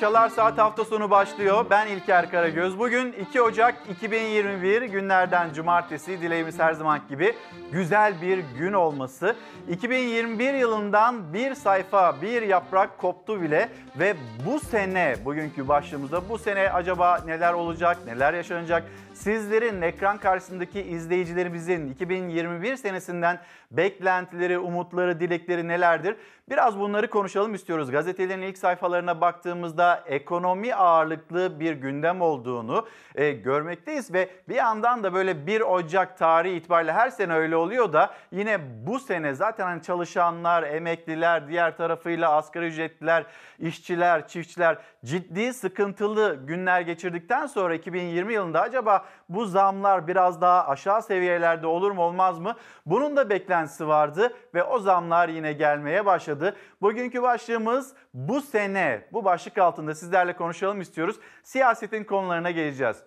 Çalar Saat hafta sonu başlıyor. Ben İlker Karagöz. Bugün 2 Ocak 2021 günlerden cumartesi. Dileğimiz her zaman gibi güzel bir gün olması. 2021 yılından bir sayfa, bir yaprak koptu bile ve bu sene bugünkü başlığımızda bu sene acaba neler olacak, neler yaşanacak? Sizlerin ekran karşısındaki izleyicilerimizin 2021 senesinden beklentileri, umutları, dilekleri nelerdir? Biraz bunları konuşalım istiyoruz. Gazetelerin ilk sayfalarına baktığımızda ekonomi ağırlıklı bir gündem olduğunu e, görmekteyiz ve bir yandan da böyle 1 Ocak tarihi itibariyle her sene öyle oluyor da yine bu sene zaten hani çalışanlar, emekliler, diğer tarafıyla asgari ücretliler, işçiler, çiftçiler ciddi sıkıntılı günler geçirdikten sonra 2020 yılında acaba bu zamlar biraz daha aşağı seviyelerde olur mu olmaz mı? Bunun da beklentisi vardı ve o zamlar yine gelmeye başladı. Bugünkü başlığımız bu sene bu başlık altında sizlerle konuşalım istiyoruz. Siyasetin konularına geleceğiz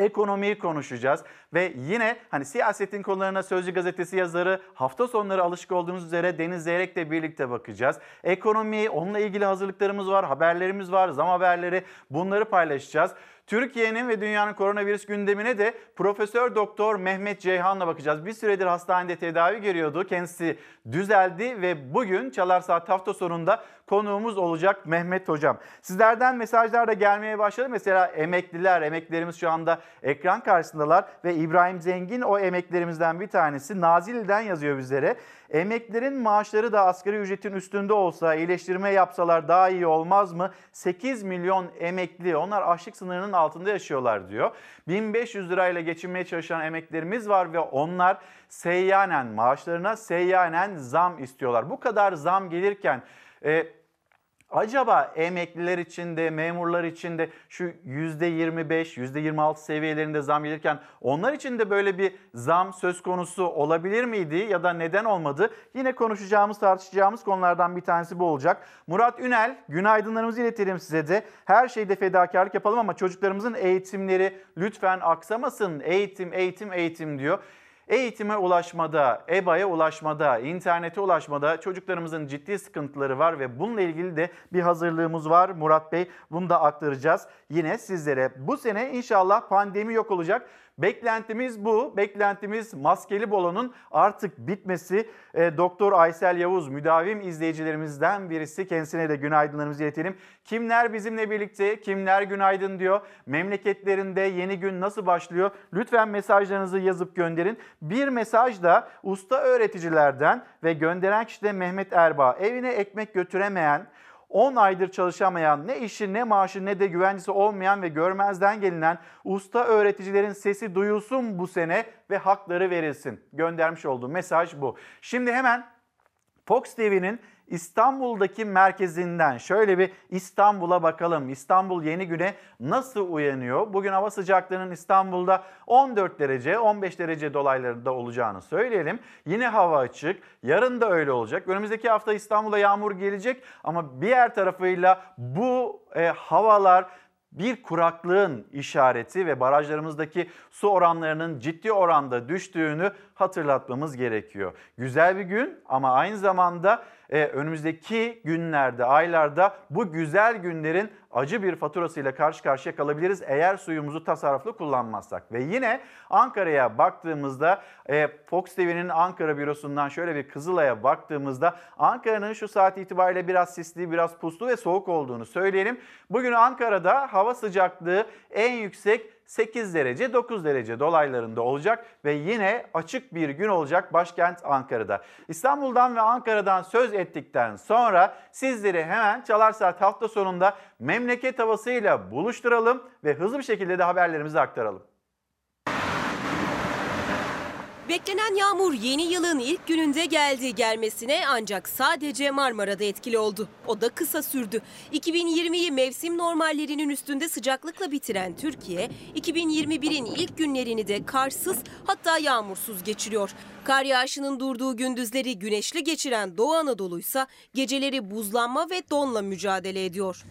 ekonomiyi konuşacağız ve yine hani siyasetin konularına Sözcü gazetesi yazarı hafta sonları alışık olduğunuz üzere Deniz Zeyrek'le birlikte bakacağız. Ekonomi, onunla ilgili hazırlıklarımız var, haberlerimiz var, zam haberleri bunları paylaşacağız. Türkiye'nin ve dünyanın koronavirüs gündemine de Profesör Doktor Mehmet Ceyhan'la bakacağız. Bir süredir hastanede tedavi görüyordu. Kendisi düzeldi ve bugün Çalar Saat hafta sonunda konuğumuz olacak Mehmet Hocam. Sizlerden mesajlar da gelmeye başladı. Mesela emekliler, emeklilerimiz şu anda ekran karşısındalar ve İbrahim Zengin o emeklilerimizden bir tanesi. Nazilli'den yazıyor bizlere. Emeklilerin maaşları da asgari ücretin üstünde olsa, iyileştirme yapsalar daha iyi olmaz mı? 8 milyon emekli, onlar açlık sınırının altında yaşıyorlar diyor. 1500 lirayla geçinmeye çalışan emeklilerimiz var ve onlar seyyanen maaşlarına seyyanen zam istiyorlar. Bu kadar zam gelirken e, Acaba emekliler için de memurlar için de şu %25, %26 seviyelerinde zam gelirken onlar için de böyle bir zam söz konusu olabilir miydi ya da neden olmadı? Yine konuşacağımız, tartışacağımız konulardan bir tanesi bu olacak. Murat Ünel, günaydınlarımızı iletelim size de. Her şeyde fedakarlık yapalım ama çocuklarımızın eğitimleri lütfen aksamasın. Eğitim, eğitim, eğitim diyor. Eğitime ulaşmada, EBA'ya ulaşmada, internete ulaşmada çocuklarımızın ciddi sıkıntıları var ve bununla ilgili de bir hazırlığımız var. Murat Bey bunu da aktaracağız yine sizlere. Bu sene inşallah pandemi yok olacak. Beklentimiz bu. Beklentimiz maskeli bolonun artık bitmesi. E, Doktor Aysel Yavuz müdavim izleyicilerimizden birisi. Kendisine de günaydınlarımızı iletelim. Kimler bizimle birlikte, kimler günaydın diyor. Memleketlerinde yeni gün nasıl başlıyor? Lütfen mesajlarınızı yazıp gönderin. Bir mesaj da usta öğreticilerden ve gönderen kişi de Mehmet Erbağ. Evine ekmek götüremeyen, 10 aydır çalışamayan, ne işi ne maaşı ne de güvencesi olmayan ve görmezden gelinen usta öğreticilerin sesi duyulsun bu sene ve hakları verilsin. Göndermiş olduğum mesaj bu. Şimdi hemen Fox TV'nin İstanbul'daki merkezinden şöyle bir İstanbul'a bakalım. İstanbul yeni güne nasıl uyanıyor? Bugün hava sıcaklığının İstanbul'da 14 derece, 15 derece dolaylarında olacağını söyleyelim. Yine hava açık. Yarın da öyle olacak. Önümüzdeki hafta İstanbul'a yağmur gelecek ama diğer tarafıyla bu e, havalar bir kuraklığın işareti ve barajlarımızdaki su oranlarının ciddi oranda düştüğünü hatırlatmamız gerekiyor. Güzel bir gün ama aynı zamanda e, önümüzdeki günlerde, aylarda bu güzel günlerin acı bir faturasıyla karşı karşıya kalabiliriz eğer suyumuzu tasarruflu kullanmazsak. Ve yine Ankara'ya baktığımızda e, Fox TV'nin Ankara bürosundan şöyle bir Kızılay'a baktığımızda Ankara'nın şu saat itibariyle biraz sisli, biraz puslu ve soğuk olduğunu söyleyelim. Bugün Ankara'da hava sıcaklığı en yüksek 8 derece 9 derece dolaylarında olacak ve yine açık bir gün olacak başkent Ankara'da. İstanbul'dan ve Ankara'dan söz ettikten sonra sizleri hemen Çalar Saat hafta sonunda memleket havasıyla buluşturalım ve hızlı bir şekilde de haberlerimizi aktaralım. Beklenen yağmur yeni yılın ilk gününde geldi gelmesine ancak sadece Marmara'da etkili oldu. O da kısa sürdü. 2020'yi mevsim normallerinin üstünde sıcaklıkla bitiren Türkiye, 2021'in ilk günlerini de karsız hatta yağmursuz geçiriyor. Kar yağışının durduğu gündüzleri güneşli geçiren Doğu Anadolu ise geceleri buzlanma ve donla mücadele ediyor.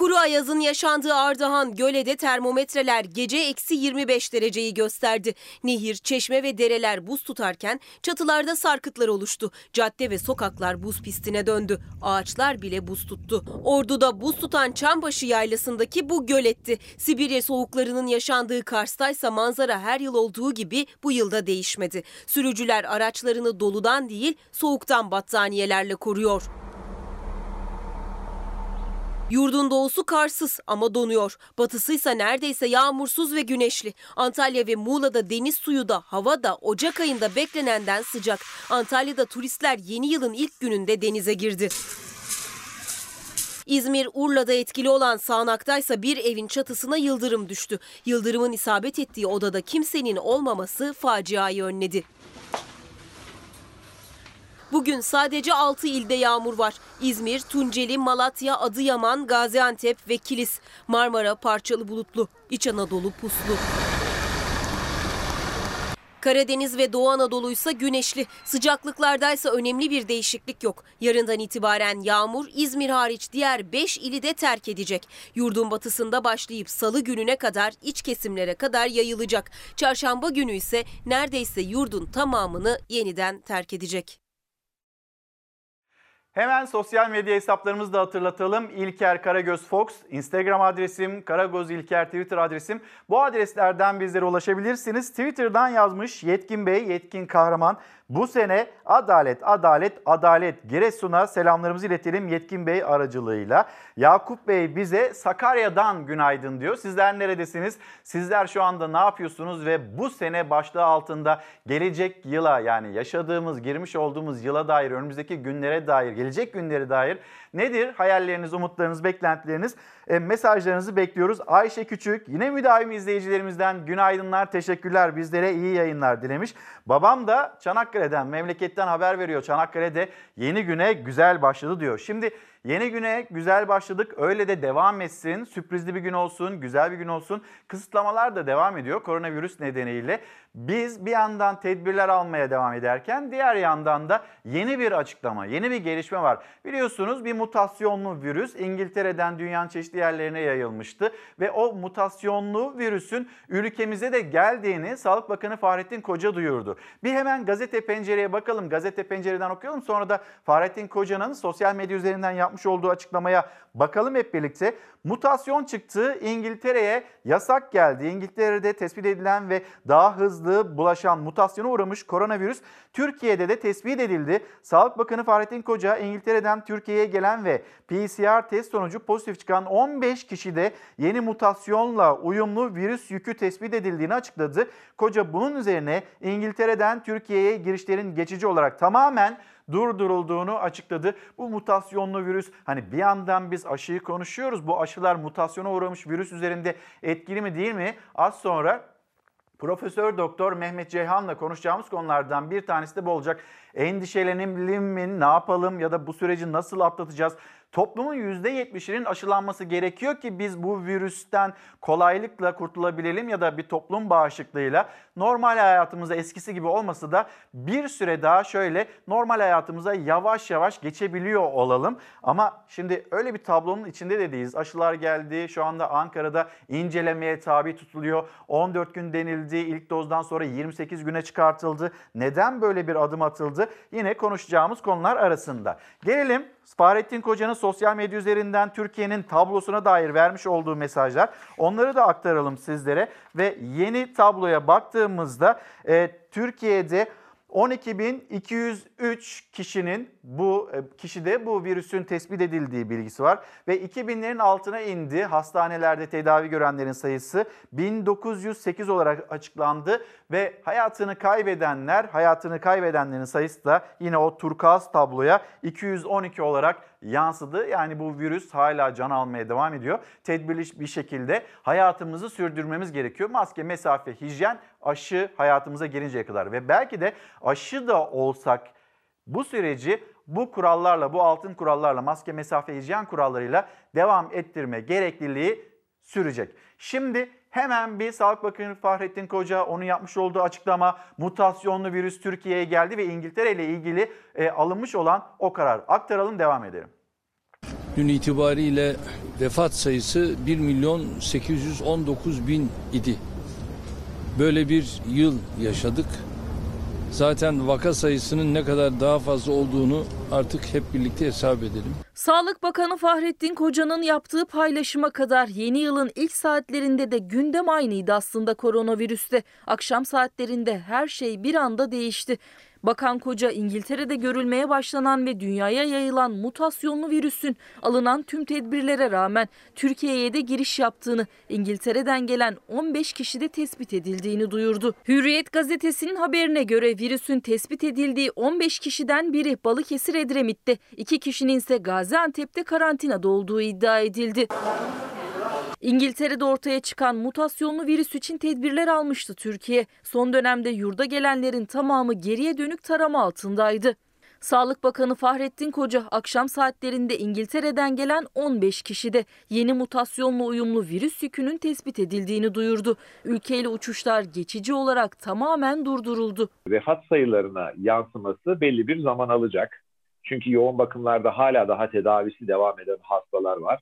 Kuru ayazın yaşandığı Ardahan Göle'de termometreler gece eksi 25 dereceyi gösterdi. Nehir, çeşme ve dereler buz tutarken çatılarda sarkıtlar oluştu. Cadde ve sokaklar buz pistine döndü. Ağaçlar bile buz tuttu. Ordu'da buz tutan Çambaşı yaylasındaki bu göletti. Sibirya soğuklarının yaşandığı Kars'taysa manzara her yıl olduğu gibi bu yılda değişmedi. Sürücüler araçlarını doludan değil soğuktan battaniyelerle koruyor. Yurdun doğusu karsız ama donuyor. Batısıysa neredeyse yağmursuz ve güneşli. Antalya ve Muğla'da deniz suyu da hava da Ocak ayında beklenenden sıcak. Antalya'da turistler yeni yılın ilk gününde denize girdi. İzmir, Urla'da etkili olan sağanaktaysa bir evin çatısına yıldırım düştü. Yıldırımın isabet ettiği odada kimsenin olmaması faciayı önledi. Bugün sadece 6 ilde yağmur var. İzmir, Tunceli, Malatya, Adıyaman, Gaziantep ve Kilis. Marmara parçalı bulutlu. İç Anadolu puslu. Karadeniz ve Doğu Anadolu ise güneşli. Sıcaklıklardaysa önemli bir değişiklik yok. Yarından itibaren yağmur İzmir hariç diğer 5 ili de terk edecek. Yurdun batısında başlayıp salı gününe kadar iç kesimlere kadar yayılacak. Çarşamba günü ise neredeyse yurdun tamamını yeniden terk edecek. Hemen sosyal medya hesaplarımızı da hatırlatalım. İlker Karagöz Fox, Instagram adresim, Karagöz İlker Twitter adresim. Bu adreslerden bizlere ulaşabilirsiniz. Twitter'dan yazmış Yetkin Bey, Yetkin Kahraman. Bu sene adalet, adalet, adalet Giresun'a selamlarımızı iletelim Yetkin Bey aracılığıyla. Yakup Bey bize Sakarya'dan günaydın diyor. Sizler neredesiniz? Sizler şu anda ne yapıyorsunuz ve bu sene başlığı altında gelecek yıla yani yaşadığımız, girmiş olduğumuz yıla dair, önümüzdeki günlere dair, gelecek günlere dair nedir? Hayalleriniz, umutlarınız, beklentileriniz, mesajlarınızı bekliyoruz. Ayşe Küçük yine müdavim izleyicilerimizden günaydınlar, teşekkürler, bizlere iyi yayınlar dilemiş. Babam da Çanakkale'den, memleketten haber veriyor. Çanakkale'de yeni güne güzel başladı diyor. Şimdi Yeni güne güzel başladık. Öyle de devam etsin. Sürprizli bir gün olsun, güzel bir gün olsun. Kısıtlamalar da devam ediyor koronavirüs nedeniyle. Biz bir yandan tedbirler almaya devam ederken diğer yandan da yeni bir açıklama, yeni bir gelişme var. Biliyorsunuz bir mutasyonlu virüs İngiltere'den dünyanın çeşitli yerlerine yayılmıştı ve o mutasyonlu virüsün ülkemize de geldiğini Sağlık Bakanı Fahrettin Koca duyurdu. Bir hemen gazete pencereye bakalım. Gazete pencereden okuyalım. Sonra da Fahrettin Koca'nın sosyal medya üzerinden yapmış olduğu açıklamaya bakalım hep birlikte. Mutasyon çıktı. İngiltere'ye yasak geldi. İngiltere'de tespit edilen ve daha hızlı bulaşan mutasyona uğramış koronavirüs Türkiye'de de tespit edildi. Sağlık Bakanı Fahrettin Koca İngiltere'den Türkiye'ye gelen ve PCR test sonucu pozitif çıkan 15 kişide yeni mutasyonla uyumlu virüs yükü tespit edildiğini açıkladı. Koca bunun üzerine İngiltere'den Türkiye'ye girişlerin geçici olarak tamamen durdurulduğunu açıkladı. Bu mutasyonlu virüs hani bir yandan biz aşıyı konuşuyoruz. Bu aşılar mutasyona uğramış virüs üzerinde etkili mi değil mi? Az sonra Profesör Doktor Mehmet Ceyhan'la konuşacağımız konulardan bir tanesi de bu olacak. Endişelenelim mi, ne yapalım ya da bu süreci nasıl atlatacağız? Toplumun %70'inin aşılanması gerekiyor ki biz bu virüsten kolaylıkla kurtulabilelim ya da bir toplum bağışıklığıyla normal hayatımıza eskisi gibi olmasa da bir süre daha şöyle normal hayatımıza yavaş yavaş geçebiliyor olalım. Ama şimdi öyle bir tablonun içinde de değiliz. Aşılar geldi. Şu anda Ankara'da incelemeye tabi tutuluyor. 14 gün denildi. İlk dozdan sonra 28 güne çıkartıldı. Neden böyle bir adım atıldı? Yine konuşacağımız konular arasında. Gelelim Fahrettin Koca'nın sosyal medya üzerinden Türkiye'nin tablosuna dair vermiş olduğu mesajlar. Onları da aktaralım sizlere ve yeni tabloya baktığımızda e, Türkiye'de 12.203 kişinin bu e, kişide bu virüsün tespit edildiği bilgisi var ve 2000'lerin altına indi. Hastanelerde tedavi görenlerin sayısı 1908 olarak açıklandı ve hayatını kaybedenler, hayatını kaybedenlerin sayısı da yine o turkuaz tabloya 212 olarak yansıdı. Yani bu virüs hala can almaya devam ediyor. Tedbirli bir şekilde hayatımızı sürdürmemiz gerekiyor. Maske, mesafe, hijyen, aşı hayatımıza gelinceye kadar ve belki de aşı da olsak bu süreci bu kurallarla, bu altın kurallarla, maske, mesafe, hijyen kurallarıyla devam ettirme gerekliliği sürecek. Şimdi hemen bir Sağlık Bakanı Fahrettin Koca onun yapmış olduğu açıklama mutasyonlu virüs Türkiye'ye geldi ve İngiltere ile ilgili e, alınmış olan o karar aktaralım devam edelim. dün itibariyle vefat sayısı 1 milyon 819 bin idi. Böyle bir yıl yaşadık. Zaten vaka sayısının ne kadar daha fazla olduğunu artık hep birlikte hesap edelim. Sağlık Bakanı Fahrettin Koca'nın yaptığı paylaşıma kadar yeni yılın ilk saatlerinde de gündem aynıydı aslında koronavirüste. Akşam saatlerinde her şey bir anda değişti. Bakan Koca İngiltere'de görülmeye başlanan ve dünyaya yayılan mutasyonlu virüsün alınan tüm tedbirlere rağmen Türkiye'ye de giriş yaptığını, İngiltere'den gelen 15 kişide tespit edildiğini duyurdu. Hürriyet gazetesinin haberine göre virüsün tespit edildiği 15 kişiden biri Balıkesir Edremit'te, iki kişinin ise Gaziantep'te karantinada olduğu iddia edildi. İngiltere'de ortaya çıkan mutasyonlu virüs için tedbirler almıştı Türkiye. Son dönemde yurda gelenlerin tamamı geriye dönük tarama altındaydı. Sağlık Bakanı Fahrettin Koca akşam saatlerinde İngiltere'den gelen 15 kişide yeni mutasyonla uyumlu virüs yükünün tespit edildiğini duyurdu. Ülkeyle uçuşlar geçici olarak tamamen durduruldu. Vefat sayılarına yansıması belli bir zaman alacak. Çünkü yoğun bakımlarda hala daha tedavisi devam eden hastalar var.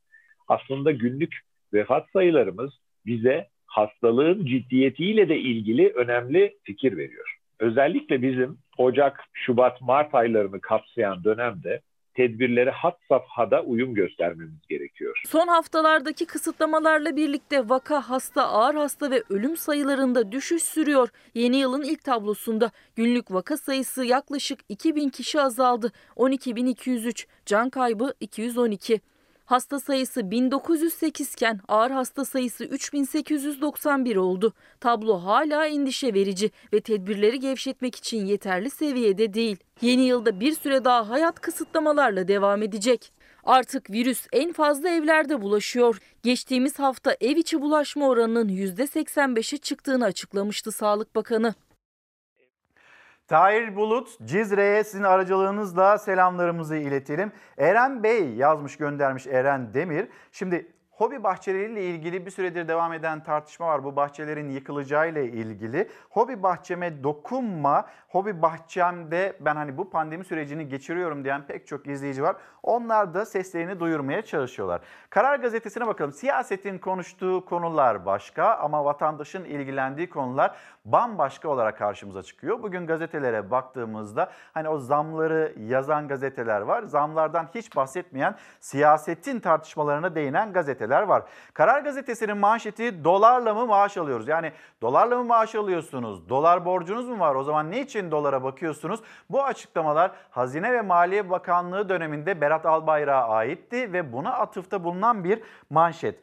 Aslında günlük vefat sayılarımız bize hastalığın ciddiyetiyle de ilgili önemli fikir veriyor. Özellikle bizim Ocak, Şubat, Mart aylarını kapsayan dönemde tedbirleri hat safhada uyum göstermemiz gerekiyor. Son haftalardaki kısıtlamalarla birlikte vaka, hasta, ağır hasta ve ölüm sayılarında düşüş sürüyor. Yeni yılın ilk tablosunda günlük vaka sayısı yaklaşık 2000 kişi azaldı. 12.203, can kaybı 212. Hasta sayısı 1908 iken ağır hasta sayısı 3891 oldu. Tablo hala endişe verici ve tedbirleri gevşetmek için yeterli seviyede değil. Yeni yılda bir süre daha hayat kısıtlamalarla devam edecek. Artık virüs en fazla evlerde bulaşıyor. Geçtiğimiz hafta ev içi bulaşma oranının %85'e çıktığını açıklamıştı Sağlık Bakanı. Tahir Bulut, Cizre'ye sizin aracılığınızla selamlarımızı iletelim. Eren Bey yazmış göndermiş Eren Demir. Şimdi Hobi bahçeleriyle ilgili bir süredir devam eden tartışma var. Bu bahçelerin yıkılacağıyla ilgili. Hobi bahçeme dokunma, hobi bahçemde ben hani bu pandemi sürecini geçiriyorum diyen pek çok izleyici var. Onlar da seslerini duyurmaya çalışıyorlar. Karar gazetesine bakalım. Siyasetin konuştuğu konular başka ama vatandaşın ilgilendiği konular bambaşka olarak karşımıza çıkıyor. Bugün gazetelere baktığımızda hani o zamları yazan gazeteler var. Zamlardan hiç bahsetmeyen siyasetin tartışmalarına değinen gazeteler var. Karar gazetesinin manşeti dolarla mı maaş alıyoruz? Yani dolarla mı maaş alıyorsunuz? Dolar borcunuz mu var? O zaman ne için dolara bakıyorsunuz? Bu açıklamalar Hazine ve Maliye Bakanlığı döneminde Berat Albayrak'a aitti ve buna atıfta bulunan bir manşet.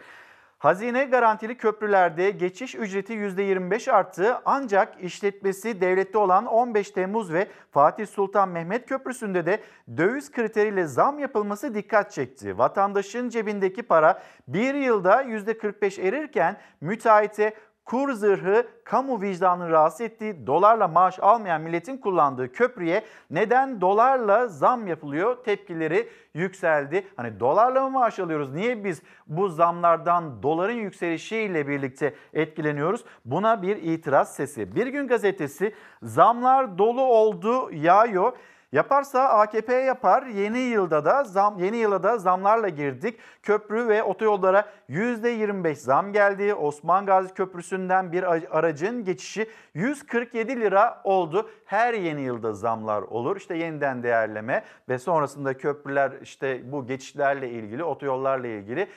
Hazine garantili köprülerde geçiş ücreti %25 arttı ancak işletmesi devlette olan 15 Temmuz ve Fatih Sultan Mehmet Köprüsü'nde de döviz kriteriyle zam yapılması dikkat çekti. Vatandaşın cebindeki para bir yılda %45 erirken müteahhite kur zırhı kamu vicdanını rahatsız ettiği dolarla maaş almayan milletin kullandığı köprüye neden dolarla zam yapılıyor tepkileri yükseldi. Hani dolarla mı maaş alıyoruz? Niye biz bu zamlardan doların yükselişiyle birlikte etkileniyoruz? Buna bir itiraz sesi. Bir gün gazetesi zamlar dolu oldu yağıyor. Yaparsa AKP yapar. Yeni yılda da zam yeni yıla da zamlarla girdik. Köprü ve otoyollara %25 zam geldi. Osman Gazi Köprüsü'nden bir aracın geçişi 147 lira oldu. Her yeni yılda zamlar olur. İşte yeniden değerleme ve sonrasında köprüler işte bu geçişlerle ilgili, otoyollarla ilgili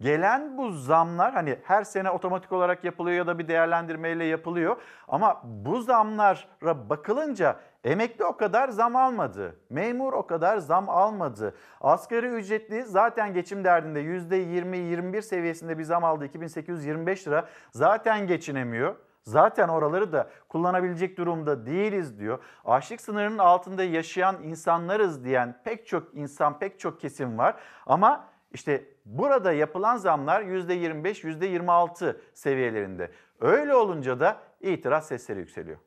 Gelen bu zamlar hani her sene otomatik olarak yapılıyor ya da bir değerlendirmeyle yapılıyor. Ama bu zamlara bakılınca emekli o kadar zam almadı. Memur o kadar zam almadı. Asgari ücretli zaten geçim derdinde %20-21 seviyesinde bir zam aldı. 2825 lira zaten geçinemiyor. Zaten oraları da kullanabilecek durumda değiliz diyor. Açlık sınırının altında yaşayan insanlarız diyen pek çok insan, pek çok kesim var. Ama işte burada yapılan zamlar %25, %26 seviyelerinde. Öyle olunca da itiraz sesleri yükseliyor.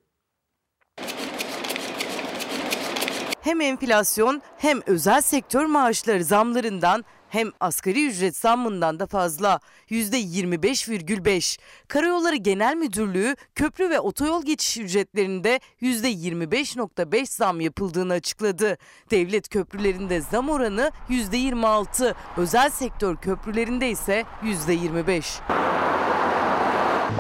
Hem enflasyon hem özel sektör maaşları zamlarından hem asgari ücret zammından da fazla %25,5. Karayolları Genel Müdürlüğü köprü ve otoyol geçiş ücretlerinde %25,5 zam yapıldığını açıkladı. Devlet köprülerinde zam oranı %26, özel sektör köprülerinde ise %25.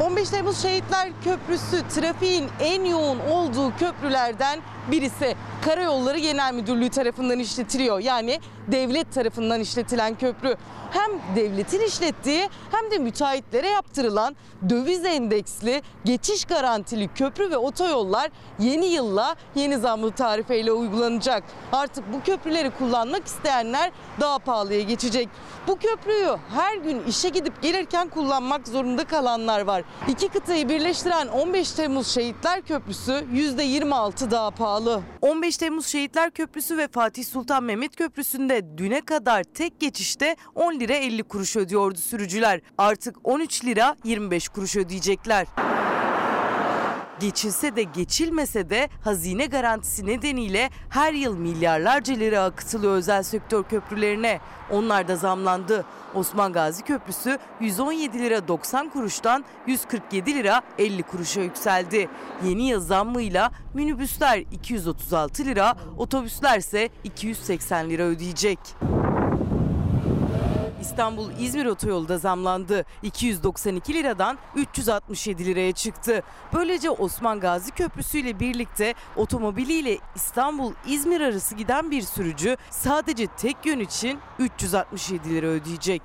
15 Temmuz Şehitler Köprüsü trafiğin en yoğun olduğu köprülerden birisi. Karayolları Genel Müdürlüğü tarafından işletiliyor. Yani devlet tarafından işletilen köprü. Hem devletin işlettiği hem de müteahhitlere yaptırılan döviz endeksli, geçiş garantili köprü ve otoyollar yeni yılla yeni zamlı tarifeyle uygulanacak. Artık bu köprüleri kullanmak isteyenler daha pahalıya geçecek. Bu köprüyü her gün işe gidip gelirken kullanmak zorunda kalanlar var. İki kıtayı birleştiren 15 Temmuz Şehitler Köprüsü %26 daha pahalı. 15 Temmuz Şehitler Köprüsü ve Fatih Sultan Mehmet Köprüsü'nde düne kadar tek geçişte 10 lira 50 kuruş ödüyordu sürücüler. Artık 13 lira 25 kuruş ödeyecekler. Geçilse de geçilmese de hazine garantisi nedeniyle her yıl milyarlarca lira akıtılıyor özel sektör köprülerine. Onlar da zamlandı. Osman Gazi Köprüsü 117 lira 90 kuruştan 147 lira 50 kuruşa yükseldi. Yeni yıl zammıyla minibüsler 236 lira, otobüsler ise 280 lira ödeyecek. İstanbul-İzmir otoyolu da zamlandı. 292 liradan 367 liraya çıktı. Böylece Osman Gazi Köprüsü ile birlikte otomobiliyle İstanbul-İzmir arası giden bir sürücü sadece tek yön için 367 lira ödeyecek.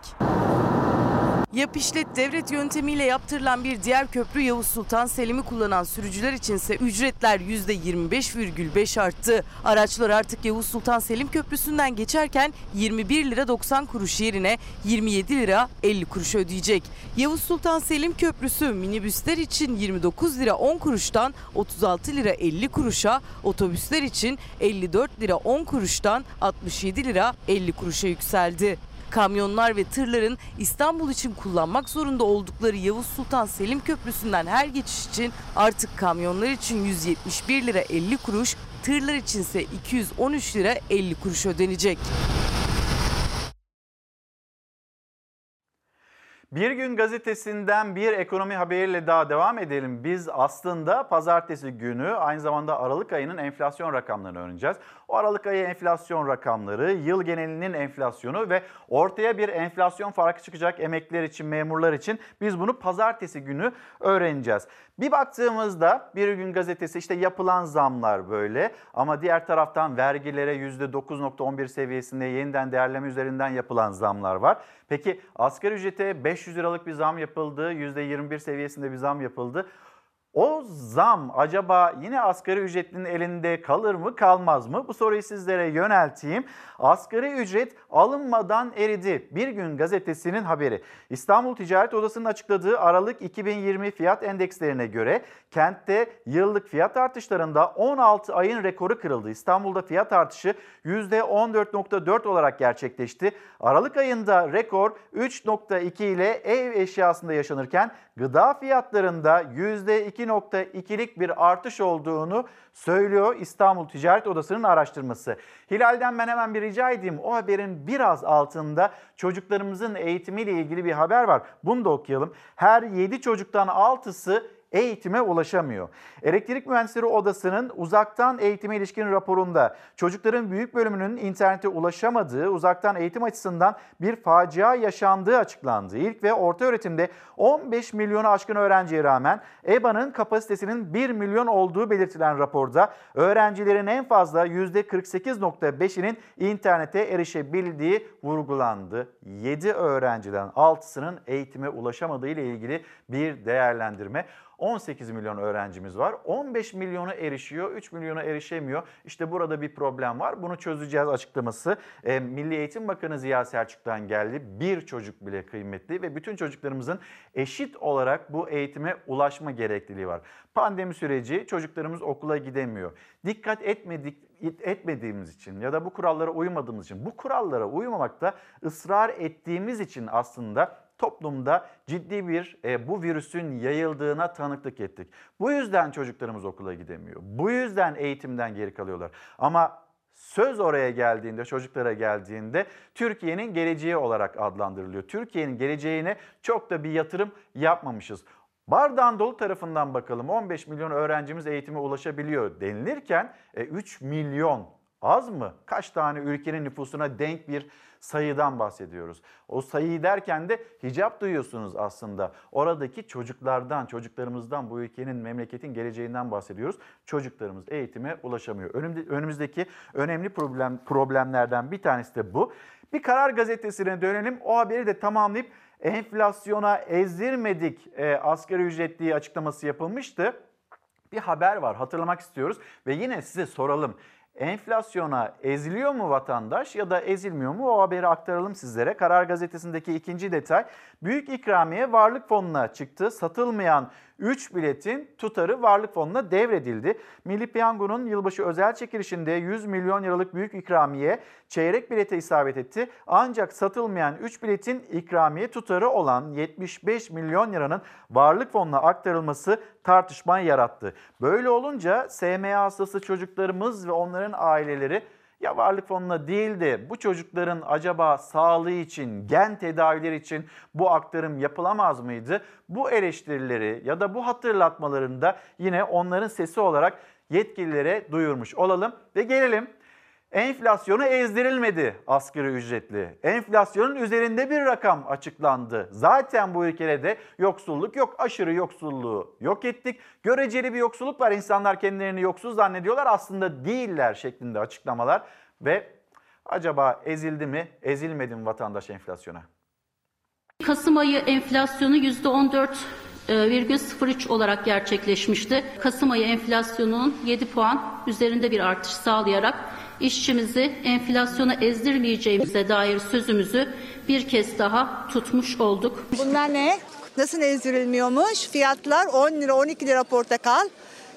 Yap işlet devlet yöntemiyle yaptırılan bir diğer köprü Yavuz Sultan Selim'i kullanan sürücüler içinse ücretler %25,5 arttı. Araçlar artık Yavuz Sultan Selim Köprüsü'nden geçerken 21 lira 90 kuruş yerine 27 lira 50 kuruş ödeyecek. Yavuz Sultan Selim Köprüsü minibüsler için 29 lira 10 kuruştan 36 lira 50 kuruşa, otobüsler için 54 lira 10 kuruştan 67 lira 50 kuruşa yükseldi. Kamyonlar ve tırların İstanbul için kullanmak zorunda oldukları Yavuz Sultan Selim Köprüsü'nden her geçiş için artık kamyonlar için 171 lira 50 kuruş, tırlar içinse 213 lira 50 kuruş ödenecek. Bir gün gazetesinden bir ekonomi haberiyle daha devam edelim. Biz aslında pazartesi günü aynı zamanda Aralık ayının enflasyon rakamlarını öğreneceğiz. O Aralık ayı enflasyon rakamları, yıl genelinin enflasyonu ve ortaya bir enflasyon farkı çıkacak emekliler için, memurlar için biz bunu pazartesi günü öğreneceğiz. Bir baktığımızda bir gün gazetesi işte yapılan zamlar böyle ama diğer taraftan vergilere %9.11 seviyesinde yeniden değerleme üzerinden yapılan zamlar var. Peki asgari ücrete 500 liralık bir zam yapıldı, %21 seviyesinde bir zam yapıldı. O zam acaba yine asgari ücretlinin elinde kalır mı kalmaz mı? Bu soruyu sizlere yönelteyim. Asgari ücret alınmadan eridi. Bir gün gazetesinin haberi. İstanbul Ticaret Odası'nın açıkladığı Aralık 2020 fiyat endekslerine göre kentte yıllık fiyat artışlarında 16 ayın rekoru kırıldı. İstanbul'da fiyat artışı %14.4 olarak gerçekleşti. Aralık ayında rekor 3.2 ile ev eşyasında yaşanırken gıda fiyatlarında %2.2'lik bir artış olduğunu söylüyor İstanbul Ticaret Odası'nın araştırması. Hilal'den ben hemen bir rica edeyim. O haberin biraz altında çocuklarımızın eğitimiyle ilgili bir haber var. Bunu da okuyalım. Her 7 çocuktan 6'sı eğitime ulaşamıyor. Elektrik Mühendisleri Odası'nın uzaktan eğitime ilişkin raporunda çocukların büyük bölümünün internete ulaşamadığı, uzaktan eğitim açısından bir facia yaşandığı açıklandı. İlk ve orta öğretimde 15 milyonu aşkın öğrenciye rağmen EBA'nın kapasitesinin 1 milyon olduğu belirtilen raporda öğrencilerin en fazla %48.5'inin internete erişebildiği vurgulandı. 7 öğrenciden 6'sının eğitime ulaşamadığı ile ilgili bir değerlendirme. 18 milyon öğrencimiz var. 15 milyonu erişiyor, 3 milyona erişemiyor. İşte burada bir problem var. Bunu çözeceğiz açıklaması. E, Milli Eğitim Bakanı Ziya Selçuk'tan geldi. Bir çocuk bile kıymetli ve bütün çocuklarımızın eşit olarak bu eğitime ulaşma gerekliliği var. Pandemi süreci çocuklarımız okula gidemiyor. Dikkat etmedik etmediğimiz için ya da bu kurallara uymadığımız için, bu kurallara uymamakta ısrar ettiğimiz için aslında toplumda ciddi bir e, bu virüsün yayıldığına tanıklık ettik. Bu yüzden çocuklarımız okula gidemiyor. Bu yüzden eğitimden geri kalıyorlar. Ama söz oraya geldiğinde, çocuklara geldiğinde Türkiye'nin geleceği olarak adlandırılıyor. Türkiye'nin geleceğine çok da bir yatırım yapmamışız. Bardağın dolu tarafından bakalım 15 milyon öğrencimiz eğitime ulaşabiliyor denilirken e, 3 milyon az mı? Kaç tane ülkenin nüfusuna denk bir sayıdan bahsediyoruz. O sayıyı derken de hicap duyuyorsunuz aslında. Oradaki çocuklardan, çocuklarımızdan, bu ülkenin, memleketin geleceğinden bahsediyoruz. Çocuklarımız eğitime ulaşamıyor. Önümüzdeki önemli problem problemlerden bir tanesi de bu. Bir karar gazetesine dönelim. O haberi de tamamlayıp enflasyona ezdirmedik e, asgari ücretliği açıklaması yapılmıştı. Bir haber var hatırlamak istiyoruz ve yine size soralım. Enflasyona eziliyor mu vatandaş ya da ezilmiyor mu? O haberi aktaralım sizlere. Karar Gazetesi'ndeki ikinci detay. Büyük ikramiye varlık fonuna çıktı. Satılmayan 3 biletin tutarı varlık fonuna devredildi. Milli Piyango'nun yılbaşı özel çekilişinde 100 milyon liralık büyük ikramiye çeyrek bilete isabet etti. Ancak satılmayan 3 biletin ikramiye tutarı olan 75 milyon liranın varlık fonuna aktarılması tartışma yarattı. Böyle olunca SMA hastası çocuklarımız ve onların aileleri ya varlık fonuna değil de bu çocukların acaba sağlığı için, gen tedavileri için bu aktarım yapılamaz mıydı? Bu eleştirileri ya da bu hatırlatmalarında yine onların sesi olarak yetkililere duyurmuş olalım ve gelelim Enflasyonu ezdirilmedi asgari ücretli. Enflasyonun üzerinde bir rakam açıklandı. Zaten bu ülkede de yoksulluk yok. Aşırı yoksulluğu yok ettik. Göreceli bir yoksulluk var. İnsanlar kendilerini yoksuz zannediyorlar. Aslında değiller şeklinde açıklamalar. Ve acaba ezildi mi, ezilmedi mi vatandaş enflasyona? Kasım ayı enflasyonu %14,03 olarak gerçekleşmişti. Kasım ayı enflasyonunun 7 puan üzerinde bir artış sağlayarak işçimizi enflasyona ezdirmeyeceğimize dair sözümüzü bir kez daha tutmuş olduk. Bunlar ne? Nasıl ezdirilmiyormuş? Fiyatlar 10 lira 12 lira portakal.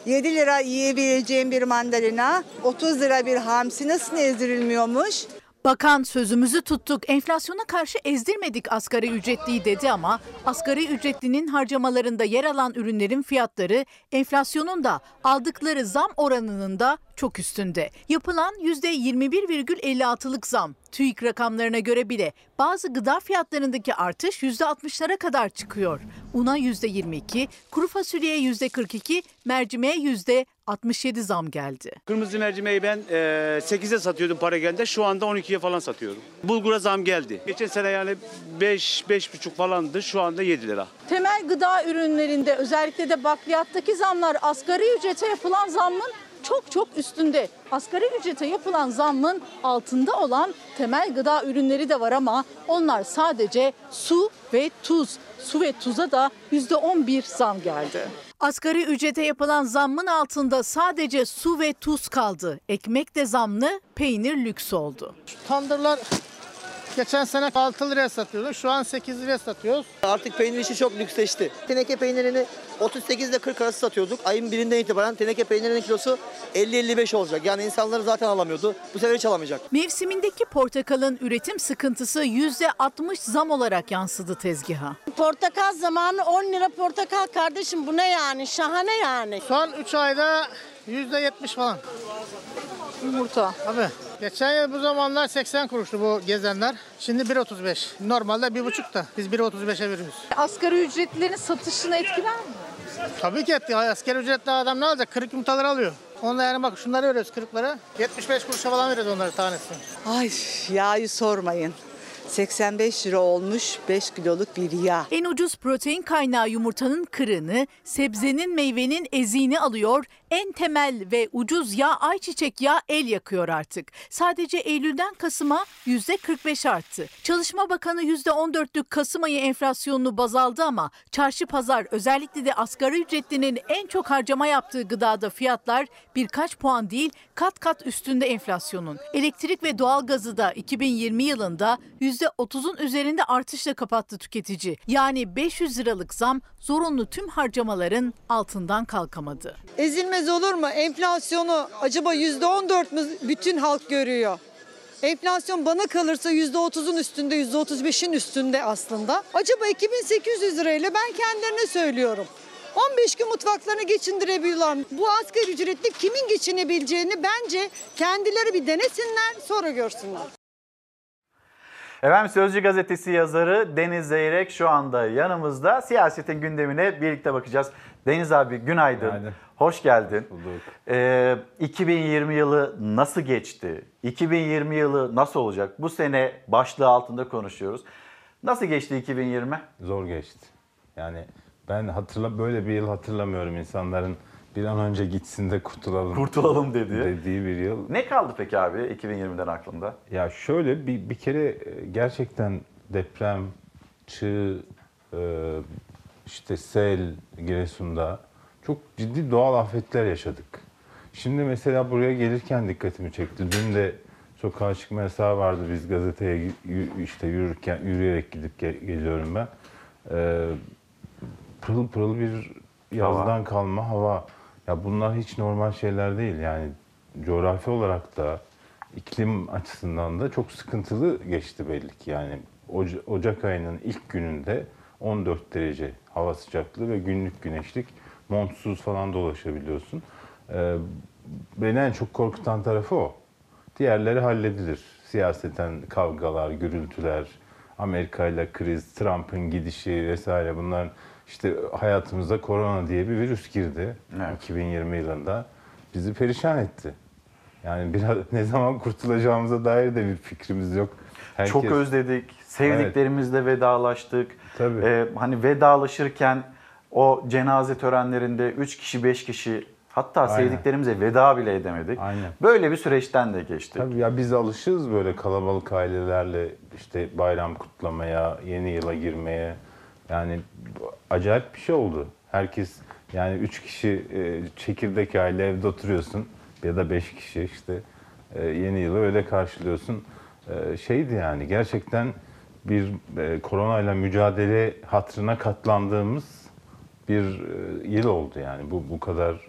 7 lira yiyebileceğim bir mandalina, 30 lira bir hamsi nasıl ezdirilmiyormuş? Bakan sözümüzü tuttuk, enflasyona karşı ezdirmedik asgari ücretliyi dedi ama asgari ücretlinin harcamalarında yer alan ürünlerin fiyatları enflasyonun da aldıkları zam oranının da çok üstünde. Yapılan %21,56'lık zam TÜİK rakamlarına göre bile bazı gıda fiyatlarındaki artış %60'lara kadar çıkıyor. Una %22, kuru fasulyeye %42, mercimeğe %67 zam geldi. Kırmızı mercimeği ben e, 8'e satıyordum para geldi. Şu anda 12'ye falan satıyorum. Bulgura zam geldi. Geçen sene yani 5 5,5 falandı. Şu anda 7 lira. Temel gıda ürünlerinde özellikle de bakliyattaki zamlar asgari ücrete yapılan zammın çok çok üstünde. Asgari ücrete yapılan zammın altında olan temel gıda ürünleri de var ama onlar sadece su ve tuz. Su ve tuza da %11 zam geldi. Asgari ücrete yapılan zammın altında sadece su ve tuz kaldı. Ekmek de zamlı, peynir lüks oldu. Tandırlar geçen sene 6 liraya satıyorduk. Şu an 8 liraya satıyoruz. Artık peynir işi çok lüksleşti. Teneke peynirini 38 ile 40 arası satıyorduk. Ayın birinden itibaren teneke peynirinin kilosu 50-55 olacak. Yani insanları zaten alamıyordu. Bu sefer hiç alamayacak. Mevsimindeki portakalın üretim sıkıntısı %60 zam olarak yansıdı tezgaha. Portakal zamanı 10 lira portakal kardeşim bu ne yani şahane yani. Son 3 ayda %70 falan. Yumurta. Tabii. Geçen yıl bu zamanlar 80 kuruştu bu gezenler. Şimdi 1.35. Normalde 1.5 da biz 1.35'e veriyoruz. Asgari ücretlilerin satışını etkiler mi? Tabii ki etti. Asker ücretli adam ne alacak? Kırık yumurtaları alıyor. Onda yani bak şunları veriyoruz kırıklara. 75 kuruşa falan veriyoruz onları tanesi. Ay yağı sormayın. 85 lira olmuş 5 kiloluk bir yağ. En ucuz protein kaynağı yumurtanın kırığını, sebzenin meyvenin eziğini alıyor. En temel ve ucuz yağ ayçiçek yağı el yakıyor artık. Sadece Eylül'den Kasım'a %45 arttı. Çalışma Bakanı %14'lük Kasım ayı enflasyonunu baz aldı ama çarşı pazar özellikle de asgari ücretlinin en çok harcama yaptığı gıdada fiyatlar birkaç puan değil kat kat üstünde enflasyonun. Elektrik ve doğalgazı da 2020 yılında %30'un üzerinde artışla kapattı tüketici. Yani 500 liralık zam zorunlu tüm harcamaların altından kalkamadı. Ezilmez olur mu? Enflasyonu acaba %14 mü bütün halk görüyor? Enflasyon bana kalırsa %30'un üstünde, %35'in üstünde aslında. Acaba 2800 lirayla ben kendilerine söylüyorum. 15 gün mutfaklarını geçindirebiliyorlar. Bu asgari ücretli kimin geçinebileceğini bence kendileri bir denesinler sonra görsünler. Efendim Sözcü Gazetesi yazarı Deniz Zeyrek şu anda yanımızda. Siyasetin gündemine birlikte bakacağız. Deniz abi günaydın. Günaydın. Hoş geldin. Bulduk. Ee, 2020 yılı nasıl geçti? 2020 yılı nasıl olacak? Bu sene başlığı altında konuşuyoruz. Nasıl geçti 2020? Zor geçti. Yani ben hatırla böyle bir yıl hatırlamıyorum insanların bir an önce gitsin de kurtulalım. Kurtulalım dediği. Dediği bir yıl. Ne kaldı peki abi 2020'den aklında? Ya şöyle bir, bir kere e, gerçekten deprem, çığ, e, işte sel Giresun'da çok ciddi doğal afetler yaşadık. Şimdi mesela buraya gelirken dikkatimi çekti. Dün de sokağa çıkma yasağı vardı. Biz gazeteye işte yürürken yürüyerek gidip ge- geliyorum ben. Ee, pırıl pırıl bir yazdan kalma hava. Ya bunlar hiç normal şeyler değil. Yani coğrafi olarak da iklim açısından da çok sıkıntılı geçti belli ki. Yani Oca- Ocak ayının ilk gününde 14 derece hava sıcaklığı ve günlük güneşlik montsuz falan dolaşabiliyorsun. Ee, beni en çok korkutan tarafı o. Diğerleri halledilir. Siyaseten kavgalar, gürültüler, Amerika ile kriz, Trump'ın gidişi vesaire bunlar işte hayatımıza korona diye bir virüs girdi 2020 yılında. Bizi perişan etti. Yani biraz ne zaman kurtulacağımıza dair de bir fikrimiz yok. Herkes- Çok özledik. Sevdiklerimizle vedalaştık. Tabii. Ee, hani vedalaşırken o cenaze törenlerinde 3 kişi 5 kişi hatta Aynen. sevdiklerimize veda bile edemedik. Aynen. Böyle bir süreçten de geçtik. Tabii ya biz alışığız böyle kalabalık ailelerle işte bayram kutlamaya, yeni yıla girmeye. Yani acayip bir şey oldu. Herkes yani üç kişi e, çekirdek aile evde oturuyorsun ya da beş kişi işte e, yeni yılı öyle karşılıyorsun. E, şeydi yani gerçekten bir e, koronayla mücadele hatrına katlandığımız bir e, yıl oldu yani. Bu bu kadar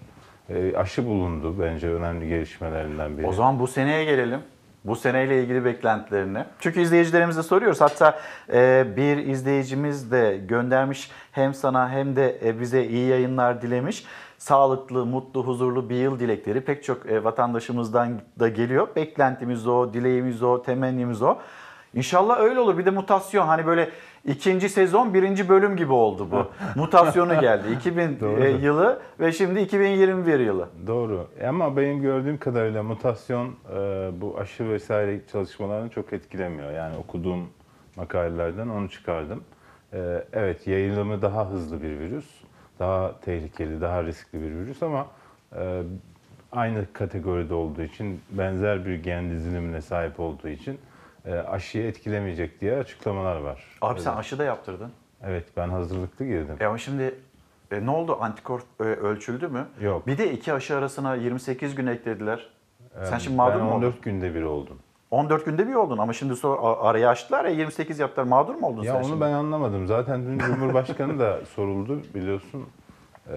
e, aşı bulundu bence önemli gelişmelerinden biri. O zaman bu seneye gelelim. Bu seneyle ilgili beklentilerini. Çünkü izleyicilerimize soruyoruz. Hatta e, bir izleyicimiz de göndermiş hem sana hem de e, bize iyi yayınlar dilemiş. Sağlıklı, mutlu, huzurlu bir yıl dilekleri pek çok e, vatandaşımızdan da geliyor. Beklentimiz o, dileğimiz o, temennimiz o. İnşallah öyle olur. Bir de mutasyon hani böyle ikinci sezon birinci bölüm gibi oldu bu. Mutasyonu geldi. 2000 Doğru. e, yılı ve şimdi 2021 yılı. Doğru. Ama benim gördüğüm kadarıyla mutasyon e, bu aşı vesaire çalışmalarını çok etkilemiyor. Yani okuduğum makalelerden onu çıkardım. E, evet yayılımı daha hızlı bir virüs. Daha tehlikeli, daha riskli bir virüs ama e, aynı kategoride olduğu için, benzer bir gen dizilimine sahip olduğu için e, aşıyı etkilemeyecek diye açıklamalar var. Abi sen aşı da yaptırdın. Evet ben hazırlıklı girdim. E ama şimdi e, ne oldu? Antikor e, ölçüldü mü? Yok. Bir de iki aşı arasına 28 gün eklediler. Sen E, şimdi mağdur mu 14 oldun? günde bir oldum. 14 günde bir oldun ama şimdi sonra a- arayı açtılar ya 28 yaptılar. Mağdur mu oldun Ya sen onu şimdi? ben anlamadım. Zaten dün Cumhurbaşkanı da soruldu biliyorsun. Ee,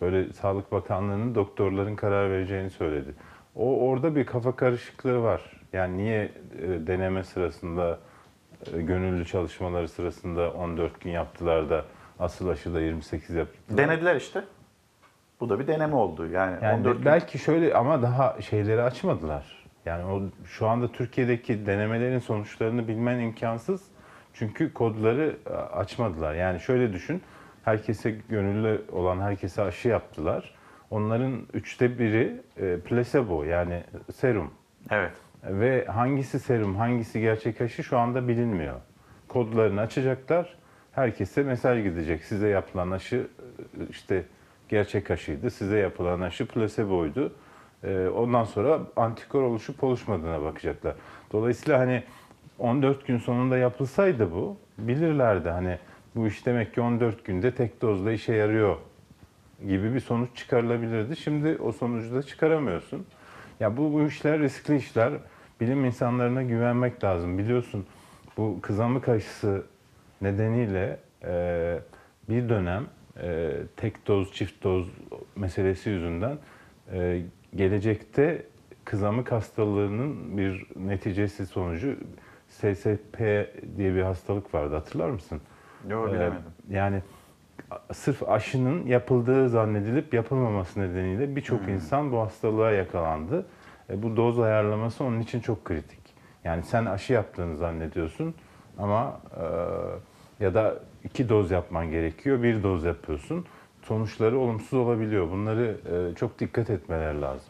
böyle Sağlık Bakanlığı'nın doktorların karar vereceğini söyledi. O orada bir kafa karışıklığı var. Yani niye e, deneme sırasında e, gönüllü çalışmaları sırasında 14 gün yaptılar da asıl aşıda 28 yaptılar. Denediler işte. Bu da bir deneme oldu. Yani, Yani 14 gün. belki şöyle ama daha şeyleri açmadılar. Yani o şu anda Türkiye'deki denemelerin sonuçlarını bilmen imkansız. Çünkü kodları e, açmadılar. Yani şöyle düşün. Herkese gönüllü olan herkese aşı yaptılar. Onların üçte biri e, placebo yani serum. Evet. Ve hangisi serum, hangisi gerçek aşı şu anda bilinmiyor. Kodlarını açacaklar. Herkese mesaj gidecek. Size yapılan aşı işte gerçek aşıydı. Size yapılan aşı placeboydu. Ee, Ondan sonra antikor oluşup oluşmadığına bakacaklar. Dolayısıyla hani 14 gün sonunda yapılsaydı bu bilirlerdi hani bu iş demek ki 14 günde tek dozla işe yarıyor gibi bir sonuç çıkarılabilirdi. Şimdi o sonucu da çıkaramıyorsun. Ya bu, bu işler riskli işler. Bilim insanlarına güvenmek lazım. Biliyorsun bu kızamık aşısı nedeniyle e, bir dönem e, tek doz, çift doz meselesi yüzünden e, gelecekte kızamık hastalığının bir neticesi sonucu SSP diye bir hastalık vardı hatırlar mısın? Yok, Ee, bilemedim. yani sırf aşının yapıldığı zannedilip yapılmaması nedeniyle birçok insan bu hastalığa yakalandı. E, bu doz ayarlaması onun için çok kritik. Yani sen aşı yaptığını zannediyorsun ama e, ya da iki doz yapman gerekiyor, bir doz yapıyorsun. Sonuçları olumsuz olabiliyor. Bunları e, çok dikkat etmeler lazım.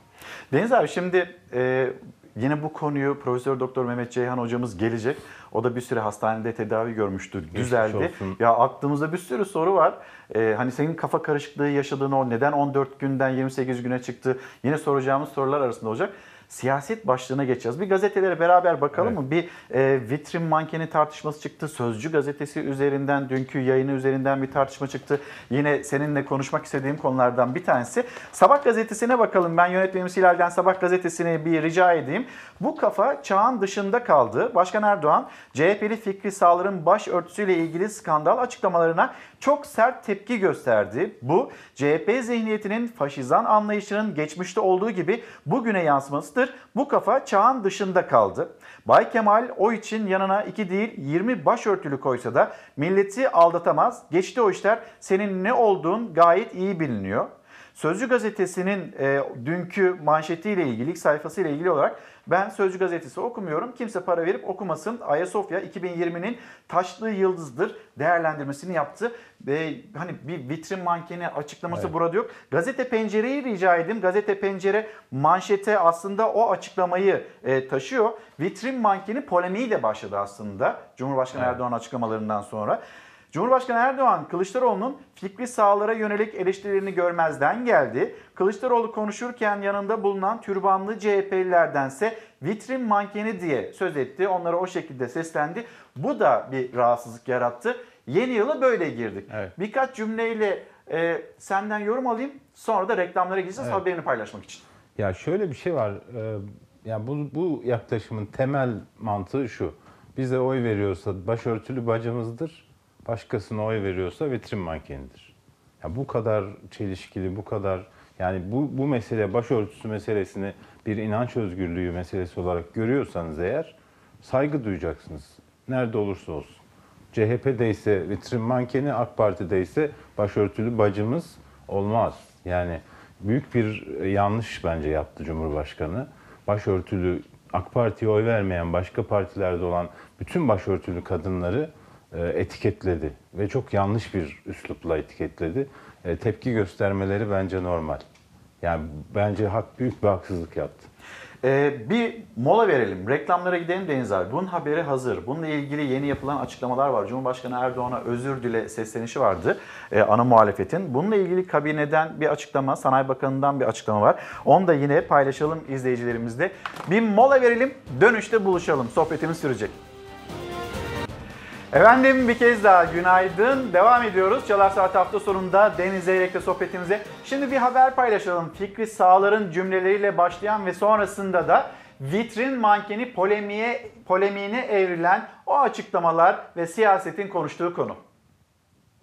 Deniz abi şimdi e, yine bu konuyu Profesör Doktor Mehmet Ceyhan hocamız gelecek. O da bir süre hastanede tedavi görmüştü. Düzeldi. olsun. Ya aklımızda bir sürü soru var. E, hani senin kafa karışıklığı yaşadığın o neden 14 günden 28 güne çıktı? Yine soracağımız sorular arasında olacak. Siyaset başlığına geçeceğiz. Bir gazetelere beraber bakalım mı? Bir e, vitrin mankeni tartışması çıktı. Sözcü gazetesi üzerinden, dünkü yayını üzerinden bir tartışma çıktı. Yine seninle konuşmak istediğim konulardan bir tanesi. Sabah gazetesine bakalım. Ben yönetmenimiz Hilal'den Sabah gazetesine bir rica edeyim. Bu kafa çağın dışında kaldı. Başkan Erdoğan, CHP'li Fikri Sağlar'ın başörtüsüyle ilgili skandal açıklamalarına çok sert tepki gösterdi. Bu CHP zihniyetinin faşizan anlayışının geçmişte olduğu gibi bugüne yansımasıdır. Bu kafa çağın dışında kaldı. Bay Kemal o için yanına 2 değil 20 başörtülü koysa da milleti aldatamaz. Geçti o işler senin ne olduğun gayet iyi biliniyor. Sözcü gazetesinin e, dünkü manşetiyle ilgili, sayfasıyla ilgili olarak ben Sözcü gazetesi okumuyorum. Kimse para verip okumasın. Ayasofya 2020'nin taşlı yıldızdır değerlendirmesini yaptı. Ve hani bir vitrin mankeni açıklaması Evet. burada yok. Gazete Pencere'yi rica edeyim. Gazete Pencere manşete aslında o açıklamayı e, taşıyor. Vitrin mankeni polemiği de başladı aslında. Cumhurbaşkanı Evet. Erdoğan açıklamalarından sonra. Cumhurbaşkanı Erdoğan Kılıçdaroğlu'nun fikri sağlara yönelik eleştirilerini görmezden geldi. Kılıçdaroğlu konuşurken yanında bulunan türbanlı CHP'lilerdense vitrin mankeni diye söz etti. Onlara o şekilde seslendi. Bu da bir rahatsızlık yarattı. Yeni yıla böyle girdik. Evet. Birkaç cümleyle e, senden yorum alayım. Sonra da reklamlara gideceğiz Evet. haberini paylaşmak için. Ya şöyle bir şey var. Ee, Ya bu, bu yaklaşımın temel mantığı şu. Bize oy veriyorsa başörtülü bacımızdır. Başkasına oy veriyorsa vitrin mankenidir. Ya bu kadar çelişkili, bu kadar yani bu bu mesele başörtüsü meselesini bir inanç özgürlüğü meselesi olarak görüyorsanız eğer saygı duyacaksınız. Nerede olursa olsun. CHP'de ise vitrin mankeni, AK Parti'de ise başörtülü bacımız olmaz. Yani büyük bir yanlış bence yaptı Cumhurbaşkanı. Başörtülü AK Parti'ye oy vermeyen başka partilerde olan bütün başörtülü kadınları e, etiketledi ve çok yanlış bir üslupla etiketledi. E, tepki göstermeleri bence normal. Yani bence hak büyük bir haksızlık yaptı. Ee, bir mola verelim. Reklamlara gidelim Deniz abi. Bunun haberi hazır. Bununla ilgili yeni yapılan açıklamalar var. Cumhurbaşkanı Erdoğan'a özür dile seslenişi vardı. Ee, ana muhalefetin. Bununla ilgili kabineden bir açıklama, Sanayi Bakanı'ndan bir açıklama var. Onu da yine paylaşalım izleyicilerimizle. Bir mola verelim. Dönüşte buluşalım. Sohbetimiz sürecek. Efendim bir kez daha günaydın. Devam ediyoruz. Çalar Saat hafta sonunda Deniz Zeyrek'le sohbetimize. Şimdi bir haber paylaşalım. Fikri Sağlar'ın cümleleriyle başlayan ve sonrasında da vitrin mankeni polemiğe, polemiğine evrilen o açıklamalar ve siyasetin konuştuğu konu.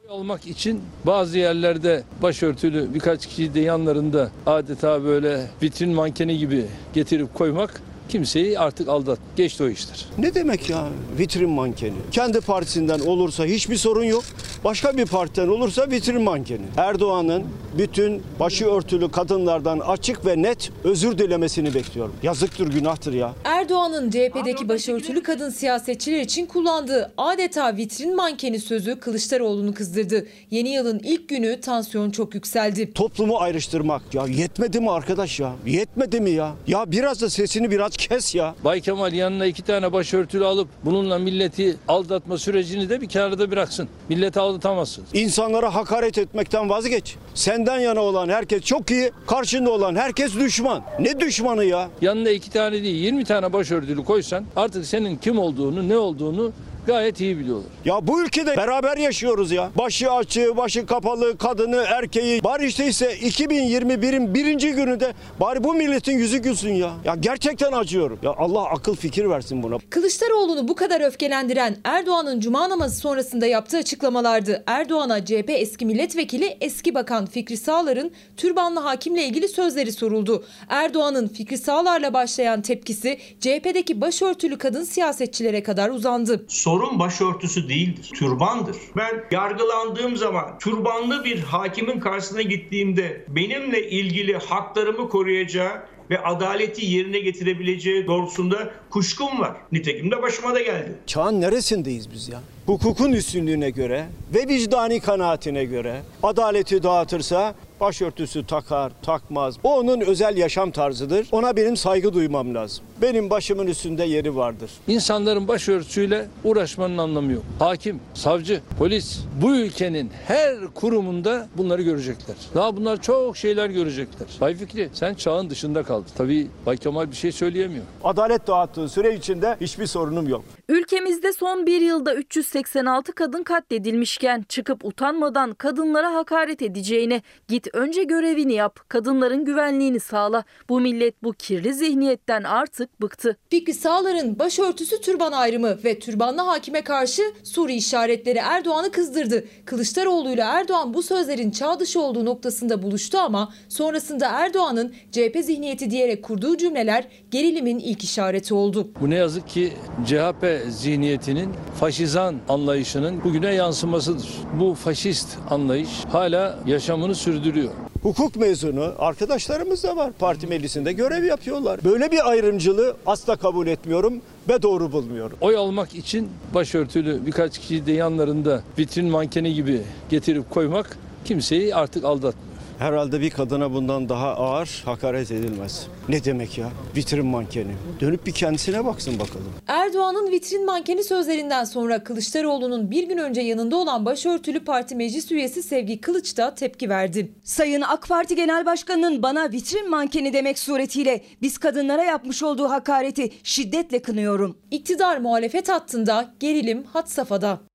olmak için bazı yerlerde başörtülü birkaç kişiyi de yanlarında adeta böyle vitrin mankeni gibi getirip koymak kimseyi artık aldat. Geçti o işler. Ne demek ya vitrin mankeni? Kendi partisinden olursa hiçbir sorun yok. Başka bir partiden olursa vitrin mankeni. Erdoğan'ın bütün başı örtülü kadınlardan açık ve net özür dilemesini bekliyorum. Yazıktır, günahtır ya. Erdoğan'ın CHP'deki başörtülü kadın siyasetçiler için kullandığı adeta vitrin mankeni sözü Kılıçdaroğlu'nu kızdırdı. Yeni yılın ilk günü tansiyon çok yükseldi. Toplumu ayrıştırmak ya yetmedi mi arkadaş ya? Yetmedi mi ya? Ya biraz da sesini biraz kes ya. Bay Kemal yanına iki tane başörtülü alıp bununla milleti aldatma sürecini de bir kenarda bıraksın. Milleti aldatamazsın. İnsanlara hakaret etmekten vazgeç. Senden yana olan herkes çok iyi, karşında olan herkes düşman. Ne düşmanı ya? Yanına iki tane değil 20 tane başörtülü koysan artık senin kim olduğunu ne olduğunu gayet iyi biliyorlar. Ya bu ülkede beraber yaşıyoruz ya. Başı açığı, başı kapalı, kadını, erkeği. Bari işte ise 2021'in birinci gününde bari bu milletin yüzü gülsün ya. Ya gerçekten acıyorum. Ya Allah akıl fikir versin buna. Kılıçdaroğlu'nu bu kadar öfkelendiren Erdoğan'ın cuma namazı sonrasında yaptığı açıklamalardı. Erdoğan'a CHP eski milletvekili eski bakan Fikri Sağlar'ın türbanlı hakimle ilgili sözleri soruldu. Erdoğan'ın Fikri Sağlar'la başlayan tepkisi CHP'deki başörtülü kadın siyasetçilere kadar uzandı. Sorun sorun başörtüsü değildir, türbandır. Ben yargılandığım zaman türbanlı bir hakimin karşısına gittiğimde benimle ilgili haklarımı koruyacağı ve adaleti yerine getirebileceği doğrultusunda kuşkum var. Nitekim de başıma da geldi. Çağın neresindeyiz biz ya? Hukukun üstünlüğüne göre ve vicdani kanaatine göre adaleti dağıtırsa başörtüsü takar, takmaz. O onun özel yaşam tarzıdır. Ona benim saygı duymam lazım. Benim başımın üstünde yeri vardır. İnsanların başörtüsüyle uğraşmanın anlamı yok. Hakim, savcı, polis bu ülkenin her kurumunda bunları görecekler. Daha bunlar çok şeyler görecekler. Bay Fikri sen çağın dışında kaldın. Tabii Bay Kemal bir şey söyleyemiyor. Adalet dağıttığı süre içinde hiçbir sorunum yok. Ülkemizde son bir yılda 386 kadın katledilmişken çıkıp utanmadan kadınlara hakaret edeceğine git önce görevini yap, kadınların güvenliğini sağla. Bu millet bu kirli zihniyetten artık bıktı. Fikri Sağlar'ın başörtüsü türban ayrımı ve türbanlı hakime karşı Suri işaretleri Erdoğan'ı kızdırdı. Kılıçdaroğlu ile Erdoğan bu sözlerin çağ dışı olduğu noktasında buluştu ama sonrasında Erdoğan'ın CHP zihniyeti diyerek kurduğu cümleler gerilimin ilk işareti oldu. Bu ne yazık ki CHP zihniyetinin faşizan anlayışının bugüne yansımasıdır. Bu faşist anlayış hala yaşamını sürdürüyor. Hukuk mezunu arkadaşlarımız da var. Parti meclisinde görev yapıyorlar. Böyle bir ayrımcılığı asla kabul etmiyorum ve doğru bulmuyorum. Oy almak için başörtülü birkaç kişiyi de yanlarında vitrin mankeni gibi getirip koymak kimseyi artık aldatmıyor. Herhalde bir kadına bundan daha ağır hakaret edilmez. Ne demek ya? Vitrin mankeni. Dönüp bir kendisine baksın bakalım. Erdoğan'ın vitrin mankeni sözlerinden sonra Kılıçdaroğlu'nun bir gün önce yanında olan başörtülü parti meclis üyesi Sevgi Kılıç da tepki verdi. Sayın AK Parti Genel Başkanı'nın bana vitrin mankeni demek suretiyle biz kadınlara yapmış olduğu hakareti şiddetle kınıyorum. İktidar muhalefet hattında gerilim had safhada.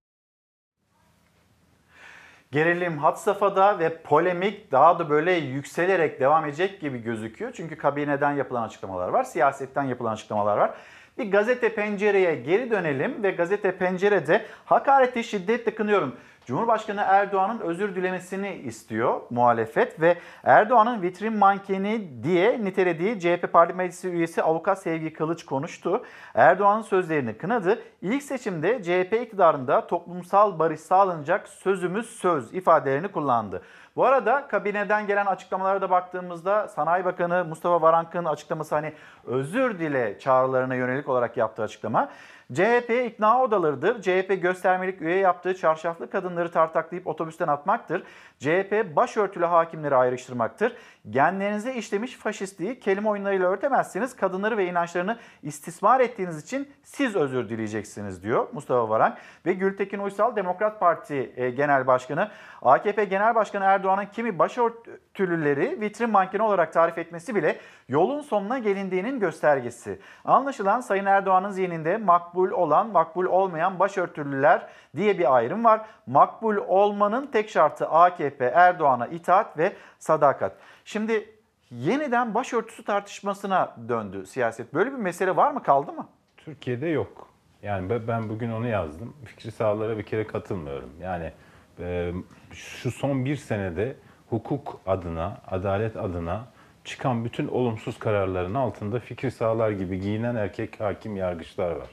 Gerilim had safhada ve polemik daha da böyle yükselerek devam edecek gibi gözüküyor. Çünkü kabineden yapılan açıklamalar var, siyasetten yapılan açıklamalar var. Bir gazete pencereye geri dönelim ve gazete pencerede hakareti şiddetle kınıyorum. Cumhurbaşkanı Erdoğan'ın özür dilemesini istiyor muhalefet ve Erdoğan'ın vitrin mankeni diye nitelediği CHP Parti Meclisi üyesi avukat Sevgi Kılıç konuştu. Erdoğan'ın sözlerini kınadı. İlk seçimde CHP iktidarında toplumsal barış sağlanacak sözümüz söz ifadelerini kullandı. Bu arada kabineden gelen açıklamalara da baktığımızda Sanayi Bakanı Mustafa Varank'ın açıklaması hani özür dile çağrılarına yönelik olarak yaptığı açıklama. CHP ikna odalarıdır. CHP göstermelik üye yaptığı çarşaflı kadınları tartaklayıp otobüsten atmaktır. CHP başörtülü hakimleri ayrıştırmaktır. Genlerinize işlemiş faşistliği kelime oyunlarıyla örtemezsiniz. Kadınları ve inançlarını istismar ettiğiniz için siz özür dileyeceksiniz diyor Mustafa Varank. Ve Gültekin Uysal Demokrat Parti e, Genel Başkanı AKP Genel Başkanı Erdoğan'ın kimi başörtülüleri vitrin mankeni olarak tarif etmesi bile yolun sonuna gelindiğinin göstergesi. Anlaşılan Sayın Erdoğan'ın zihninde makbul olan, makbul olmayan başörtülüler diye bir ayrım var. Makbul olmanın tek şartı AKP Erdoğan'a itaat ve sadakat. Şimdi yeniden başörtüsü tartışmasına döndü siyaset. Böyle bir mesele var mı kaldı mı? Türkiye'de yok. Yani ben- bugün onu yazdım. Fikri sahalara bir kere katılmıyorum. Yani e, şu son bir senede hukuk adına, adalet adına çıkan bütün olumsuz kararların altında fikri sahalar gibi giyinen erkek hakim yargıçlar var.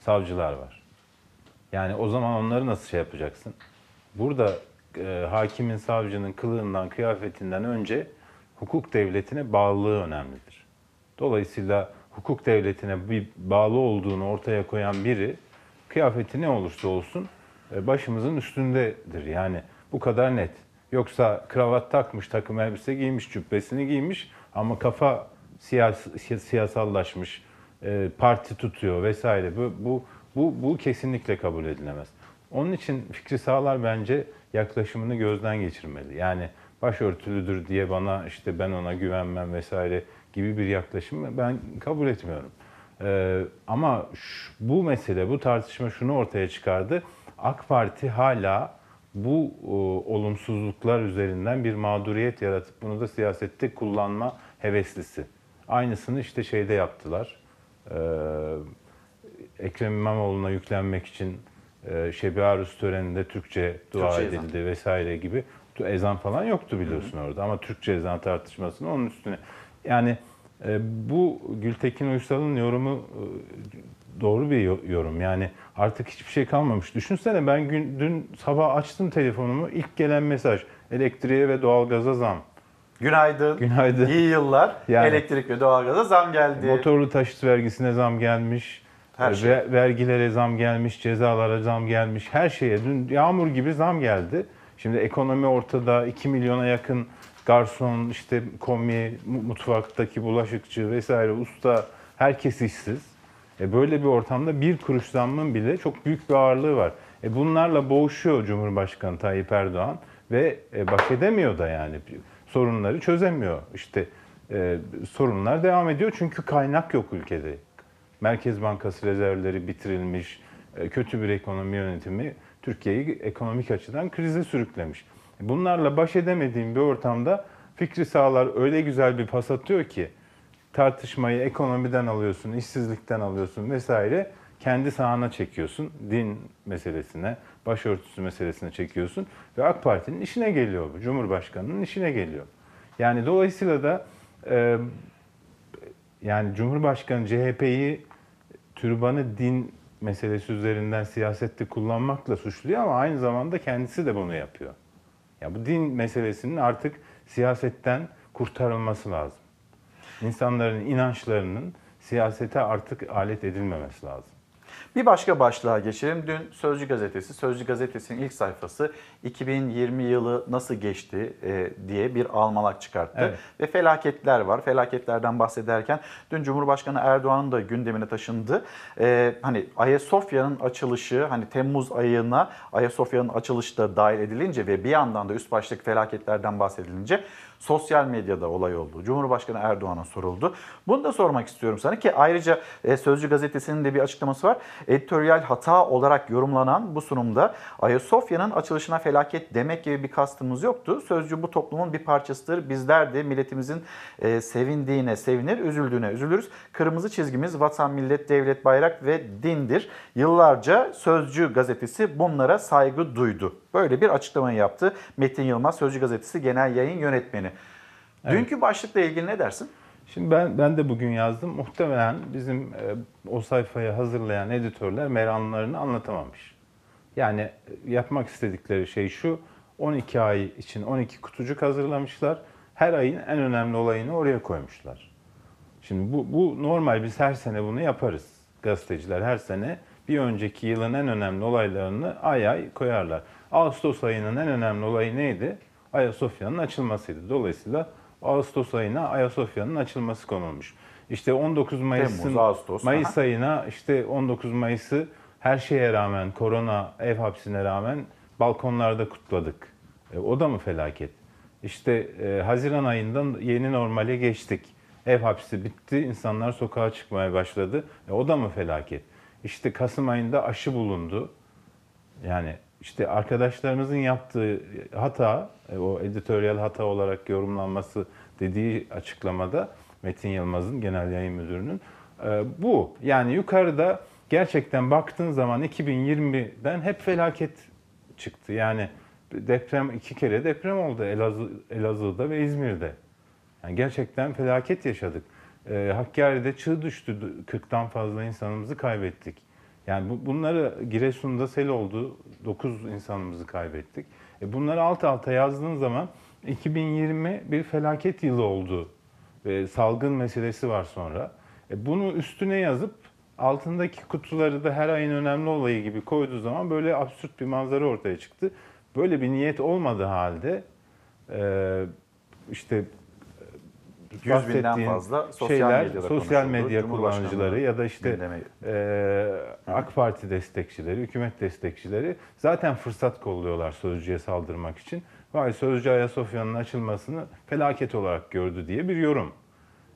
Savcılar var. Yani o zaman onları nasıl şey yapacaksın? Burada e, hakimin, savcının kılığından, kıyafetinden önce hukuk devletine bağlılığı önemlidir. Dolayısıyla hukuk devletine bir bağlı olduğunu ortaya koyan biri kıyafeti ne olursa olsun e, başımızın üstündedir. Yani bu kadar net. Yoksa kravat takmış, takım elbise giymiş, cübbesini giymiş ama kafa siyas si- siyasallaşmış, e, parti tutuyor vesaire. Bu, bu, bu, bu kesinlikle kabul edilemez. Onun için Fikri Sağlar bence yaklaşımını gözden geçirmeli. Yani başörtülüdür diye bana işte ben ona güvenmem vesaire gibi bir yaklaşım ben kabul etmiyorum. Ee, ama şu- bu mesele, bu tartışma şunu ortaya çıkardı. AK Parti hala bu e, olumsuzluklar üzerinden bir mağduriyet yaratıp bunu da siyasette kullanma heveslisi. Aynısını işte şeyde yaptılar. Ee, Ekrem İmamoğlu'na yüklenmek için e, Şebi Arus töreninde Türkçe dua Türkçe ezan. edildi vesaire gibi. Ezan falan yoktu biliyorsun orada ama Türkçe ezan tartışmasını onun üstüne. Yani bu Gültekin Uysal'ın yorumu e, doğru bir yo- yorum. Yani artık hiçbir şey kalmamış. Düşünsene ben gün, dün sabah açtım telefonumu. ilk gelen mesaj elektriğe ve doğalgaza zam. Günaydın. Günaydın. İyi yıllar. Yani- Elektrik ve doğalgaza zam geldi. Motorlu taşıt vergisine zam gelmiş. Her e, şey. ve- vergilere zam gelmiş, cezalara zam gelmiş. Her şeye dün yağmur gibi zam geldi. Şimdi ekonomi ortada 2 milyona yakın garson, işte komi, mu- mutfaktaki bulaşıkçı vesaire usta herkes işsiz. E böyle bir ortamda bir kuruş zammın bile çok büyük bir ağırlığı var. E bunlarla boğuşuyor Cumhurbaşkanı Tayyip Erdoğan ve e, baş edemiyor da yani sorunları çözemiyor. İşte e, sorunlar devam ediyor çünkü kaynak yok ülkede. Merkez Bankası rezervleri bitirilmiş, e, kötü bir ekonomi yönetimi Türkiye'yi ekonomik açıdan krize sürüklemiş. Bunlarla baş edemediğim bir ortamda Fikri Sağlar öyle güzel bir pas atıyor ki tartışmayı ekonomiden alıyorsun, işsizlikten alıyorsun vesaire kendi sahana çekiyorsun. Din meselesine, başörtüsü meselesine çekiyorsun ve AK Parti'nin işine geliyor bu. Cumhurbaşkanının işine geliyor. Yani dolayısıyla da e, yani Cumhurbaşkanı CHP'yi türbanı din meselesi üzerinden siyasette kullanmakla suçluyor ama aynı zamanda kendisi de bunu yapıyor. Ya bu din meselesinin artık siyasetten kurtarılması lazım. İnsanların inançlarının siyasete artık alet edilmemesi lazım. Bir başka başlığa geçelim. Dün Sözcü Gazetesi, Sözcü Gazetesi'nin ilk sayfası 2020 yılı nasıl geçti e, diye bir almalak çıkarttı. Evet. Ve felaketler var. Felaketlerden bahsederken dün Cumhurbaşkanı Erdoğan'ın da gündemine taşındı. E, hani Ayasofya'nın açılışı, hani Temmuz ayına Ayasofya'nın açılışı da dahil edilince ve bir yandan da üst başlık felaketlerden bahsedilince sosyal medyada olay oldu. Cumhurbaşkanı Erdoğan'a soruldu. Bunu da sormak istiyorum sana ki ayrıca e, Sözcü Gazetesi'nin de bir açıklaması var. Editoryal hata olarak yorumlanan bu sunumda Ayasofya'nın açılışına felaket demek gibi bir kastımız yoktu. Sözcü bu toplumun bir parçasıdır. Bizler de milletimizin e, sevindiğine sevinir, üzüldüğüne üzülürüz. Kırmızı çizgimiz vatan, millet, devlet, bayrak ve dindir. Yıllarca Sözcü Gazetesi bunlara saygı duydu. Böyle bir açıklamayı yaptı Metin Yılmaz Sözcü Gazetesi Genel Yayın Yönetmeni. Dünkü başlıkla ilgili ne dersin? Şimdi ben ben de bugün yazdım. Muhtemelen bizim e, o sayfayı hazırlayan editörler meramlarını anlatamamış. Yani e, yapmak istedikleri şey şu. 12 ay için 12 kutucuk hazırlamışlar. Her ayın en önemli olayını oraya koymuşlar. Şimdi bu, bu normal biz her sene bunu yaparız. Gazeteciler her sene bir önceki yılın en önemli olaylarını ay ay koyarlar. Ağustos ayının en önemli olayı neydi? Ayasofya'nın açılmasıydı. Dolayısıyla Ağustos ayına Ayasofya'nın açılması konulmuş. İşte 19 Mayıs'ın Temmuz, Ağustos, Mayıs aha. ayına işte 19 Mayıs'ı her şeye rağmen korona ev hapsine rağmen balkonlarda kutladık. E, o da mı felaket? İşte e, Haziran ayından yeni normale geçtik. Ev hapsi bitti, insanlar sokağa çıkmaya başladı. E, o da mı felaket? İşte Kasım ayında aşı bulundu. Yani işte arkadaşlarımızın yaptığı hata, e, o editoryal hata olarak yorumlanması dediği açıklamada Metin Yılmaz'ın genel yayın müdürünün e, bu. Yani yukarıda gerçekten baktığın zaman 2020'den hep felaket çıktı. Yani deprem iki kere deprem oldu Elazığ, Elazığ'da ve İzmir'de. Yani gerçekten felaket yaşadık. E, Hakkari'de çığ düştü. 40'tan fazla insanımızı kaybettik. Yani bu, bunları Giresun'da sel oldu. 9 insanımızı kaybettik. E bunları alt alta yazdığın zaman 2020 bir felaket yılı oldu. Ve salgın meselesi var sonra. E bunu üstüne yazıp altındaki kutuları da her ayın önemli olayı gibi koyduğu zaman böyle absürt bir manzara ortaya çıktı. Böyle bir niyet olmadığı halde e, işte 100 binden fazla sosyal şeyler, medyada sosyal medya kullanıcıları ya da işte e, AK Parti destekçileri, hükümet destekçileri zaten fırsat kolluyorlar Sözcü'ye saldırmak için. Vay Sözcü Ayasofya'nın açılmasını felaket olarak gördü diye bir yorum.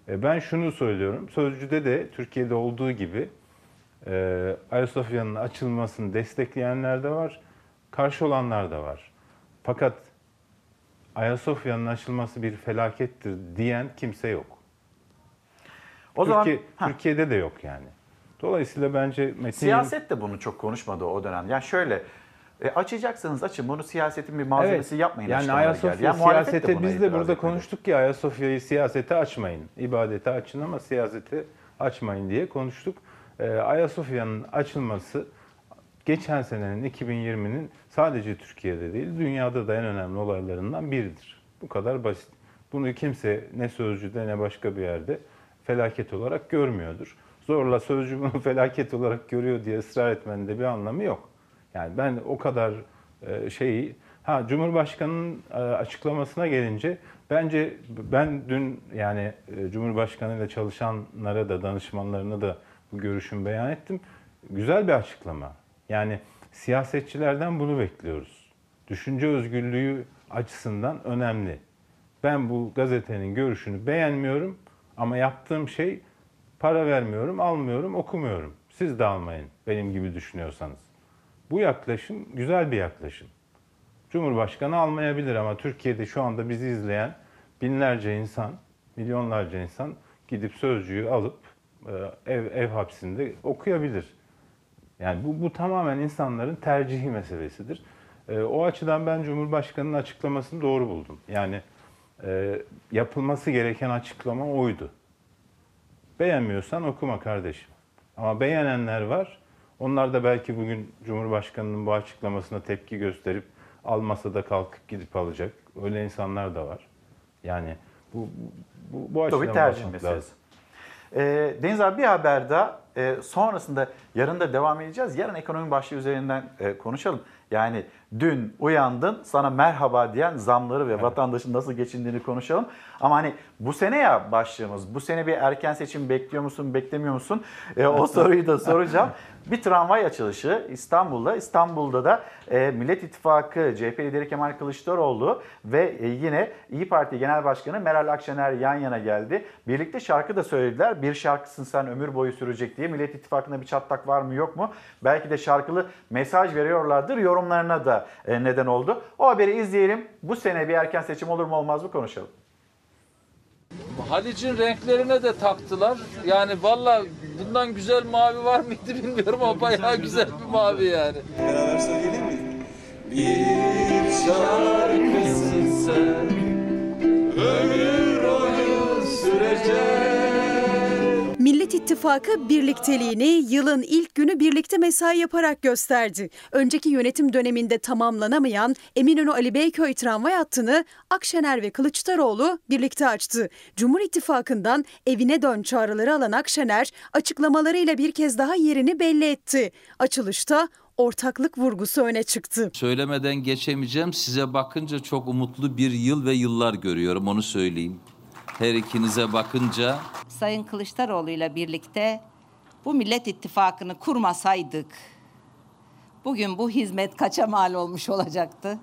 E, ben şunu söylüyorum, Sözcü'de de Türkiye'de olduğu gibi e, Ayasofya'nın açılmasını destekleyenler de var, karşı olanlar da var. Fakat Ayasofya'nın açılması bir felakettir diyen kimse yok. O zaman- Türkiye, Ha. Türkiye'de yok yani. Dolayısıyla bence Metin Siyaset de bunu çok konuşmadı o dönem. Yani şöyle e, açacaksanız açın bunu siyasetin bir malzemesi yapmayın. Yani Ayasofya geldi. Yani siyasete buna biz de burada etmedi. konuştuk ki Ayasofya'yı siyasete açmayın. İbadete açın ama siyasete açmayın diye konuştuk. e, Ayasofya'nın açılması geçen senenin 2020'nin sadece Türkiye'de değil dünyada da en önemli olaylarından biridir. Bu kadar basit. Bunu kimse ne sözcüde ne başka bir yerde felaket olarak görmüyordur. Zorla sözcü bunu felaket olarak görüyor diye ısrar etmenin de bir anlamı yok. Yani ben o kadar e, şeyi ha Cumhurbaşkanının e, açıklamasına gelince bence ben dün yani e, Cumhurbaşkanı ile çalışanlara da danışmanlarına da bu görüşümü beyan ettim. Güzel bir açıklama. Yani siyasetçilerden bunu bekliyoruz. Düşünce özgürlüğü açısından önemli. Ben bu gazetenin görüşünü beğenmiyorum ama yaptığım şey para vermiyorum, almıyorum, okumuyorum. Siz de almayın benim gibi düşünüyorsanız. Bu yaklaşım güzel bir yaklaşım. Cumhurbaşkanı almayabilir ama Türkiye'de şu anda bizi izleyen binlerce insan, milyonlarca insan gidip sözcüğü alıp e, ev, ev hapsinde okuyabilir. Yani bu, bu tamamen insanların tercihi meselesidir. E, o açıdan ben Cumhurbaşkanı'nın açıklamasını doğru buldum. Yani e, yapılması gereken açıklama oydu. Beğenmiyorsan okuma kardeşim. Ama beğenenler var. Onlar da belki bugün Cumhurbaşkanı'nın bu açıklamasına tepki gösterip almasa da kalkıp gidip alacak. Öyle insanlar da var. Yani bu bu, bu açıdan Tabii tercih meselesi. lazım. Ee, Deniz abi bir haber daha. Ee, sonrasında yarın da devam edeceğiz. Yarın ekonomi başlığı üzerinden e, konuşalım. Yani dün uyandın sana merhaba diyen zamları ve vatandaşın nasıl geçindiğini konuşalım. Ama hani bu sene ya başlığımız. Bu sene bir erken seçim bekliyor musun, beklemiyor musun? Ee, o soruyu da soracağım. Bir tramvay açılışı İstanbul'da. İstanbul'da da e, Millet İttifakı CHP lideri Kemal Kılıçdaroğlu ve e, yine İyi Parti Genel Başkanı Meral Akşener yan yana geldi. Birlikte şarkı da söylediler. Bir şarkısın sen ömür boyu sürecek diye. Millet İttifakı'nda bir çatlak var mı yok mu? Belki de şarkılı mesaj veriyorlardır. Yorumlarına da e, neden oldu. O haberi izleyelim. Bu sene bir erken seçim olur mu olmaz mı konuşalım. Halic'in renklerine de taktılar. Yani valla bundan güzel mavi var mıydı bilmiyorum ama bayağı güzel bir mavi yani. Beraber söyleyelim mi? Bir şarkısın sen Ömür boyu sürecek Millet İttifakı birlikteliğini yılın ilk günü birlikte mesai yaparak gösterdi. Önceki yönetim döneminde tamamlanamayan Eminönü Ali Beyköy tramvay hattını Akşener ve Kılıçdaroğlu birlikte açtı. Cumhur İttifakı'ndan evine dön çağrıları alan Akşener açıklamalarıyla bir kez daha yerini belli etti. Açılışta ortaklık vurgusu öne çıktı. Söylemeden geçemeyeceğim. Size bakınca çok umutlu bir yıl ve yıllar görüyorum onu söyleyeyim. Her ikinize bakınca Sayın Kılıçdaroğlu ile birlikte bu Millet İttifakı'nı kurmasaydık bugün bu hizmet kaça mal olmuş olacaktı?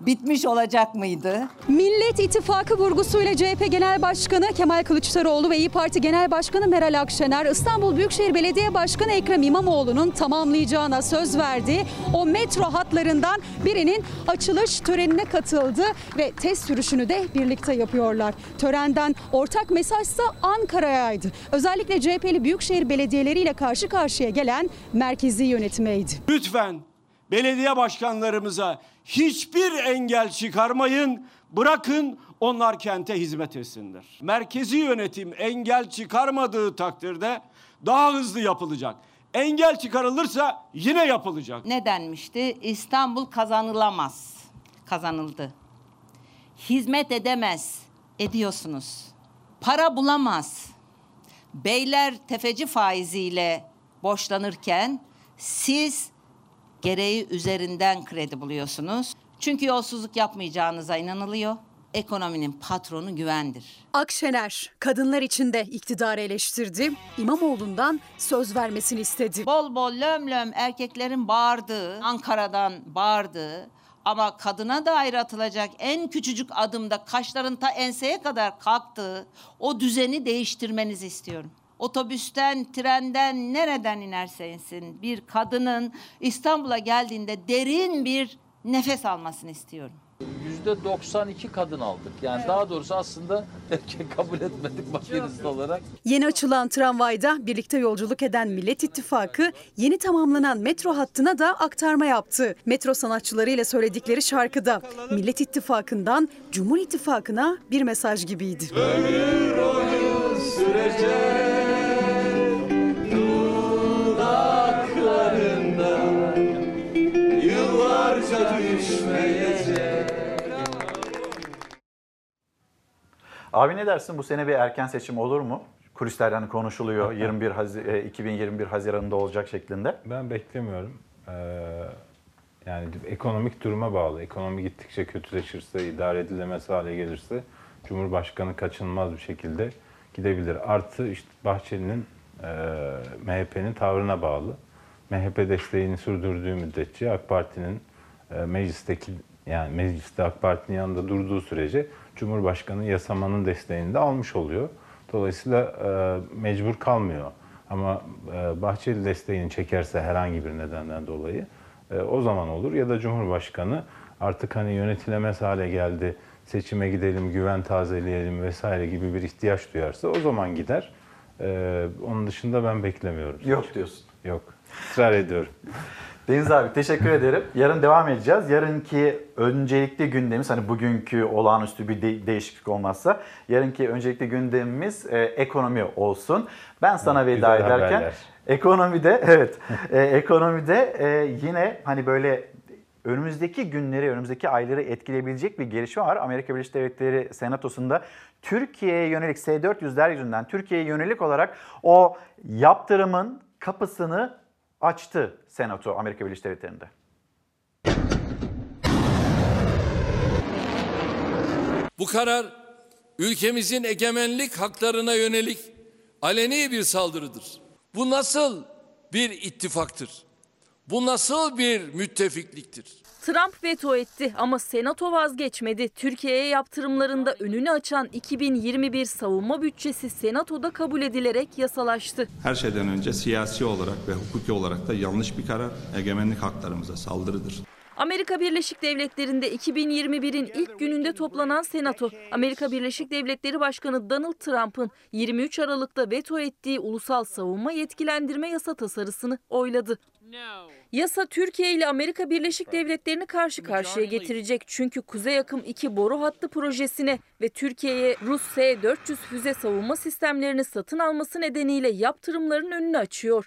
Bitmiş olacak mıydı? Millet İttifakı vurgusuyla CHP Genel Başkanı Kemal Kılıçdaroğlu ve İyi Parti Genel Başkanı Meral Akşener İstanbul Büyükşehir Belediye Başkanı Ekrem İmamoğlu'nun tamamlayacağına söz verdi. O metro hatlarından birinin açılış törenine katıldı ve test sürüşünü de birlikte yapıyorlar. Törenden ortak mesajsa Ankara'yaydı. Özellikle CHP'li Büyükşehir belediyeleriyle karşı karşıya gelen merkezi yönetimeydi. Lütfen belediye başkanlarımıza hiçbir engel çıkarmayın. Bırakın onlar kente hizmet etsinler. Merkezi yönetim engel çıkarmadığı takdirde daha hızlı yapılacak. Engel çıkarılırsa yine yapılacak. Ne denmişti? İstanbul kazanılamaz. Kazanıldı. Hizmet edemez. Ediyorsunuz. Para bulamaz. Beyler tefeci faiziyle borçlanırken siz gereği üzerinden kredi buluyorsunuz. Çünkü yolsuzluk yapmayacağınıza inanılıyor. Ekonominin patronu güvendir. Akşener kadınlar için de iktidarı eleştirdi. İmamoğlu'ndan söz vermesini istedi. Bol bol löm löm erkeklerin bağırdığı, Ankara'dan bağırdığı ama kadına dair atılacak en küçücük adımda kaşların ta enseye kadar kalktığı o düzeni değiştirmenizi istiyorum. Otobüsten, trenden, nereden inerse insin bir kadının İstanbul'a geldiğinde derin bir nefes almasını istiyorum. Yüzde 92 kadın aldık. Yani daha doğrusu aslında erkek kabul etmedik makinist olarak. Yeni açılan tramvayda birlikte yolculuk eden Millet İttifakı yeni tamamlanan metro hattına da aktarma yaptı. Metro sanatçılarıyla söyledikleri şarkıda Millet İttifakı'ndan Cumhur İttifakı'na bir mesaj gibiydi. Ömür boyu sürecek Abi ne dersin bu sene bir erken seçim olur mu? Kulislerden hani konuşuluyor 21 Hazi- e, 2021 Haziran'ında olacak şeklinde. Ben beklemiyorum. Ee, yani ekonomik duruma bağlı. Ekonomi gittikçe kötüleşirse, idare edilemez hale gelirse Cumhurbaşkanı kaçınılmaz bir şekilde gidebilir. Artı işte Bahçeli'nin e, MHP'nin tavrına bağlı. MHP desteğini sürdürdüğü müddetçe AK Parti'nin e, meclisteki yani mecliste AK Parti'nin yanında durduğu sürece Cumhurbaşkanı yasamanın desteğini de almış oluyor. Dolayısıyla e, mecbur kalmıyor. Ama e, Bahçeli desteğini çekerse herhangi bir nedenden dolayı e, o zaman olur. Ya da Cumhurbaşkanı artık hani yönetilemez hale geldi, seçime gidelim, güven tazeleyelim vesaire gibi bir ihtiyaç duyarsa o zaman gider. E, onun dışında ben beklemiyorum. Yok diyorsun. Yok. Israr ediyorum. Deniz abi teşekkür ederim. Yarın devam edeceğiz. Yarınki öncelikli gündemimiz hani bugünkü olağanüstü bir de- değişiklik olmazsa yarınki öncelikli gündemimiz e, ekonomi olsun. Ben sana veda güzel ederken haberler. ekonomide evet e, ekonomide e, yine hani böyle önümüzdeki günleri, önümüzdeki ayları etkileyebilecek bir gelişme var. Amerika Birleşik Devletleri Senatosu'nda Türkiye'ye yönelik S-400'ler yüzünden Türkiye'ye yönelik olarak o yaptırımın kapısını açtı Senato Amerika Birleşik Devletleri'nde. Bu karar ülkemizin egemenlik haklarına yönelik aleni bir saldırıdır. Bu nasıl bir ittifaktır? Bu nasıl bir müttefikliktir? Trump veto etti ama Senato vazgeçmedi. Türkiye'ye yaptırımlarında önünü açan 2021 savunma bütçesi Senato'da kabul edilerek yasalaştı. Her şeyden önce siyasi olarak ve hukuki olarak da yanlış bir karar, egemenlik haklarımıza saldırıdır. Amerika Birleşik Devletleri'nde 2021'in ilk gününde toplanan Senato, Amerika Birleşik Devletleri Başkanı Donald Trump'ın 23 Aralık'ta veto ettiği ulusal savunma yetkilendirme yasa tasarısını oyladı. Yasa Türkiye ile Amerika Birleşik Devletleri'ni karşı karşıya getirecek çünkü Kuzey Akım 2 boru hattı projesine ve Türkiye'ye Rus S-400 füze savunma sistemlerini satın alması nedeniyle yaptırımların önünü açıyor.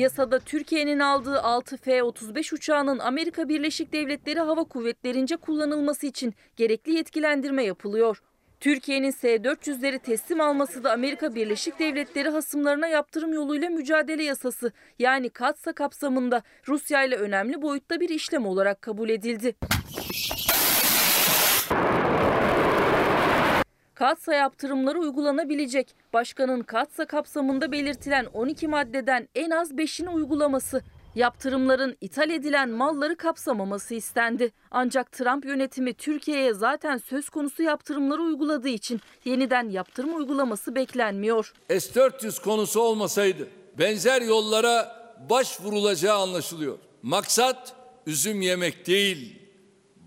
Yasada Türkiye'nin aldığı 6 F-35 uçağının Amerika Birleşik Devletleri Hava Kuvvetlerince kullanılması için gerekli yetkilendirme yapılıyor. Türkiye'nin S-400'leri teslim alması da Amerika Birleşik Devletleri hasımlarına yaptırım yoluyla mücadele yasası yani KATSA kapsamında Rusya ile önemli boyutta bir işlem olarak kabul edildi. Katsa yaptırımları uygulanabilecek. Başkanın Katsa kapsamında belirtilen 12 maddeden en az 5'ini uygulaması. Yaptırımların ithal edilen malları kapsamaması istendi. Ancak Trump yönetimi Türkiye'ye zaten söz konusu yaptırımları uyguladığı için yeniden yaptırım uygulaması beklenmiyor. S-400 konusu olmasaydı benzer yollara başvurulacağı anlaşılıyor. Maksat üzüm yemek değil,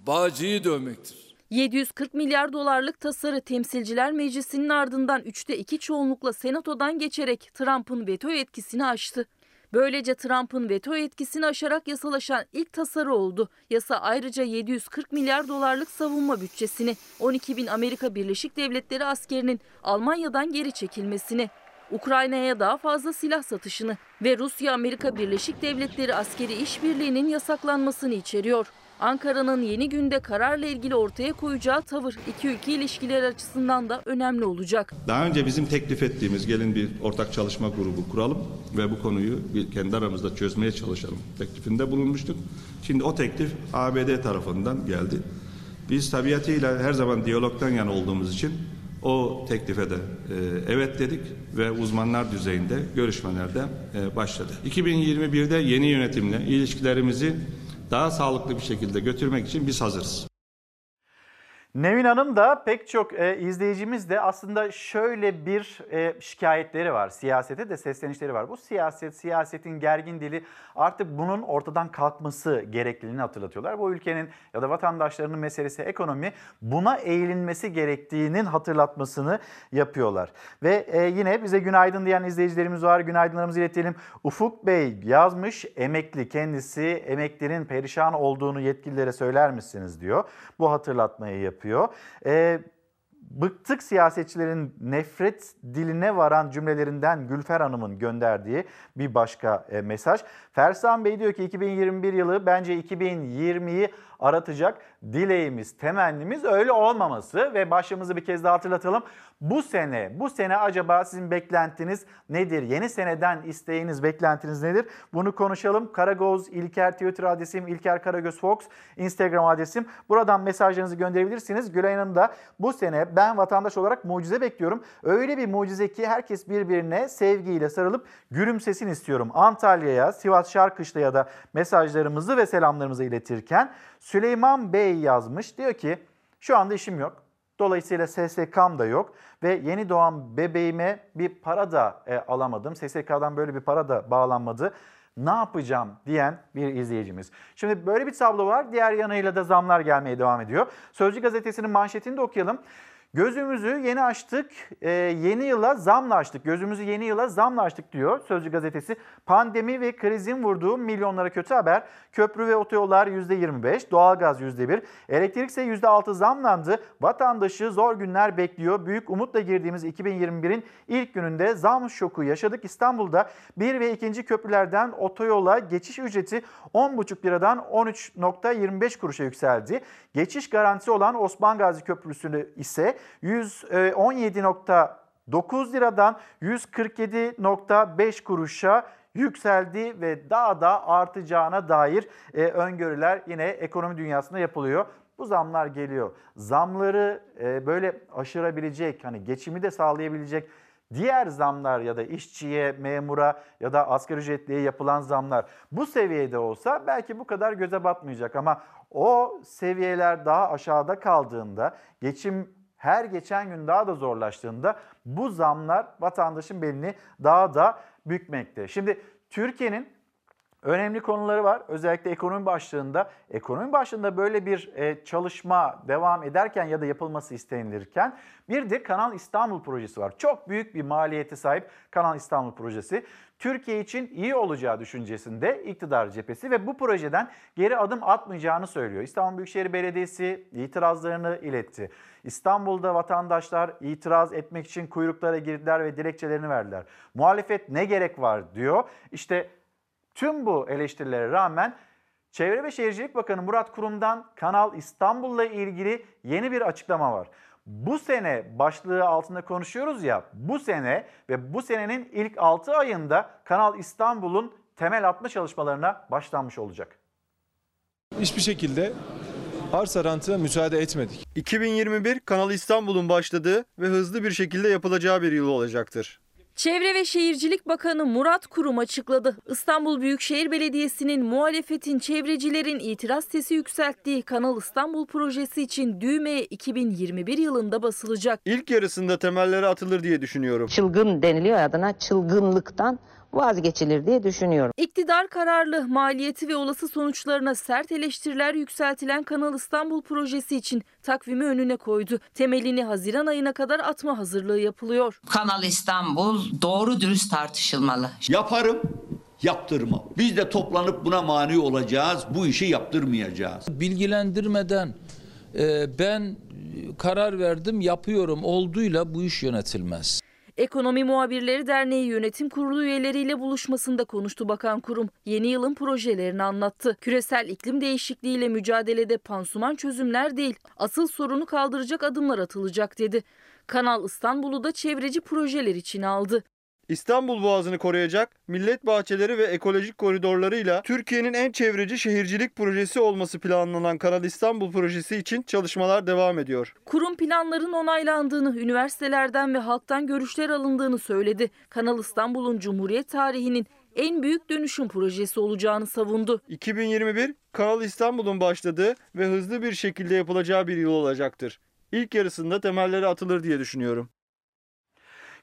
bağcıyı dövmektir. 740 milyar dolarlık tasarı Temsilciler Meclisi'nin ardından 3'te 2 çoğunlukla Senato'dan geçerek Trump'ın veto yetkisini aştı. Böylece Trump'ın veto yetkisini aşarak yasalaşan ilk tasarı oldu. Yasa ayrıca 740 milyar dolarlık savunma bütçesini, 12 bin Amerika Birleşik Devletleri askerinin Almanya'dan geri çekilmesini, Ukrayna'ya daha fazla silah satışını ve Rusya-Amerika Birleşik Devletleri askeri işbirliğinin yasaklanmasını içeriyor. Ankara'nın yeni günde kararla ilgili ortaya koyacağı tavır iki ülke ilişkileri açısından da önemli olacak. Daha önce bizim teklif ettiğimiz gelin bir ortak çalışma grubu kuralım ve bu konuyu kendi aramızda çözmeye çalışalım teklifinde bulunmuştuk. Şimdi o teklif ABD tarafından geldi. Biz tabiatıyla her zaman diyalogtan yana olduğumuz için o teklife de e, evet dedik ve uzmanlar düzeyinde görüşmelerde e, başladı. 2021'de yeni yönetimle ilişkilerimizi daha sağlıklı bir şekilde götürmek için biz hazırız. Nevin Hanım da pek çok e, izleyicimiz de aslında şöyle bir e, şikayetleri var. Siyasete de seslenişleri var. Bu siyaset, siyasetin gergin dili artık bunun ortadan kalkması gerekliliğini hatırlatıyorlar. Bu ülkenin ya da vatandaşlarının meselesi ekonomi buna eğilinmesi gerektiğinin hatırlatmasını yapıyorlar. Ve e, yine bize günaydın diyen izleyicilerimiz var. Günaydınlarımızı iletelim. Ufuk Bey yazmış emekli kendisi emeklinin perişan olduğunu yetkililere söyler misiniz diyor. Bu hatırlatmayı yapıyor yapıyor. Ee, Bıktık siyasetçilerin nefret diline varan cümlelerinden Gülfer Hanım'ın gönderdiği bir başka e, mesaj. Fersan Bey diyor ki 2021 yılı bence 2020'yi aratacak dileğimiz, temennimiz öyle olmaması ve başlığımızı bir kez daha hatırlatalım. Bu sene, bu sene acaba sizin beklentiniz nedir? Yeni seneden isteğiniz, beklentiniz nedir? Bunu konuşalım. Karagoz İlker Twitter adresim, İlker Karagöz Fox Instagram adresim. Buradan mesajlarınızı gönderebilirsiniz. Gülay Hanım da bu sene ben vatandaş olarak mucize bekliyorum. Öyle bir mucize ki herkes birbirine sevgiyle sarılıp gülümsesin istiyorum. Antalya'ya, Sivas Şarkışla'ya da mesajlarımızı ve selamlarımızı iletirken Süleyman Bey yazmış. Diyor ki şu anda işim yok. Dolayısıyla SSK'm da yok ve yeni doğan bebeğime bir para da e, alamadım. SSK'dan böyle bir para da bağlanmadı. Ne yapacağım diyen bir izleyicimiz. Şimdi böyle bir tablo var. Diğer yanıyla da zamlar gelmeye devam ediyor. Sözcü gazetesinin manşetini de okuyalım. Gözümüzü yeni açtık, e, yeni yıla zamla açtık. Gözümüzü yeni yıla zamla açtık diyor Sözcü gazetesi. Pandemi ve krizin vurduğu milyonlara kötü haber. Köprü ve otoyollar %25, doğalgaz %1, elektrik ise %6 zamlandı. Vatandaşı zor günler bekliyor. Büyük umutla girdiğimiz 2021'in ilk gününde zam şoku yaşadık. İstanbul'da 1 ve 2. köprülerden otoyola geçiş ücreti 10,5 liradan 13.25 kuruşa yükseldi. Geçiş garantisi olan Osman Gazi Köprüsü'nü ise 117.9 liradan 147.5 kuruşa yükseldi ve daha da artacağına dair e, öngörüler yine ekonomi dünyasında yapılıyor. Bu zamlar geliyor. Zamları e, böyle aşırabilecek, hani geçimi de sağlayabilecek diğer zamlar ya da işçiye, memura ya da asgari ücretliye yapılan zamlar bu seviyede olsa belki bu kadar göze batmayacak ama o seviyeler daha aşağıda kaldığında, geçim her geçen gün daha da zorlaştığında bu zamlar vatandaşın belini daha da bükmekte. Şimdi Türkiye'nin önemli konuları var. Özellikle ekonomi başlığında. Ekonomi başlığında böyle bir e, çalışma devam ederken ya da yapılması istenilirken bir de Kanal İstanbul projesi var. Çok büyük bir maliyete sahip Kanal İstanbul projesi. Türkiye için iyi olacağı düşüncesinde iktidar cephesi ve bu projeden geri adım atmayacağını söylüyor. İstanbul Büyükşehir Belediyesi itirazlarını iletti. İstanbul'da vatandaşlar itiraz etmek için kuyruklara girdiler ve dilekçelerini verdiler. Muhalefet ne gerek var diyor. İşte Tüm bu eleştirilere rağmen Çevre ve Şehircilik Bakanı Murat Kurum'dan Kanal İstanbul'la ilgili yeni bir açıklama var. Bu sene başlığı altında konuşuyoruz ya bu sene ve bu senenin ilk 6 ayında Kanal İstanbul'un temel atma çalışmalarına başlanmış olacak. Hiçbir şekilde arsa rantına müsaade etmedik. 2021 Kanal İstanbul'un başladığı ve hızlı bir şekilde yapılacağı bir yıl olacaktır. Çevre ve Şehircilik Bakanı Murat Kurum açıkladı. İstanbul Büyükşehir Belediyesi'nin muhalefetin çevrecilerin itiraz sesi yükselttiği Kanal İstanbul projesi için düğmeye 2021 yılında basılacak. İlk yarısında temelleri atılır diye düşünüyorum. Çılgın deniliyor adına çılgınlıktan vazgeçilir diye düşünüyorum. İktidar kararlı maliyeti ve olası sonuçlarına sert eleştiriler yükseltilen Kanal İstanbul projesi için takvimi önüne koydu. Temelini Haziran ayına kadar atma hazırlığı yapılıyor. Kanal İstanbul doğru dürüst tartışılmalı. Yaparım, yaptırmam. Biz de toplanıp buna mani olacağız, bu işi yaptırmayacağız. Bilgilendirmeden e, ben karar verdim yapıyorum olduğuyla bu iş yönetilmez. Ekonomi Muhabirleri Derneği Yönetim Kurulu üyeleriyle buluşmasında konuştu Bakan Kurum. Yeni yılın projelerini anlattı. Küresel iklim değişikliğiyle mücadelede pansuman çözümler değil, asıl sorunu kaldıracak adımlar atılacak dedi. Kanal İstanbul'u da çevreci projeler için aldı. İstanbul Boğazı'nı koruyacak, millet bahçeleri ve ekolojik koridorlarıyla Türkiye'nin en çevreci şehircilik projesi olması planlanan Kanal İstanbul projesi için çalışmalar devam ediyor. Kurum planların onaylandığını, üniversitelerden ve halktan görüşler alındığını söyledi. Kanal İstanbul'un Cumhuriyet tarihinin en büyük dönüşüm projesi olacağını savundu. 2021 Kanal İstanbul'un başladığı ve hızlı bir şekilde yapılacağı bir yıl olacaktır. İlk yarısında temelleri atılır diye düşünüyorum.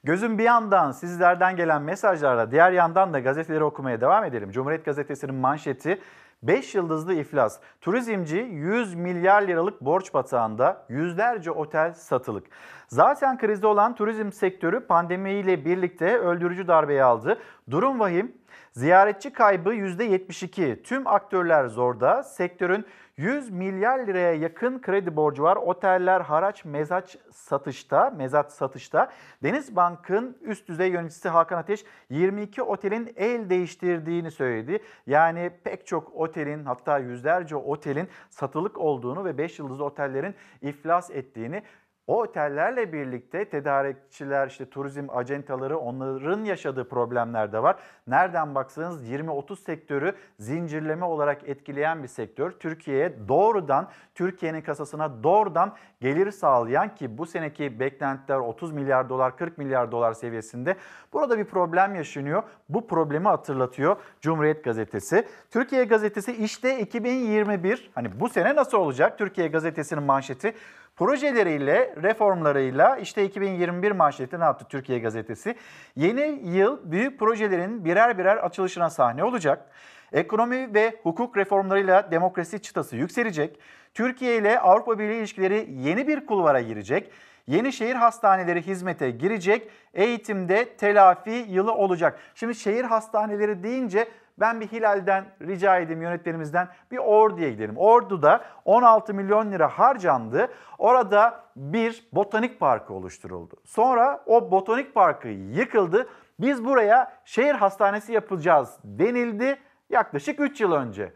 Gözüm bir yandan sizlerden gelen mesajlarla diğer yandan da gazeteleri okumaya devam edelim. Cumhuriyet Gazetesi'nin manşeti 5 yıldızlı iflas. Turizmci 100 milyar liralık borç batağında yüzlerce otel satılık. Zaten krizde olan turizm sektörü pandemiyle birlikte öldürücü darbeyi aldı. Durum vahim. Ziyaretçi kaybı %72. Tüm aktörler zorda. Sektörün 100 milyar liraya yakın kredi borcu var. Oteller haraç mezaç satışta, mezat satışta. Denizbank'ın üst düzey yöneticisi Hakan Ateş 22 otelin el değiştirdiğini söyledi. Yani pek çok otelin hatta yüzlerce otelin satılık olduğunu ve 5 yıldızlı otellerin iflas ettiğini o otellerle birlikte tedarikçiler, işte turizm acentaları onların yaşadığı problemler de var. Nereden baksanız 20-30 sektörü zincirleme olarak etkileyen bir sektör. Türkiye'ye doğrudan, Türkiye'nin kasasına doğrudan gelir sağlayan ki bu seneki beklentiler 30 milyar dolar, 40 milyar dolar seviyesinde. Burada bir problem yaşanıyor. Bu problemi hatırlatıyor Cumhuriyet Gazetesi. Türkiye Gazetesi işte 2021 hani bu sene nasıl olacak? Türkiye Gazetesi'nin manşeti projeleriyle, reformlarıyla işte 2021 manşeti ne yaptı Türkiye Gazetesi? Yeni yıl büyük projelerin birer birer açılışına sahne olacak. Ekonomi ve hukuk reformlarıyla demokrasi çıtası yükselecek. Türkiye ile Avrupa Birliği ilişkileri yeni bir kulvara girecek. Yeni şehir hastaneleri hizmete girecek. Eğitimde telafi yılı olacak. Şimdi şehir hastaneleri deyince ben bir Hilal'den rica edeyim yönetmenimizden bir Ordu'ya gidelim. Ordu'da 16 milyon lira harcandı. Orada bir botanik parkı oluşturuldu. Sonra o botanik parkı yıkıldı. Biz buraya şehir hastanesi yapacağız denildi yaklaşık 3 yıl önce.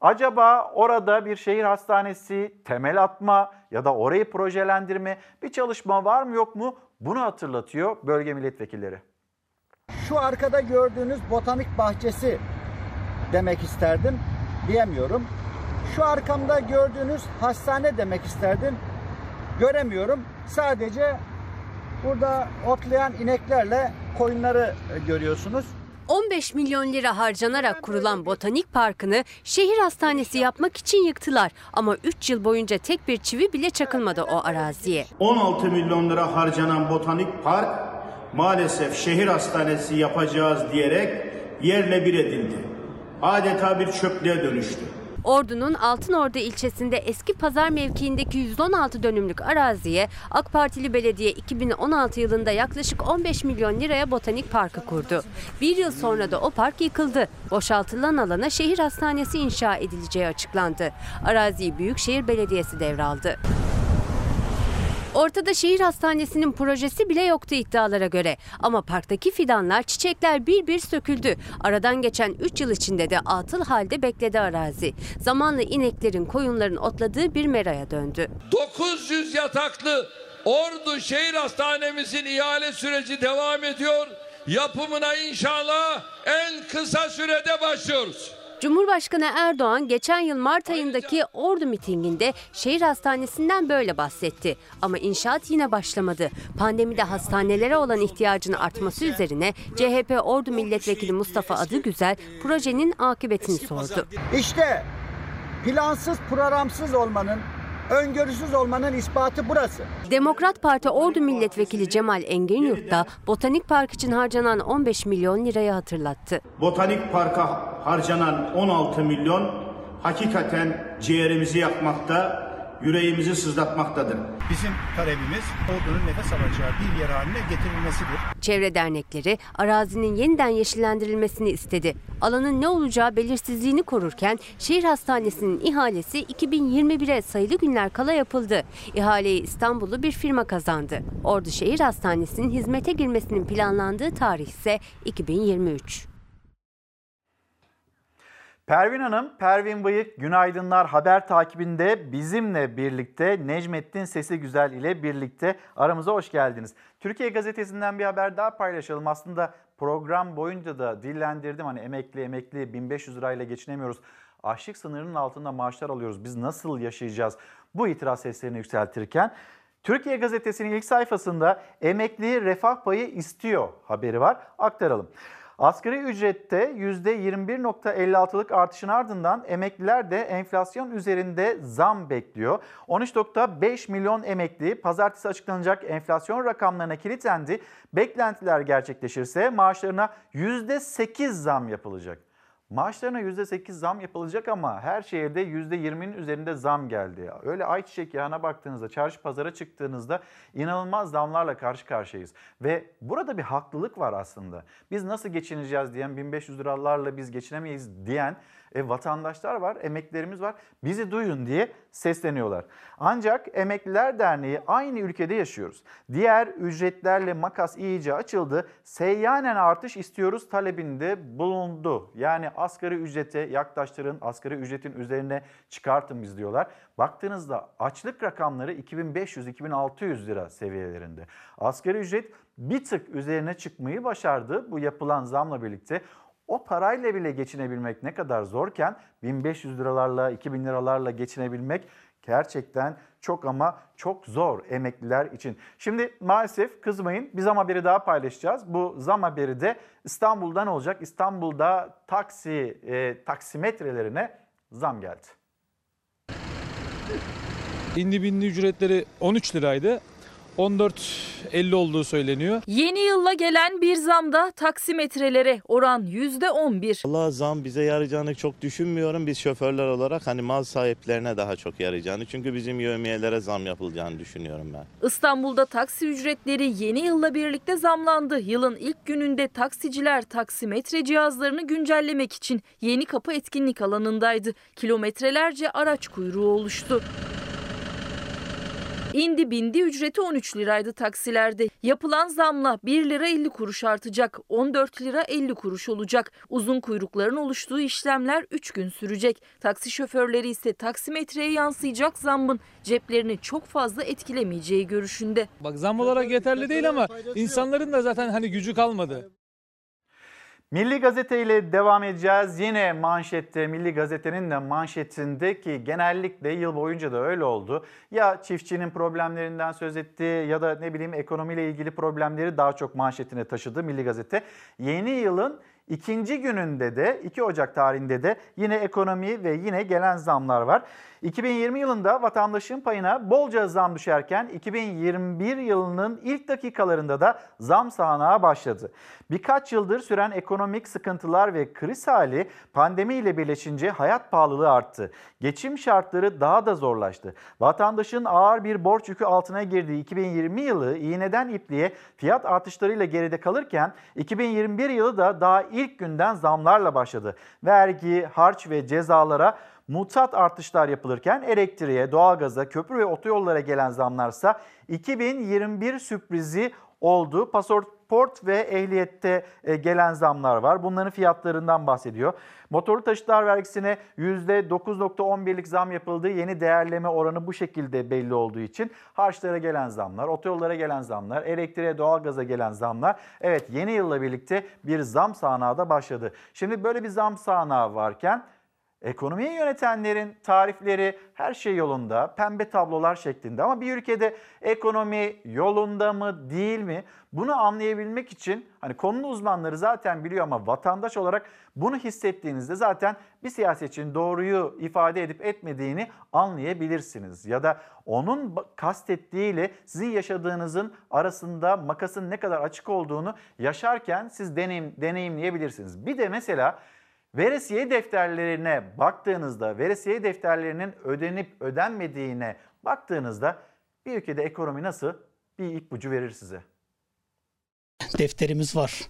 Acaba orada bir şehir hastanesi temel atma ya da orayı projelendirme bir çalışma var mı yok mu? Bunu hatırlatıyor bölge milletvekilleri. Şu arkada gördüğünüz botanik bahçesi demek isterdim diyemiyorum. Şu arkamda gördüğünüz hastane demek isterdim. Göremiyorum. Sadece burada otlayan ineklerle koyunları görüyorsunuz. 15 milyon lira harcanarak kurulan botanik parkını şehir hastanesi yapmak için yıktılar. Ama 3 yıl boyunca tek bir çivi bile çakılmadı o araziye. 16 milyon lira harcanan botanik park maalesef şehir hastanesi yapacağız diyerek yerle bir edildi. Adeta bir çöplüğe dönüştü. Ordu'nun Altınordu ilçesinde eski pazar mevkiindeki 116 dönümlük araziye AK Partili belediye 2016 yılında yaklaşık 15 milyon liraya botanik parkı kurdu. Bir yıl sonra da o park yıkıldı. Boşaltılan alana şehir hastanesi inşa edileceği açıklandı. Araziyi Büyükşehir Belediyesi devraldı. Ortada şehir hastanesinin projesi bile yoktu iddialara göre. Ama parktaki fidanlar, çiçekler bir bir söküldü. Aradan geçen 3 yıl içinde de atıl halde bekledi arazi. Zamanla ineklerin, koyunların otladığı bir meraya döndü. 900 yataklı Ordu Şehir Hastanemizin ihale süreci devam ediyor. Yapımına inşallah en kısa sürede başlıyoruz. Cumhurbaşkanı Erdoğan geçen yıl Mart ayındaki Ordu mitinginde şehir hastanesinden böyle bahsetti. Ama inşaat yine başlamadı. Pandemide hastanelere olan ihtiyacın artması üzerine CHP Ordu Milletvekili Mustafa Adıgüzel projenin akıbetini sordu. İşte plansız programsız olmanın öngörüsüz olmanın ispatı burası. Demokrat Parti Ordu Milletvekili Cemal Enginyurt da Botanik Park için harcanan 15 milyon lirayı hatırlattı. Botanik Park'a harcanan 16 milyon hakikaten ciğerimizi yakmakta, yüreğimizi sızlatmaktadır. Bizim talebimiz ordunun nefes alacağı bir yer haline getirilmesidir. Çevre dernekleri arazinin yeniden yeşillendirilmesini istedi. Alanın ne olacağı belirsizliğini korurken şehir hastanesinin ihalesi 2021'e sayılı günler kala yapıldı. İhaleyi İstanbullu bir firma kazandı. Ordu Şehir Hastanesi'nin hizmete girmesinin planlandığı tarih ise 2023. Pervin Hanım, Pervin Bıyık, Günaydınlar haber takibinde bizimle birlikte Necmettin Sesi Güzel ile birlikte aramıza hoş geldiniz. Türkiye Gazetesi'nden bir haber daha paylaşalım. Aslında program boyunca da dillendirdim. Hani emekli emekli 1500 lirayla geçinemiyoruz. Açlık sınırının altında maaşlar alıyoruz. Biz nasıl yaşayacağız? Bu itiraz seslerini yükseltirken Türkiye Gazetesi'nin ilk sayfasında emekli refah payı istiyor haberi var. Aktaralım. Asgari ücrette %21.56'lık artışın ardından emekliler de enflasyon üzerinde zam bekliyor. 13.5 milyon emekli pazartesi açıklanacak enflasyon rakamlarına kilitlendi. Beklentiler gerçekleşirse maaşlarına %8 zam yapılacak. Maaşlarına %8 zam yapılacak ama her şeye de %20'nin üzerinde zam geldi. Öyle ayçiçek yağına baktığınızda, çarşı pazara çıktığınızda inanılmaz zamlarla karşı karşıyayız. Ve burada bir haklılık var aslında. Biz nasıl geçineceğiz diyen 1500 liralarla biz geçinemeyiz diyen e, vatandaşlar var, emeklilerimiz var. Bizi duyun diye sesleniyorlar. Ancak Emekliler Derneği aynı ülkede yaşıyoruz. Diğer ücretlerle makas iyice açıldı. Seyyanen artış istiyoruz talebinde bulundu. Yani asgari ücrete yaklaştırın, asgari ücretin üzerine çıkartın biz diyorlar. Baktığınızda açlık rakamları 2500-2600 lira seviyelerinde. Asgari ücret bir tık üzerine çıkmayı başardı bu yapılan zamla birlikte. O parayla bile geçinebilmek ne kadar zorken 1500 liralarla 2000 liralarla geçinebilmek gerçekten çok ama çok zor emekliler için. Şimdi maalesef kızmayın bir zam haberi daha paylaşacağız. Bu zam haberi de İstanbul'dan olacak. İstanbul'da taksi e, taksimetrelerine zam geldi. İndi bindi ücretleri 13 liraydı. 14.50 olduğu söyleniyor. Yeni yılla gelen bir zamda taksimetrelere oran %11. Allah zam bize yarayacağını çok düşünmüyorum. Biz şoförler olarak hani mal sahiplerine daha çok yarayacağını. Çünkü bizim yövmiyelere zam yapılacağını düşünüyorum ben. İstanbul'da taksi ücretleri yeni yılla birlikte zamlandı. Yılın ilk gününde taksiciler taksimetre cihazlarını güncellemek için Yeni Kapı etkinlik alanındaydı. Kilometrelerce araç kuyruğu oluştu. İndi bindi ücreti 13 liraydı taksilerde. Yapılan zamla 1 lira 50 kuruş artacak. 14 lira 50 kuruş olacak. Uzun kuyrukların oluştuğu işlemler 3 gün sürecek. Taksi şoförleri ise taksimetreye yansıyacak zammın ceplerini çok fazla etkilemeyeceği görüşünde. Bak zam olarak yeterli değil ama insanların da zaten hani gücü kalmadı. Milli Gazete ile devam edeceğiz. Yine manşette Milli Gazete'nin de manşetinde ki genellikle yıl boyunca da öyle oldu. Ya çiftçinin problemlerinden söz etti ya da ne bileyim ekonomiyle ilgili problemleri daha çok manşetine taşıdı Milli Gazete. Yeni yılın ikinci gününde de 2 Ocak tarihinde de yine ekonomi ve yine gelen zamlar var. 2020 yılında vatandaşın payına bolca zam düşerken 2021 yılının ilk dakikalarında da zam sahnağa başladı. Birkaç yıldır süren ekonomik sıkıntılar ve kriz hali pandemiyle birleşince hayat pahalılığı arttı. Geçim şartları daha da zorlaştı. Vatandaşın ağır bir borç yükü altına girdiği 2020 yılı iğneden ipliğe fiyat artışlarıyla geride kalırken 2021 yılı da daha ilk günden zamlarla başladı. Vergi, harç ve cezalara mutat artışlar yapılırken elektriğe, doğalgaza, köprü ve otoyollara gelen zamlarsa 2021 sürprizi oldu. Pasaport ve ehliyette e, gelen zamlar var. Bunların fiyatlarından bahsediyor. Motorlu taşıtlar vergisine %9.11'lik zam yapıldı. Yeni değerleme oranı bu şekilde belli olduğu için harçlara gelen zamlar, otoyollara gelen zamlar, elektriğe, doğalgaza gelen zamlar. Evet yeni yılla birlikte bir zam sahnağı da başladı. Şimdi böyle bir zam sahnağı varken Ekonomiyi yönetenlerin tarifleri her şey yolunda, pembe tablolar şeklinde ama bir ülkede ekonomi yolunda mı değil mi? Bunu anlayabilmek için hani konunun uzmanları zaten biliyor ama vatandaş olarak bunu hissettiğinizde zaten bir siyasetçinin doğruyu ifade edip etmediğini anlayabilirsiniz. Ya da onun kastettiğiyle sizin yaşadığınızın arasında makasın ne kadar açık olduğunu yaşarken siz deneyim, deneyimleyebilirsiniz. Bir de mesela Veresiye defterlerine baktığınızda, veresiye defterlerinin ödenip ödenmediğine baktığınızda bir ülkede ekonomi nasıl bir ipucu verir size. Defterimiz var.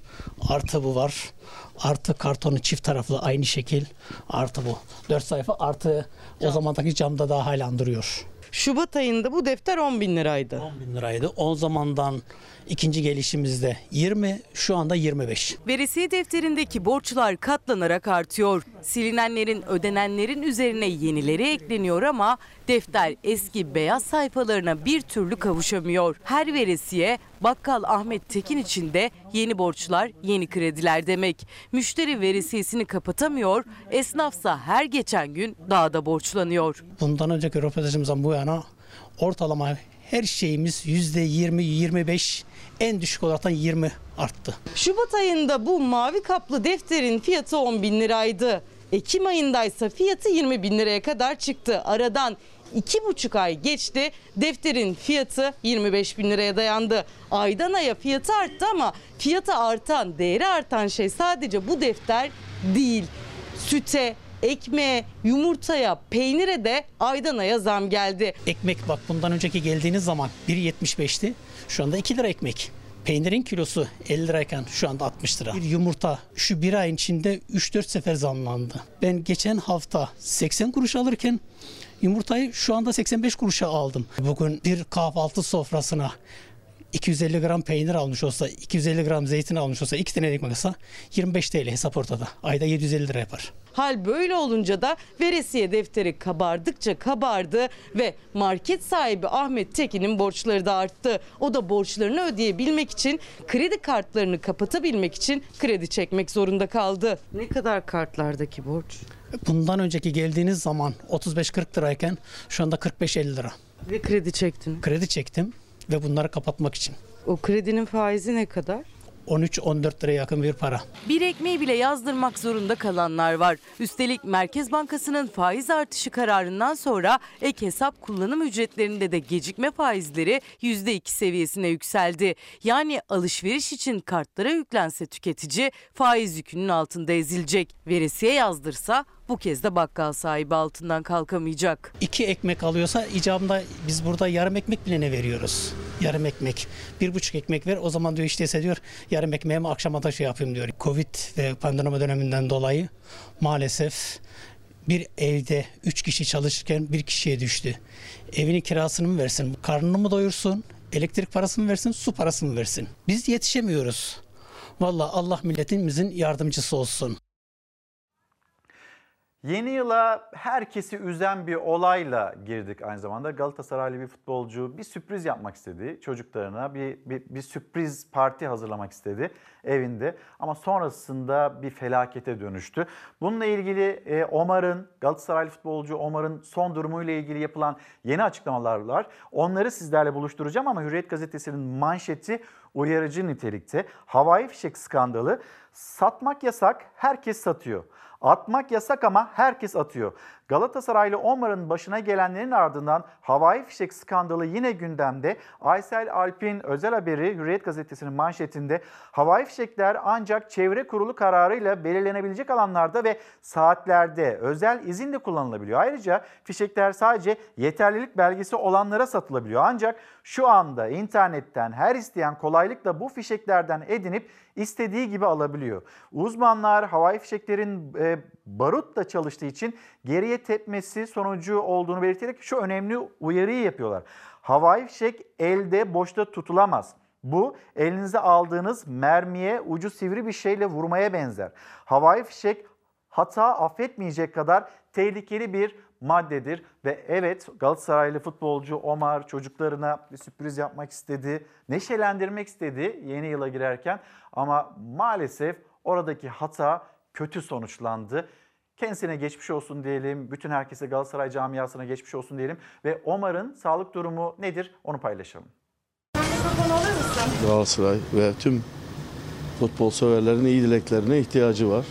Artı bu var. Artı kartonu çift taraflı aynı şekil. Artı bu. 4 sayfa artı o zamandaki camda daha hala duruyor. Şubat ayında bu defter 10 bin liraydı. 10 bin liraydı. O zamandan ikinci gelişimizde 20, şu anda 25. Veresiye defterindeki borçlar katlanarak artıyor. Silinenlerin, ödenenlerin üzerine yenileri ekleniyor ama defter eski beyaz sayfalarına bir türlü kavuşamıyor. Her veresiye bakkal Ahmet Tekin için de yeni borçlar, yeni krediler demek. Müşteri veresiyesini kapatamıyor, esnafsa her geçen gün daha da borçlanıyor. Bundan önceki röportajımızdan bu yana ortalama her şeyimiz %20-25 en düşük olaraktan 20 arttı. Şubat ayında bu mavi kaplı defterin fiyatı 10 bin liraydı. Ekim ayındaysa fiyatı 20 bin liraya kadar çıktı. Aradan iki buçuk ay geçti. Defterin fiyatı 25 bin liraya dayandı. Aydan aya fiyatı arttı ama fiyatı artan, değeri artan şey sadece bu defter değil. Süte, ekmeğe, yumurtaya, peynire de aydan aya zam geldi. Ekmek bak bundan önceki geldiğiniz zaman 1.75'ti. Şu anda 2 lira ekmek. Peynirin kilosu 50 lirayken şu anda 60 lira. Bir yumurta şu bir ayın içinde 3-4 sefer zamlandı. Ben geçen hafta 80 kuruş alırken yumurtayı şu anda 85 kuruşa aldım. Bugün bir kahvaltı sofrasına 250 gram peynir almış olsa, 250 gram zeytin almış olsa, 2 tane ekmek alsa 25 TL hesap ortada. Ayda 750 lira yapar. Hal böyle olunca da veresiye defteri kabardıkça kabardı ve market sahibi Ahmet Tekin'in borçları da arttı. O da borçlarını ödeyebilmek için kredi kartlarını kapatabilmek için kredi çekmek zorunda kaldı. Ne kadar kartlardaki borç? Bundan önceki geldiğiniz zaman 35-40 lirayken şu anda 45-50 lira. Ve kredi çektin. Kredi çektim ve bunları kapatmak için. O kredinin faizi ne kadar? 13-14 liraya yakın bir para. Bir ekmeği bile yazdırmak zorunda kalanlar var. Üstelik Merkez Bankası'nın faiz artışı kararından sonra ek hesap kullanım ücretlerinde de gecikme faizleri %2 seviyesine yükseldi. Yani alışveriş için kartlara yüklense tüketici faiz yükünün altında ezilecek. Veresiye yazdırsa bu kez de bakkal sahibi altından kalkamayacak. İki ekmek alıyorsa icabında biz burada yarım ekmek bile ne veriyoruz? Yarım ekmek. Bir buçuk ekmek ver o zaman diyor işte diyor yarım ekmeğimi akşama da şey yapayım diyor. Covid ve pandemi döneminden dolayı maalesef bir evde üç kişi çalışırken bir kişiye düştü. Evinin kirasını mı versin, karnını mı doyursun, elektrik parasını mı versin, su parasını mı versin? Biz yetişemiyoruz. Vallahi Allah milletimizin yardımcısı olsun. Yeni yıla herkesi üzen bir olayla girdik aynı zamanda. Galatasaraylı bir futbolcu bir sürpriz yapmak istedi çocuklarına. Bir, bir, bir sürpriz parti hazırlamak istedi evinde. Ama sonrasında bir felakete dönüştü. Bununla ilgili e, Omar'ın, Galatasaraylı futbolcu Omar'ın son durumuyla ilgili yapılan yeni açıklamalar var. Onları sizlerle buluşturacağım ama Hürriyet Gazetesi'nin manşeti uyarıcı nitelikte. Havai fişek skandalı. Satmak yasak, herkes satıyor. Atmak yasak ama herkes atıyor. Galatasaraylı Omar'ın başına gelenlerin ardından havai fişek skandalı yine gündemde. Aysel Alp'in özel haberi Hürriyet Gazetesi'nin manşetinde havai fişekler ancak çevre kurulu kararıyla belirlenebilecek alanlarda ve saatlerde özel izinle kullanılabiliyor. Ayrıca fişekler sadece yeterlilik belgesi olanlara satılabiliyor. Ancak şu anda internetten her isteyen kolaylıkla bu fişeklerden edinip istediği gibi alabiliyor. Uzmanlar havai fişeklerin e, barutla çalıştığı için geriye tepmesi sonucu olduğunu belirterek şu önemli uyarıyı yapıyorlar. Havai fişek elde boşta tutulamaz. Bu elinize aldığınız mermiye ucu sivri bir şeyle vurmaya benzer. Havai fişek hata affetmeyecek kadar tehlikeli bir maddedir ve evet Galatasaraylı futbolcu Omar çocuklarına bir sürpriz yapmak istedi, neşelendirmek istedi yeni yıla girerken ama maalesef oradaki hata kötü sonuçlandı. Kendisine geçmiş olsun diyelim, bütün herkese Galatasaray camiasına geçmiş olsun diyelim ve Omar'ın sağlık durumu nedir onu paylaşalım. Galatasaray ve tüm futbol severlerin iyi dileklerine ihtiyacı var.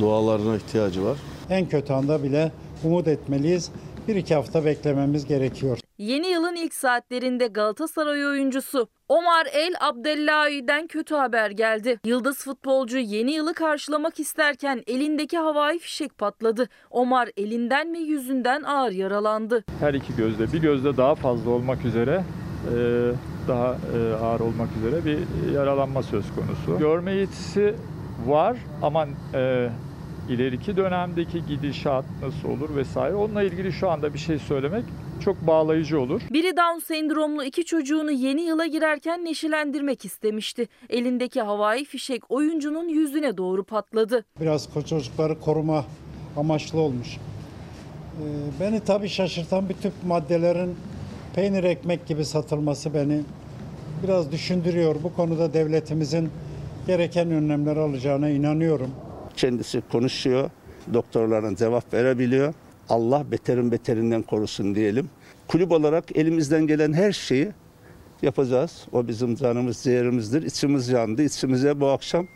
Dualarına ihtiyacı var. En kötü anda bile umut etmeliyiz. Bir iki hafta beklememiz gerekiyor. Yeni yılın ilk saatlerinde Galatasaray oyuncusu Omar El Abdellahi'den kötü haber geldi. Yıldız futbolcu yeni yılı karşılamak isterken elindeki havai fişek patladı. Omar elinden ve yüzünden ağır yaralandı. Her iki gözde, bir gözde daha fazla olmak üzere e, daha e, ağır olmak üzere bir yaralanma söz konusu. Görme yetisi var ama e, ileriki dönemdeki gidişat nasıl olur vesaire onunla ilgili şu anda bir şey söylemek çok bağlayıcı olur. Biri Down sendromlu iki çocuğunu yeni yıla girerken neşelendirmek istemişti. Elindeki havai fişek oyuncunun yüzüne doğru patladı. Biraz çocukları koruma amaçlı olmuş. Ee, beni tabii şaşırtan bir tüp maddelerin peynir ekmek gibi satılması beni biraz düşündürüyor. Bu konuda devletimizin gereken önlemler alacağına inanıyorum. Kendisi konuşuyor, doktorların cevap verebiliyor. Allah beterin beterinden korusun diyelim. Kulüp olarak elimizden gelen her şeyi yapacağız. O bizim canımız, ciğerimizdir. İçimiz yandı. İçimize bu akşam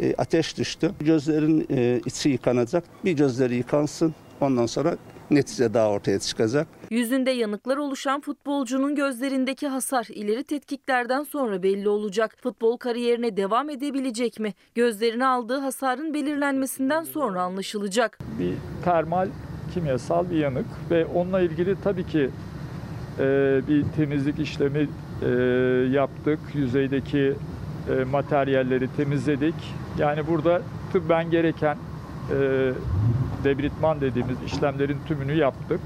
e, ateş düştü. Gözlerin e, içi yıkanacak. Bir gözleri yıkansın. Ondan sonra netice daha ortaya çıkacak. Yüzünde yanıklar oluşan futbolcunun gözlerindeki hasar ileri tetkiklerden sonra belli olacak. Futbol kariyerine devam edebilecek mi? Gözlerine aldığı hasarın belirlenmesinden sonra anlaşılacak. Bir termal kimyasal bir yanık ve onunla ilgili tabii ki e, bir temizlik işlemi e, yaptık. Yüzeydeki e, materyalleri temizledik. Yani burada tıbben gereken e, debritman dediğimiz işlemlerin tümünü yaptık.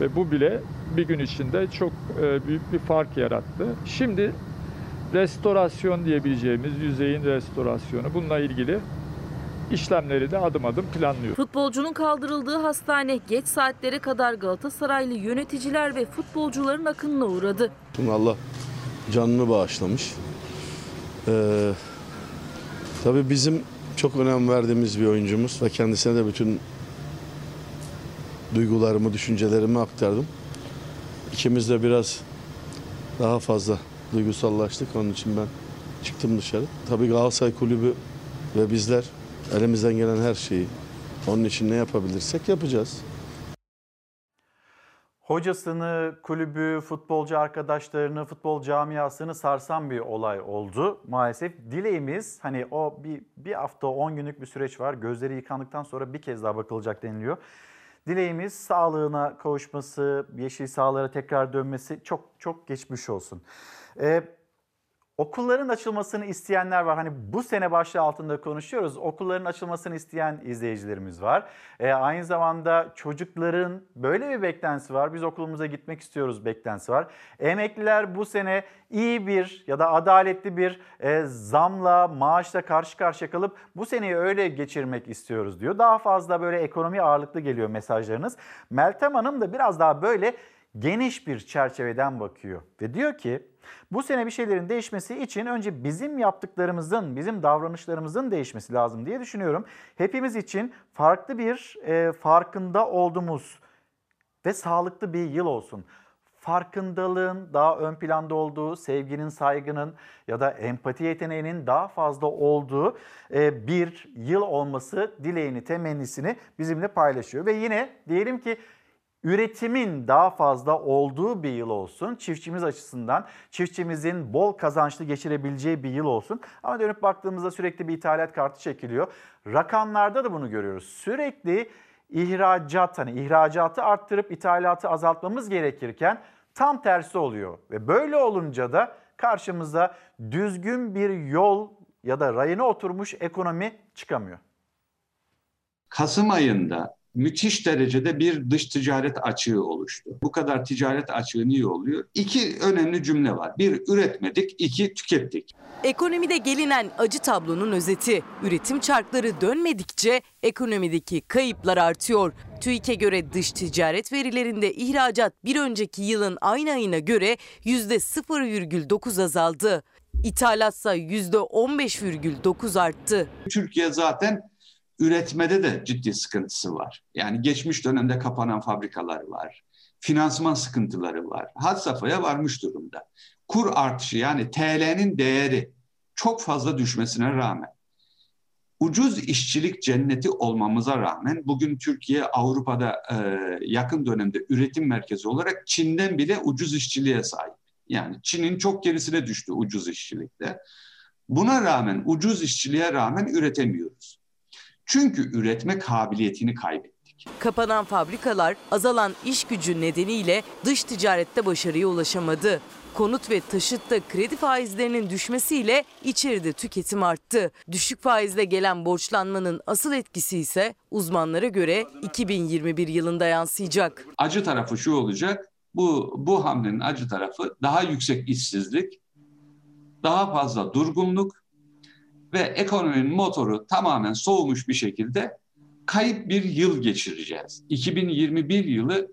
Ve bu bile bir gün içinde çok e, büyük bir fark yarattı. Şimdi restorasyon diyebileceğimiz yüzeyin restorasyonu bununla ilgili işlemleri de adım adım planlıyor. Futbolcunun kaldırıldığı hastane geç saatlere kadar Galatasaraylı yöneticiler ve futbolcuların akınına uğradı. Allah canını bağışlamış. Ee, tabii bizim çok önem verdiğimiz bir oyuncumuz ve kendisine de bütün duygularımı, düşüncelerimi aktardım. İkimiz de biraz daha fazla duygusallaştık. Onun için ben çıktım dışarı. Tabii Galatasaray Kulübü ve bizler elimizden gelen her şeyi onun için ne yapabilirsek yapacağız. Hocasını, kulübü, futbolcu arkadaşlarını, futbol camiasını sarsan bir olay oldu. Maalesef dileğimiz hani o bir, bir hafta 10 günlük bir süreç var. Gözleri yıkandıktan sonra bir kez daha bakılacak deniliyor. Dileğimiz sağlığına kavuşması, yeşil sahalara tekrar dönmesi çok çok geçmiş olsun. Ee, Okulların açılmasını isteyenler var. Hani bu sene başlığı altında konuşuyoruz. Okulların açılmasını isteyen izleyicilerimiz var. E, aynı zamanda çocukların böyle bir beklentisi var. Biz okulumuza gitmek istiyoruz beklentisi var. Emekliler bu sene iyi bir ya da adaletli bir e, zamla, maaşla karşı karşıya kalıp bu seneyi öyle geçirmek istiyoruz diyor. Daha fazla böyle ekonomi ağırlıklı geliyor mesajlarınız. Meltem Hanım da biraz daha böyle geniş bir çerçeveden bakıyor ve diyor ki bu sene bir şeylerin değişmesi için önce bizim yaptıklarımızın, bizim davranışlarımızın değişmesi lazım diye düşünüyorum. Hepimiz için farklı bir e, farkında olduğumuz ve sağlıklı bir yıl olsun. Farkındalığın daha ön planda olduğu, sevginin, saygının ya da empati yeteneğinin daha fazla olduğu e, bir yıl olması dileğini, temennisini bizimle paylaşıyor. Ve yine diyelim ki üretimin daha fazla olduğu bir yıl olsun. Çiftçimiz açısından çiftçimizin bol kazançlı geçirebileceği bir yıl olsun. Ama dönüp baktığımızda sürekli bir ithalat kartı çekiliyor. Rakamlarda da bunu görüyoruz. Sürekli ihracat hani ihracatı arttırıp ithalatı azaltmamız gerekirken tam tersi oluyor. Ve böyle olunca da karşımıza düzgün bir yol ya da rayına oturmuş ekonomi çıkamıyor. Kasım ayında müthiş derecede bir dış ticaret açığı oluştu. Bu kadar ticaret açığı niye oluyor? İki önemli cümle var. Bir üretmedik, iki tükettik. Ekonomide gelinen acı tablonun özeti. Üretim çarkları dönmedikçe ekonomideki kayıplar artıyor. TÜİK'e göre dış ticaret verilerinde ihracat bir önceki yılın aynı ayına göre %0,9 azaldı. İthalatsa %15,9 arttı. Türkiye zaten üretmede de ciddi sıkıntısı var. Yani geçmiş dönemde kapanan fabrikalar var. Finansman sıkıntıları var. Had safhaya varmış durumda. Kur artışı yani TL'nin değeri çok fazla düşmesine rağmen ucuz işçilik cenneti olmamıza rağmen bugün Türkiye Avrupa'da e, yakın dönemde üretim merkezi olarak Çin'den bile ucuz işçiliğe sahip. Yani Çin'in çok gerisine düştü ucuz işçilikte. Buna rağmen ucuz işçiliğe rağmen üretemiyoruz. Çünkü üretme kabiliyetini kaybettik. Kapanan fabrikalar, azalan iş gücü nedeniyle dış ticarette başarıya ulaşamadı. Konut ve taşıtta kredi faizlerinin düşmesiyle içeride tüketim arttı. Düşük faizle gelen borçlanmanın asıl etkisi ise uzmanlara göre 2021 yılında yansıyacak. Acı tarafı şu olacak. Bu bu hamlenin acı tarafı daha yüksek işsizlik, daha fazla durgunluk ve ekonominin motoru tamamen soğumuş bir şekilde kayıp bir yıl geçireceğiz. 2021 yılı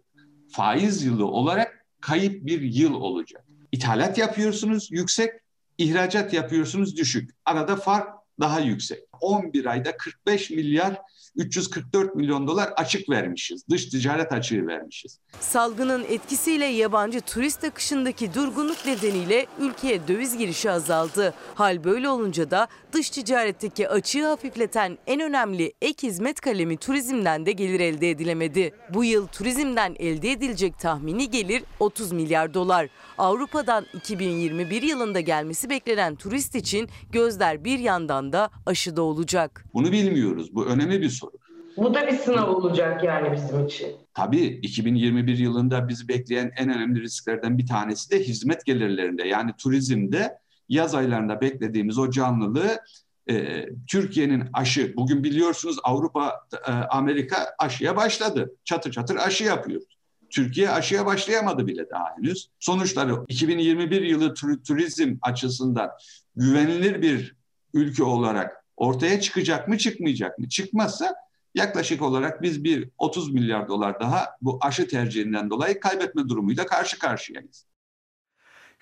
faiz yılı olarak kayıp bir yıl olacak. İthalat yapıyorsunuz yüksek, ihracat yapıyorsunuz düşük. Arada fark daha yüksek. 11 ayda 45 milyar 344 milyon dolar açık vermişiz. Dış ticaret açığı vermişiz. Salgının etkisiyle yabancı turist akışındaki durgunluk nedeniyle ülkeye döviz girişi azaldı. Hal böyle olunca da dış ticaretteki açığı hafifleten en önemli ek hizmet kalemi turizmden de gelir elde edilemedi. Bu yıl turizmden elde edilecek tahmini gelir 30 milyar dolar. Avrupa'dan 2021 yılında gelmesi beklenen turist için gözler bir yandan da aşıda olacak. Bunu bilmiyoruz. Bu önemli bir soru. Bu da bir sınav olacak yani bizim için. Tabii 2021 yılında bizi bekleyen en önemli risklerden bir tanesi de hizmet gelirlerinde. Yani turizmde yaz aylarında beklediğimiz o canlılığı e, Türkiye'nin aşı, bugün biliyorsunuz Avrupa, e, Amerika aşıya başladı. Çatır çatır aşı yapıyor. Türkiye aşıya başlayamadı bile daha henüz. Sonuçları 2021 yılı tur- turizm açısından güvenilir bir ülke olarak ortaya çıkacak mı çıkmayacak mı? Çıkmazsa yaklaşık olarak biz bir 30 milyar dolar daha bu aşı tercihinden dolayı kaybetme durumuyla karşı karşıyayız.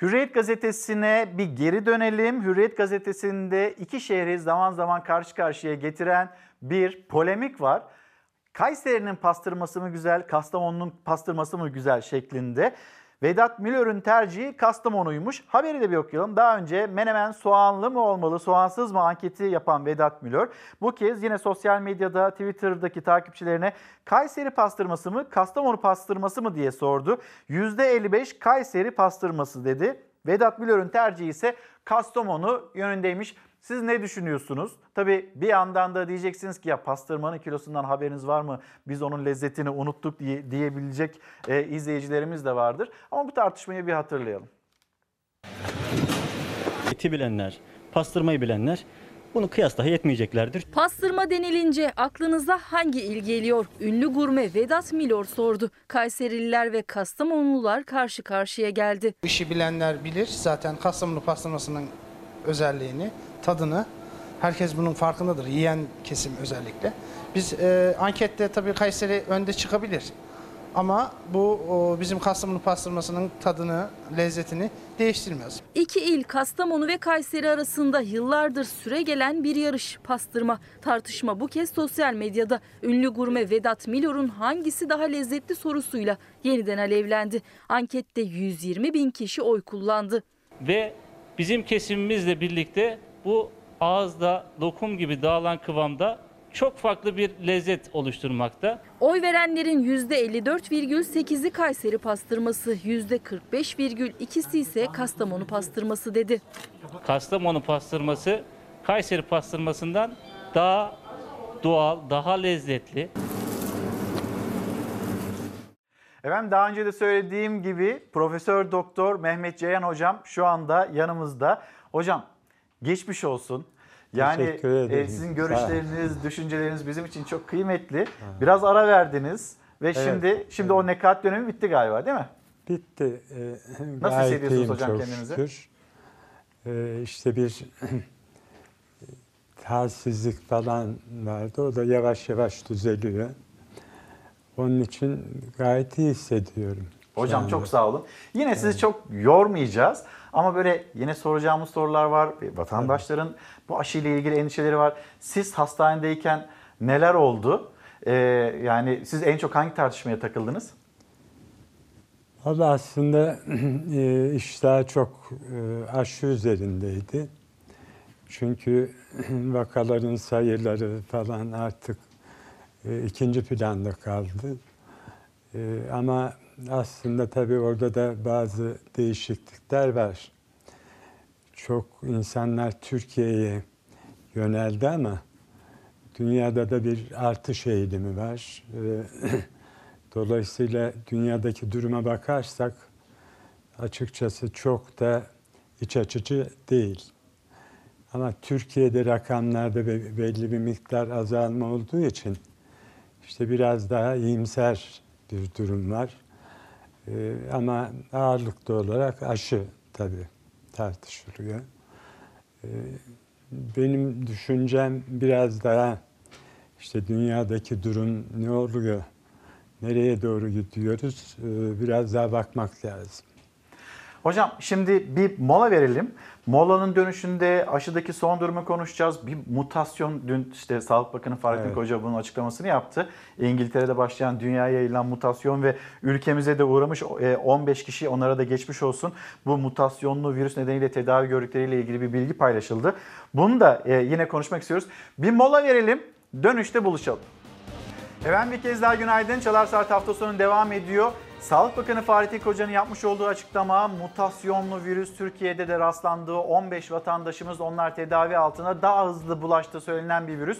Hürriyet gazetesine bir geri dönelim. Hürriyet gazetesinde iki şehri zaman zaman karşı karşıya getiren bir polemik var. Kayseri'nin pastırması mı güzel, Kastamonu'nun pastırması mı güzel şeklinde. Vedat Milor'un tercihi Kastamonu'ymuş. Haberi de bir okuyalım. Daha önce menemen soğanlı mı olmalı, soğansız mı anketi yapan Vedat Milor bu kez yine sosyal medyada, Twitter'daki takipçilerine Kayseri pastırması mı, Kastamonu pastırması mı diye sordu. %55 Kayseri pastırması dedi. Vedat Milor'un tercihi ise Kastamonu yönündeymiş. Siz ne düşünüyorsunuz? Tabii bir yandan da diyeceksiniz ki ya pastırmanın kilosundan haberiniz var mı? Biz onun lezzetini unuttuk diye, diyebilecek e, izleyicilerimiz de vardır. Ama bu tartışmayı bir hatırlayalım. Eti bilenler, pastırmayı bilenler bunu kıyas dahi etmeyeceklerdir. Pastırma denilince aklınıza hangi il geliyor? Ünlü gurme Vedat Milor sordu. Kayserililer ve Kastamonlular karşı karşıya geldi. Bu işi bilenler bilir zaten Kastamonu pastırmasının özelliğini, tadını. Herkes bunun farkındadır, yiyen kesim özellikle. Biz e, ankette tabii Kayseri önde çıkabilir. Ama bu o, bizim Kastamonu pastırmasının tadını, lezzetini değiştirmez. İki il Kastamonu ve Kayseri arasında yıllardır süre gelen bir yarış pastırma. Tartışma bu kez sosyal medyada ünlü gurme Vedat Milor'un hangisi daha lezzetli sorusuyla yeniden alevlendi. Ankette 120 bin kişi oy kullandı. Ve bizim kesimimizle birlikte bu ağızda lokum gibi dağılan kıvamda çok farklı bir lezzet oluşturmakta. Oy verenlerin %54,8'i Kayseri pastırması, %45,2'si ise Kastamonu pastırması dedi. Kastamonu pastırması Kayseri pastırmasından daha doğal, daha lezzetli. Efendim daha önce de söylediğim gibi Profesör Doktor Mehmet Ceyhan hocam şu anda yanımızda. Hocam geçmiş olsun. Yani e, sizin görüşleriniz, düşünceleriniz bizim için çok kıymetli. Biraz ara verdiniz ve Evet, şimdi şimdi o nekat dönemi bitti galiba değil mi? Bitti. Ee, Nasıl hissediyorsunuz hocam çok kendinizi? Şükür. Ee, işte bir halsizlik falan vardı. O da yavaş yavaş düzeliyor. Onun için gayet iyi hissediyorum. Hocam çok sağ olun. Yine sizi çok yormayacağız ama böyle yine soracağımız sorular var. Vatandaşların bu aşıyla ilgili endişeleri var. Siz hastanedeyken neler oldu? Ee, yani siz en çok hangi tartışmaya takıldınız? Valla aslında e, iş daha çok e, aşı üzerindeydi. Çünkü vakaların sayıları falan artık e, ikinci planda kaldı. E, ama aslında tabii orada da bazı değişiklikler var. Çok insanlar Türkiye'ye yöneldi ama dünyada da bir artış eğilimi var. E, Dolayısıyla dünyadaki duruma bakarsak açıkçası çok da iç açıcı değil. Ama Türkiye'de rakamlarda be- belli bir miktar azalma olduğu için işte biraz daha iyimser bir durum var. Ee, ama ağırlıklı olarak aşı tabii tartışılıyor. Ee, benim düşüncem biraz daha işte dünyadaki durum ne oluyor, nereye doğru gidiyoruz ee, biraz daha bakmak lazım. Hocam şimdi bir mola verelim. Molanın dönüşünde aşıdaki son durumu konuşacağız. Bir mutasyon dün işte Sağlık Bakanı Fahrettin Evet. Koca bunun açıklamasını yaptı. İngiltere'de başlayan dünyaya yayılan mutasyon ve ülkemize de uğramış e, 15 kişi onlara da geçmiş olsun. Bu mutasyonlu virüs nedeniyle tedavi gördükleriyle ilgili bir bilgi paylaşıldı. Bunu da e, yine konuşmak istiyoruz. Bir mola verelim. Dönüşte buluşalım. Efendim bir kez daha günaydın. Çalar Saat hafta sonu devam ediyor. Sağlık Bakanı Fahrettin Koca'nın yapmış olduğu açıklama mutasyonlu virüs Türkiye'de de rastlandığı 15 vatandaşımız onlar tedavi altına daha hızlı bulaştığı söylenen bir virüs.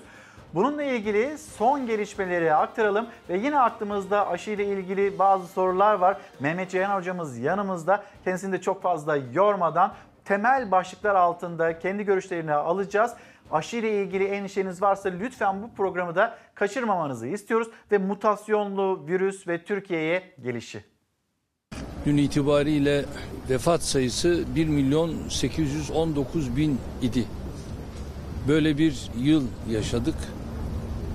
Bununla ilgili son gelişmeleri aktaralım ve yine aklımızda aşı ile ilgili bazı sorular var. Mehmet Ceyhan hocamız yanımızda. Kendisini de çok fazla yormadan temel başlıklar altında kendi görüşlerini alacağız. Aşı ile ilgili endişeniz varsa lütfen bu programı da kaçırmamanızı istiyoruz ve mutasyonlu virüs ve Türkiye'ye gelişi. Dün itibariyle vefat sayısı 1 milyon 819 bin idi. Böyle bir yıl yaşadık.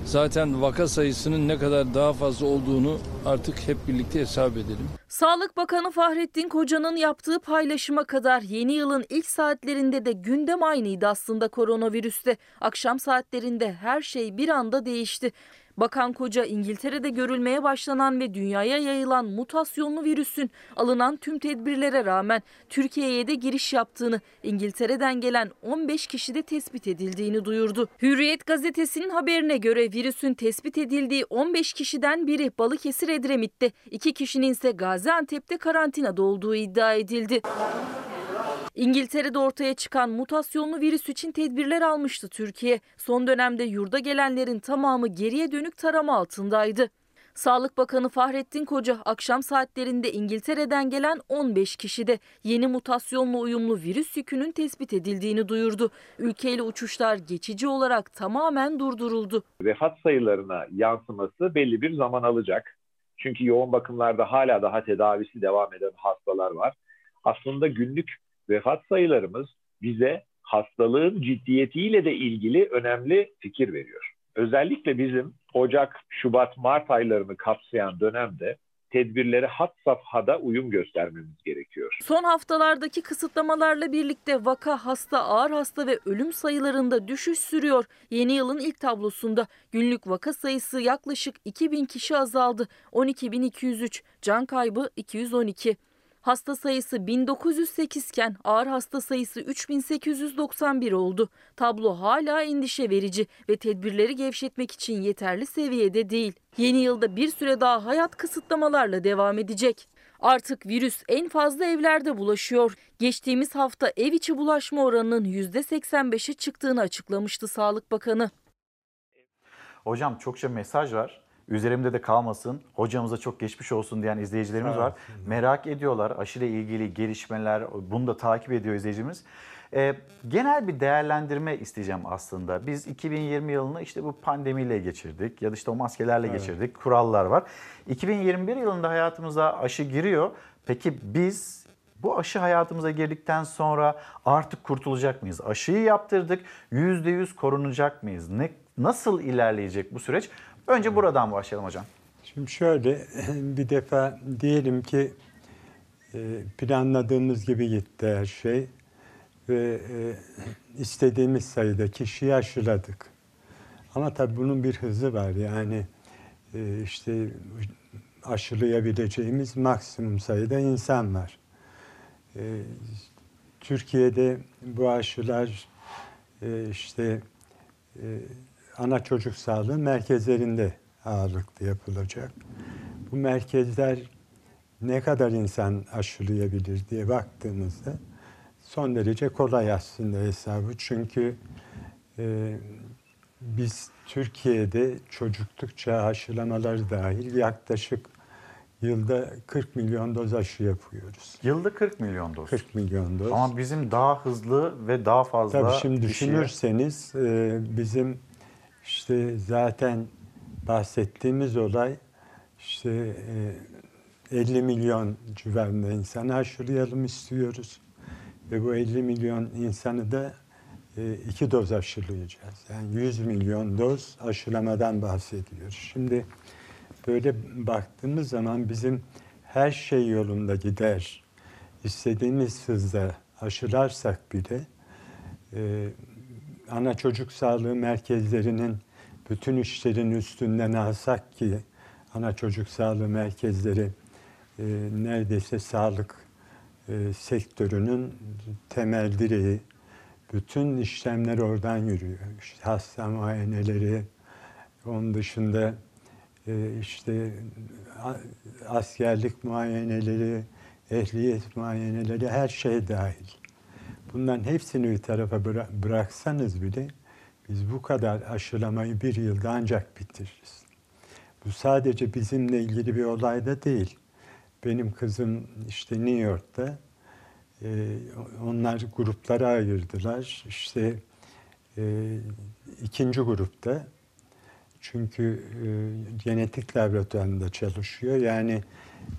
Zaten vaka sayısının ne kadar daha fazla olduğunu artık hep birlikte hesap edelim. Sağlık Bakanı Fahrettin Koca'nın yaptığı paylaşıma kadar yeni yılın ilk saatlerinde de gündem aynıydı aslında koronavirüste. Akşam saatlerinde her şey bir anda değişti. Bakan Koca İngiltere'de görülmeye başlanan ve dünyaya yayılan mutasyonlu virüsün alınan tüm tedbirlere rağmen Türkiye'ye de giriş yaptığını, İngiltere'den gelen 15 kişide tespit edildiğini duyurdu. Hürriyet gazetesinin haberine göre virüsün tespit edildiği 15 kişiden biri Balıkesir Edremit'te, iki kişinin ise Gaziantep'te karantinada olduğu iddia edildi. İngiltere'de ortaya çıkan mutasyonlu virüs için tedbirler almıştı Türkiye. Son dönemde yurda gelenlerin tamamı geriye dönük tarama altındaydı. Sağlık Bakanı Fahrettin Koca akşam saatlerinde İngiltere'den gelen 15 kişide yeni mutasyonla uyumlu virüs yükünün tespit edildiğini duyurdu. Ülkeyle uçuşlar geçici olarak tamamen durduruldu. vefat sayılarına yansıması belli bir zaman alacak. Çünkü yoğun bakımlarda hala daha tedavisi devam eden hastalar var. Aslında günlük vefat sayılarımız bize hastalığın ciddiyetiyle de ilgili önemli fikir veriyor. Özellikle bizim Ocak, Şubat, Mart aylarını kapsayan dönemde tedbirleri had safhada uyum göstermemiz gerekiyor. Son haftalardaki kısıtlamalarla birlikte vaka, hasta, ağır hasta ve ölüm sayılarında düşüş sürüyor. Yeni yılın ilk tablosunda günlük vaka sayısı yaklaşık 2000 kişi azaldı. 12.203, can kaybı 212. Hasta sayısı 1908 iken ağır hasta sayısı 3891 oldu. Tablo hala endişe verici ve tedbirleri gevşetmek için yeterli seviyede değil. Yeni yılda bir süre daha hayat kısıtlamalarla devam edecek. Artık virüs en fazla evlerde bulaşıyor. Geçtiğimiz hafta ev içi bulaşma oranının %85'e çıktığını açıklamıştı Sağlık Bakanı. Hocam çokça mesaj var. Üzerimde de kalmasın. Hocamıza çok geçmiş olsun diyen izleyicilerimiz Sağ var. Merak ediyorlar aşıyla ilgili gelişmeler. Bunu da takip ediyor izleyicimiz. Ee, genel bir değerlendirme isteyeceğim aslında. Biz 2020 yılını işte bu pandemiyle geçirdik ya da işte o maskelerle Evet. geçirdik. Kurallar var. 2021 yılında hayatımıza aşı giriyor. Peki biz bu aşı hayatımıza girdikten sonra artık kurtulacak mıyız? Aşıyı yaptırdık. %100 korunacak mıyız? Ne, nasıl ilerleyecek bu süreç? Önce buradan başlayalım hocam. Şimdi şöyle bir defa diyelim ki e, planladığımız gibi gitti her şey ve e, istediğimiz sayıda kişiyi aşıladık. Ama tabii bunun bir hızı var yani e, işte aşılayabileceğimiz maksimum sayıda insan var. Türkiye'de bu aşılar işte ana çocuk sağlığı merkezlerinde ağırlıklı yapılacak. Bu merkezler ne kadar insan aşılayabilir diye baktığımızda son derece kolay aslında hesabı. Çünkü e, biz Türkiye'de çocuklukça aşılamaları dahil yaklaşık yılda 40 milyon doz aşı yapıyoruz. Yılda 40 milyon doz. 40 milyon doz. Ama bizim daha hızlı ve daha fazla Tabii şimdi kişiye- düşünürseniz e, bizim işte zaten bahsettiğimiz olay işte e, 50 milyon civarında insanı aşılayalım istiyoruz. Ve bu 50 milyon insanı da e, iki doz aşılayacağız. Yani 100 milyon doz aşılamadan bahsediyoruz. Şimdi böyle baktığımız zaman bizim her şey yolunda gider. istediğimiz hızda aşılarsak bile e, ana çocuk sağlığı merkezlerinin bütün işlerin üstünden alsak ki ana çocuk sağlığı merkezleri e, neredeyse sağlık e, sektörünün temel direği. Bütün işlemler oradan yürüyor. İşte hasta muayeneleri, onun dışında e, işte askerlik muayeneleri, ehliyet muayeneleri her şey dahil. Bunların hepsini bir tarafa bıra- bıraksanız bile biz bu kadar aşılamayı bir yılda ancak bitiririz. Bu sadece bizimle ilgili bir olay da değil. Benim kızım işte New York'ta e, onlar gruplara ayırdılar. İşte e, ikinci grupta çünkü e, genetik laboratuvarında çalışıyor. Yani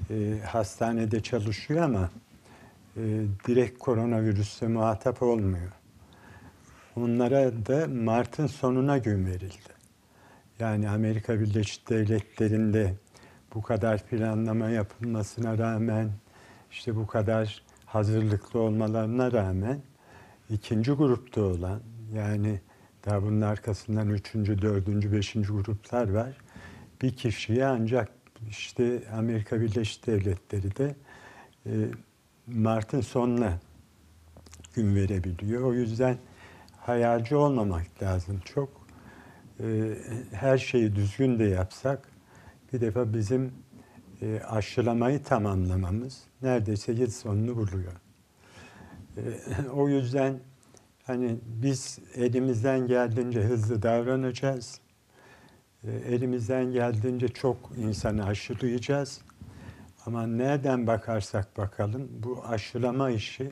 e, hastanede çalışıyor ama e, direkt koronavirüsle muhatap olmuyor. Onlara da Mart'ın sonuna gün verildi. Yani Amerika Birleşik Devletleri'nde bu kadar planlama yapılmasına rağmen, işte bu kadar hazırlıklı olmalarına rağmen ikinci grupta olan yani daha bunun arkasından üçüncü, dördüncü, beşinci gruplar var. Bir kişiye ancak işte Amerika Birleşik Devletleri de e, Mart'ın sonuna gün verebiliyor. O yüzden hayalci olmamak lazım çok. E, her şeyi düzgün de yapsak bir defa bizim e, aşılamayı tamamlamamız neredeyse yıl sonunu buluyor. E, o yüzden hani biz elimizden geldiğince hızlı davranacağız. E, elimizden geldiğince çok insanı aşılayacağız. Ama nereden bakarsak bakalım bu aşılama işi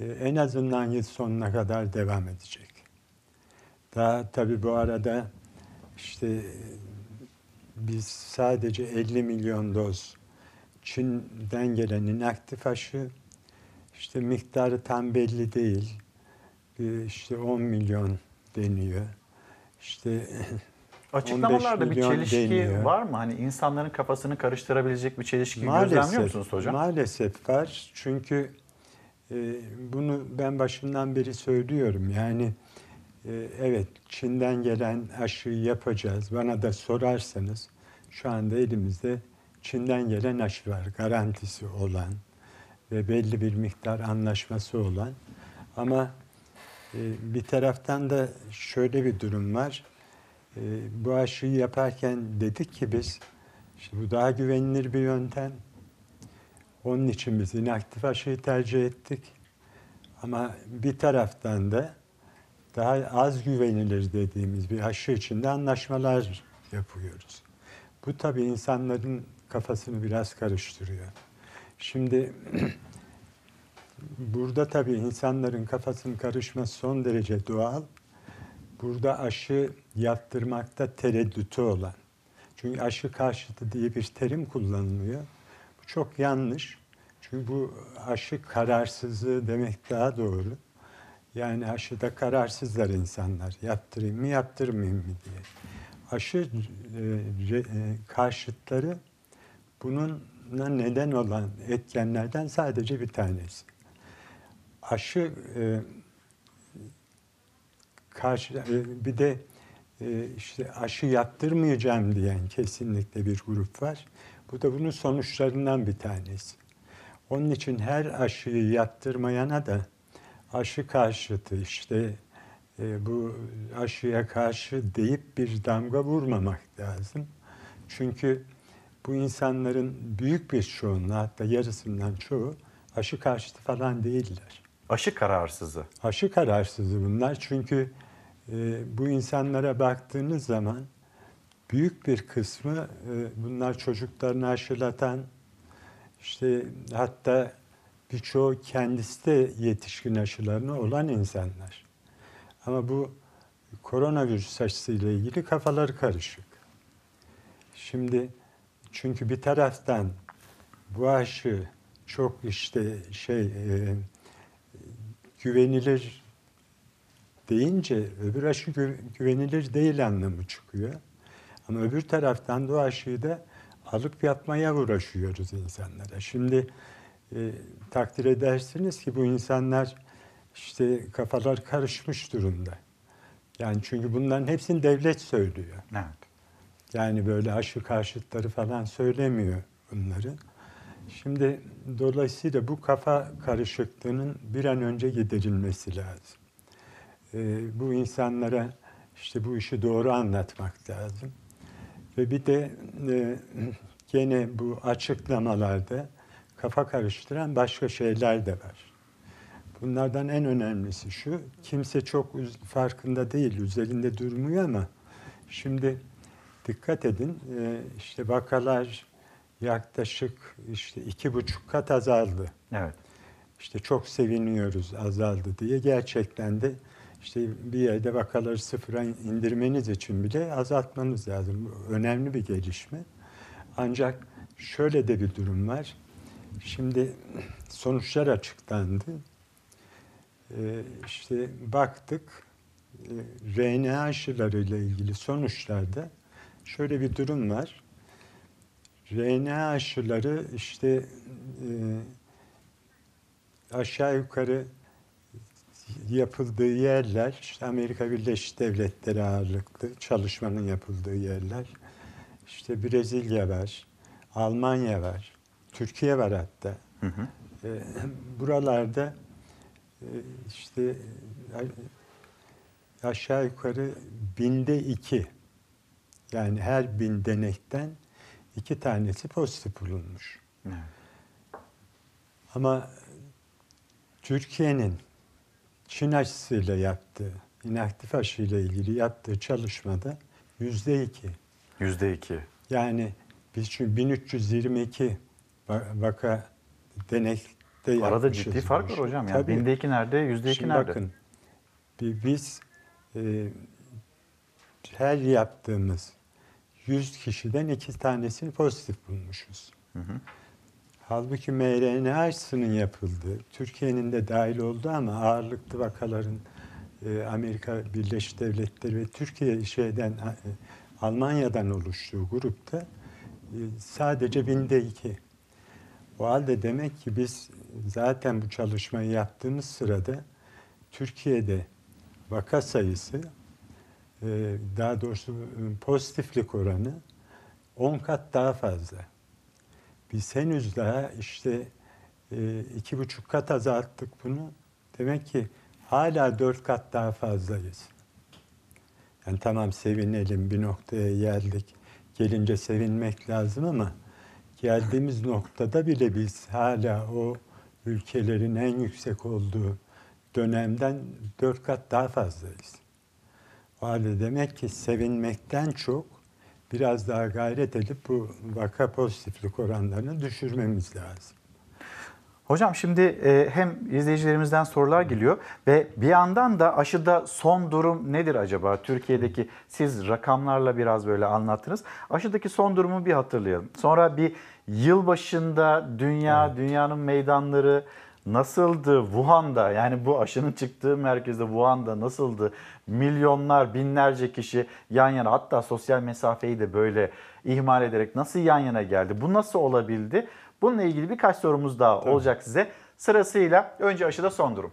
e, en azından yıl sonuna kadar devam edecek. Daha tabii bu arada işte biz sadece 50 milyon doz Çin'den gelen inaktif aşı işte miktarı tam belli değil. Bir İşte 10 milyon deniyor. İşte 15 Açıklamalarda bir çelişki deniyor. var mı? Hani insanların kafasını karıştırabilecek bir çelişki gözlemliyor musunuz hocam? Maalesef var. Çünkü e, bunu ben başından beri söylüyorum. Yani e, evet Çin'den gelen aşıyı yapacağız. Bana da sorarsanız şu anda elimizde Çin'den gelen aşı var. Garantisi olan ve belli bir miktar anlaşması olan. Ama e, bir taraftan da şöyle bir durum var. E, bu aşıyı yaparken dedik ki biz işte bu daha güvenilir bir yöntem. Onun için biz inaktif aşıyı tercih ettik. Ama bir taraftan da daha az güvenilir dediğimiz bir aşı için de anlaşmalar yapıyoruz. Bu tabii insanların kafasını biraz karıştırıyor. Şimdi burada tabii insanların kafasının karışması son derece doğal. Burada aşı yaptırmakta tereddütü olan. Çünkü aşı karşıtı diye bir terim kullanılıyor. Bu çok yanlış. Çünkü bu aşı kararsızlığı demek daha doğru. Yani aşıda kararsızlar insanlar. Yaptırayım mı, yaptırmayayım mı diye. Aşı e, e, karşıtları bununla neden olan etkenlerden sadece bir tanesi. Aşı e, karşı e, bir de işte aşı yaptırmayacağım diyen kesinlikle bir grup var. Bu da bunun sonuçlarından bir tanesi. Onun için her aşıyı yaptırmayana da aşı karşıtı işte e, bu aşıya karşı deyip bir damga vurmamak lazım. Çünkü bu insanların büyük bir çoğunluğu hatta yarısından çoğu aşı karşıtı falan değiller. Aşı kararsızı. Aşı kararsızı bunlar çünkü e, bu insanlara baktığınız zaman büyük bir kısmı e, bunlar çocuklarını aşılatan işte hatta birçoğu kendisi de yetişkin aşılarını olan insanlar. Ama bu koronavirüs aşısıyla ilgili kafaları karışık. Şimdi çünkü bir taraftan bu aşı çok işte şey e, güvenilir deyince öbür aşı gü- güvenilir değil anlamı çıkıyor. Ama öbür taraftan da o aşıyı da alıp yapmaya uğraşıyoruz insanlara. Şimdi e, takdir edersiniz ki bu insanlar işte kafalar karışmış durumda. Yani çünkü bunların hepsini devlet söylüyor. Evet. Yani böyle aşı karşıtları falan söylemiyor bunları. Şimdi dolayısıyla bu kafa karışıklığının bir an önce giderilmesi lazım. Ee, bu insanlara işte bu işi doğru anlatmak lazım. Ve bir de e, gene bu açıklamalarda kafa karıştıran başka şeyler de var. Bunlardan en önemlisi şu, kimse çok farkında değil, üzerinde durmuyor ama şimdi dikkat edin, e, işte vakalar yaklaşık işte iki buçuk kat azaldı. Evet. İşte çok seviniyoruz azaldı diye. Gerçekten de işte bir yerde vakaları sıfıra indirmeniz için bile azaltmanız lazım. Önemli bir gelişme. Ancak şöyle de bir durum var. Şimdi sonuçlar açıklandı. Ee, işte baktık e, RNA aşılarıyla ilgili sonuçlarda şöyle bir durum var. RNA aşıları işte e, aşağı yukarı yapıldığı yerler, işte Amerika Birleşik Devletleri ağırlıklı çalışmanın yapıldığı yerler, işte Brezilya var, Almanya var, Türkiye var hatta. Hı hı. E, buralarda e, işte aşağı yukarı binde iki, yani her bin denekten iki tanesi pozitif bulunmuş. Evet. Ama Türkiye'nin Çin aşısıyla yaptığı, inaktif aşıyla ilgili yaptığı çalışmada yüzde iki. Yüzde iki. Yani biz çünkü 1322 vaka denekte Arada ciddi fark var hocam. Yani Tabii. binde iki nerede, yüzde iki nerede? Bakın, biz e, her yaptığımız 100 kişiden iki tanesini pozitif bulmuşuz. Hı hı. Halbuki mRNA aşısının yapıldığı, Türkiye'nin de dahil olduğu ama ağırlıklı vakaların e, Amerika Birleşik Devletleri ve Türkiye şeyden e, Almanya'dan oluştuğu grupta e, sadece binde iki. O halde demek ki biz zaten bu çalışmayı yaptığımız sırada Türkiye'de vaka sayısı daha doğrusu pozitiflik oranı 10 kat daha fazla. Biz henüz daha işte ıı, iki buçuk kat azalttık bunu. Demek ki hala dört kat daha fazlayız. Yani tamam sevinelim bir noktaya geldik. Gelince sevinmek lazım ama geldiğimiz noktada bile biz hala o ülkelerin en yüksek olduğu dönemden dört kat daha fazlayız. O halde demek ki sevinmekten çok biraz daha gayret edip bu vaka pozitiflik oranlarını düşürmemiz lazım. Hocam şimdi e, hem izleyicilerimizden sorular geliyor ve bir yandan da aşıda son durum nedir acaba? Türkiye'deki siz rakamlarla biraz böyle anlattınız. Aşıdaki son durumu bir hatırlayalım. Sonra bir yıl başında dünya, dünyanın meydanları nasıldı Wuhan'da yani bu aşının çıktığı merkezde Wuhan'da nasıldı? Milyonlar, binlerce kişi yan yana hatta sosyal mesafeyi de böyle ihmal ederek nasıl yan yana geldi? Bu nasıl olabildi? Bununla ilgili birkaç sorumuz daha Tabii. olacak size. Sırasıyla önce aşıda son durum.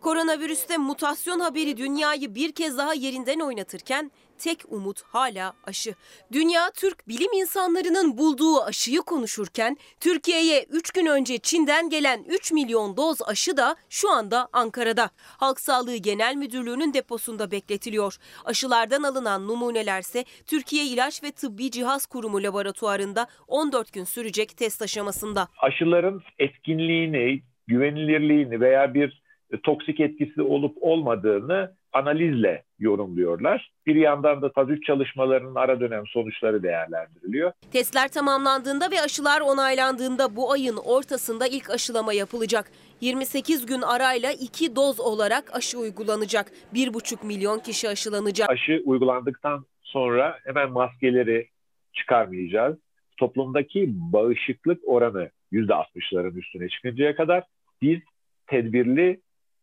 Koronavirüste mutasyon haberi dünyayı bir kez daha yerinden oynatırken tek umut hala aşı. Dünya Türk bilim insanlarının bulduğu aşıyı konuşurken Türkiye'ye 3 gün önce Çin'den gelen 3 milyon doz aşı da şu anda Ankara'da. Halk Sağlığı Genel Müdürlüğü'nün deposunda bekletiliyor. Aşılardan alınan numunelerse Türkiye İlaç ve Tıbbi Cihaz Kurumu laboratuvarında 14 gün sürecek test aşamasında. Aşıların etkinliğini, güvenilirliğini veya bir toksik etkisi olup olmadığını analizle yorumluyorlar. Bir yandan da faz 3 çalışmalarının ara dönem sonuçları değerlendiriliyor. Testler tamamlandığında ve aşılar onaylandığında bu ayın ortasında ilk aşılama yapılacak. 28 gün arayla 2 doz olarak aşı uygulanacak. 1,5 milyon kişi aşılanacak. Aşı uygulandıktan sonra hemen maskeleri çıkarmayacağız. Toplumdaki bağışıklık oranı %60'ların üstüne çıkıncaya kadar biz tedbirli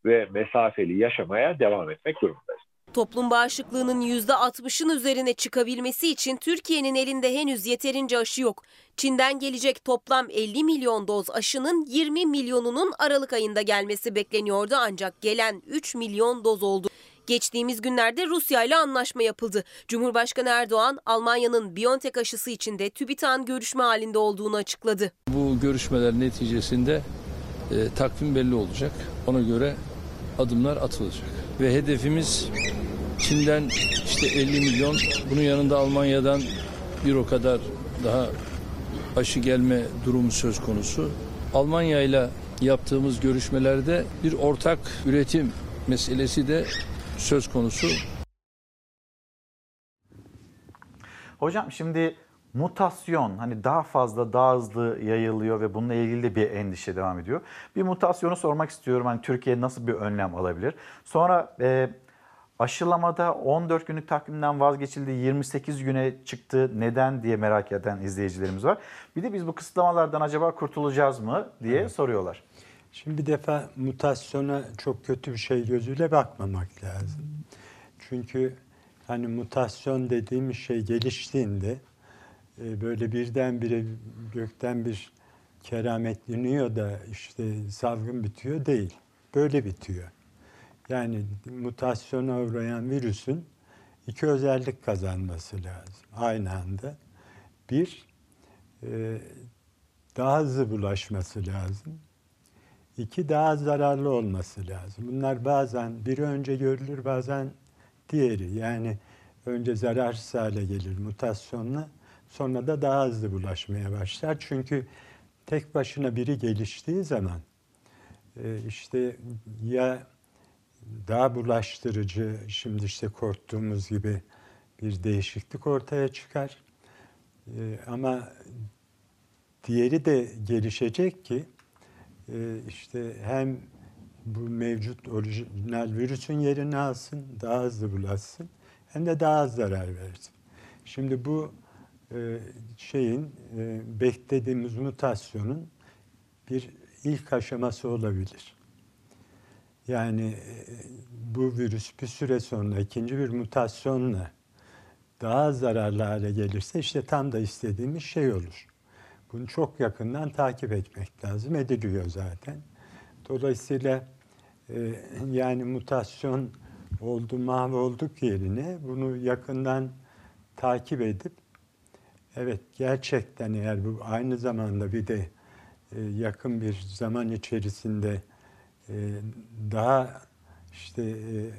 ve mesafeli yaşamaya devam etmek durumundayız. Toplum bağışıklığının %60'ın üzerine çıkabilmesi için Türkiye'nin elinde henüz yeterince aşı yok. Çin'den gelecek toplam 50 milyon doz aşının 20 milyonunun Aralık ayında gelmesi bekleniyordu ancak gelen 3 milyon doz oldu. Geçtiğimiz günlerde Rusya ile anlaşma yapıldı. Cumhurbaşkanı Erdoğan, Almanya'nın BioNTech aşısı için de TÜBİTAK'ın görüşme halinde olduğunu açıkladı. Bu görüşmeler neticesinde e, takvim belli olacak. Ona göre adımlar atılacak. Ve hedefimiz Çin'den işte 50 milyon, bunun yanında Almanya'dan bir o kadar daha aşı gelme durumu söz konusu. Almanya ile yaptığımız görüşmelerde bir ortak üretim meselesi de söz konusu. Hocam şimdi mutasyon hani daha fazla daha hızlı yayılıyor ve bununla ilgili de bir endişe devam ediyor. Bir mutasyonu sormak istiyorum hani Türkiye nasıl bir önlem alabilir? Sonra e, aşılamada 14 günlük takvimden vazgeçildi 28 güne çıktı neden diye merak eden izleyicilerimiz var. Bir de biz bu kısıtlamalardan acaba kurtulacağız mı diye evet. soruyorlar. Şimdi bir defa mutasyona çok kötü bir şey gözüyle bakmamak lazım. Çünkü hani mutasyon dediğimiz şey geliştiğinde böyle birdenbire gökten bir keramet iniyor da işte salgın bitiyor değil. Böyle bitiyor. Yani mutasyona uğrayan virüsün iki özellik kazanması lazım aynı anda. Bir, e, daha hızlı bulaşması lazım. İki, daha zararlı olması lazım. Bunlar bazen biri önce görülür, bazen diğeri. Yani önce zararsız hale gelir mutasyonla, sonra da daha hızlı bulaşmaya başlar. Çünkü tek başına biri geliştiği zaman e, işte ya daha bulaştırıcı, şimdi işte korktuğumuz gibi bir değişiklik ortaya çıkar. Ee, ama diğeri de gelişecek ki e, işte hem bu mevcut orijinal virüsün yerini alsın, daha hızlı bulaşsın hem de daha az zarar versin. Şimdi bu e, şeyin e, beklediğimiz mutasyonun bir ilk aşaması olabilir. Yani e, bu virüs bir süre sonra ikinci bir mutasyonla daha zararlı hale gelirse işte tam da istediğimiz şey olur. Bunu çok yakından takip etmek lazım. Ediliyor zaten. Dolayısıyla yani mutasyon oldu mahvolduk yerine bunu yakından takip edip evet gerçekten eğer bu aynı zamanda bir de e, yakın bir zaman içerisinde e, daha işte e,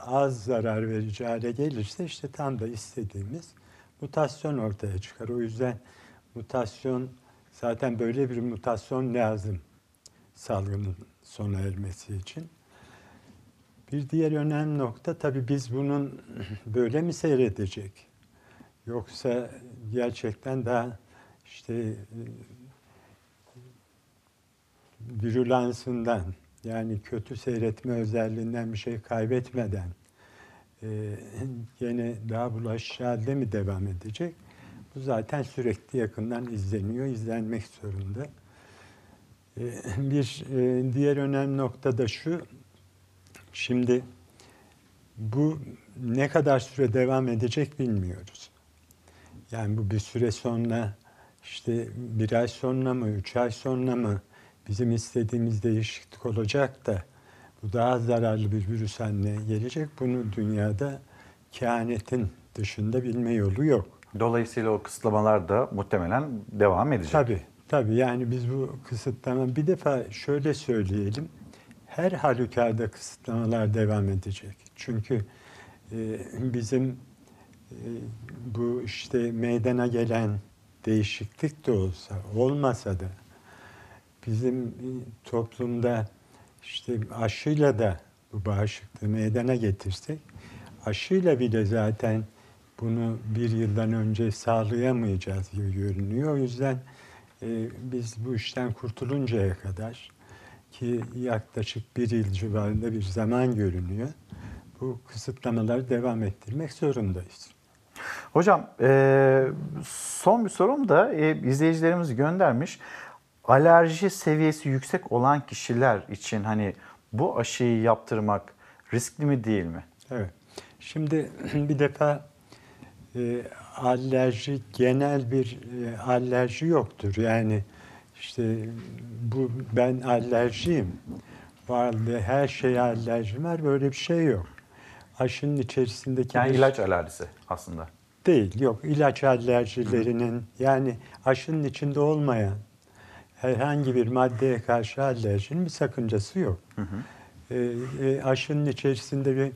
az zarar verici hale gelirse işte tam da istediğimiz mutasyon ortaya çıkar. O yüzden mutasyon zaten böyle bir mutasyon lazım salgının sona ermesi için. Bir diğer önemli nokta tabii biz bunun böyle mi seyredecek? Yoksa gerçekten daha işte virülansından yani kötü seyretme özelliğinden bir şey kaybetmeden e, gene daha bulaşıcı halde mi devam edecek? Bu zaten sürekli yakından izleniyor, izlenmek zorunda. E, bir e, diğer önemli nokta da şu, şimdi bu ne kadar süre devam edecek bilmiyoruz. Yani bu bir süre sonra işte bir ay sonra mı, üç ay sonra mı bizim istediğimiz değişiklik olacak da bu daha zararlı bir virüs haline gelecek. Bunu dünyada kehanetin dışında bilme yolu yok. Dolayısıyla o kısıtlamalar da muhtemelen devam edecek. Tabii, tabii. Yani biz bu kısıtlama bir defa şöyle söyleyelim. Her halükarda kısıtlamalar devam edecek. Çünkü e, bizim bu işte meydana gelen değişiklik de olsa, olmasa da bizim toplumda işte aşıyla da bu bağışıklığı meydana getirsek, aşıyla bile zaten bunu bir yıldan önce sağlayamayacağız gibi görünüyor. O yüzden e, biz bu işten kurtuluncaya kadar ki yaklaşık bir yıl civarında bir zaman görünüyor. Bu kısıtlamaları devam ettirmek zorundayız. Hocam e, son bir sorum da e, izleyicilerimiz göndermiş alerji seviyesi yüksek olan kişiler için hani bu aşıyı yaptırmak riskli mi değil mi? Evet. Şimdi bir defa e, alerji genel bir alerji yoktur. Yani işte bu ben alerjiyim. Vardı her şeye alerjim var. Böyle bir şey yok. Aşının içerisindeki Yani bir- ilaç alerjisi aslında. Değil, yok. İlaç alerjilerinin yani aşının içinde olmayan herhangi bir maddeye karşı alerjinin bir sakıncası yok. Ee, e, aşının içerisinde bir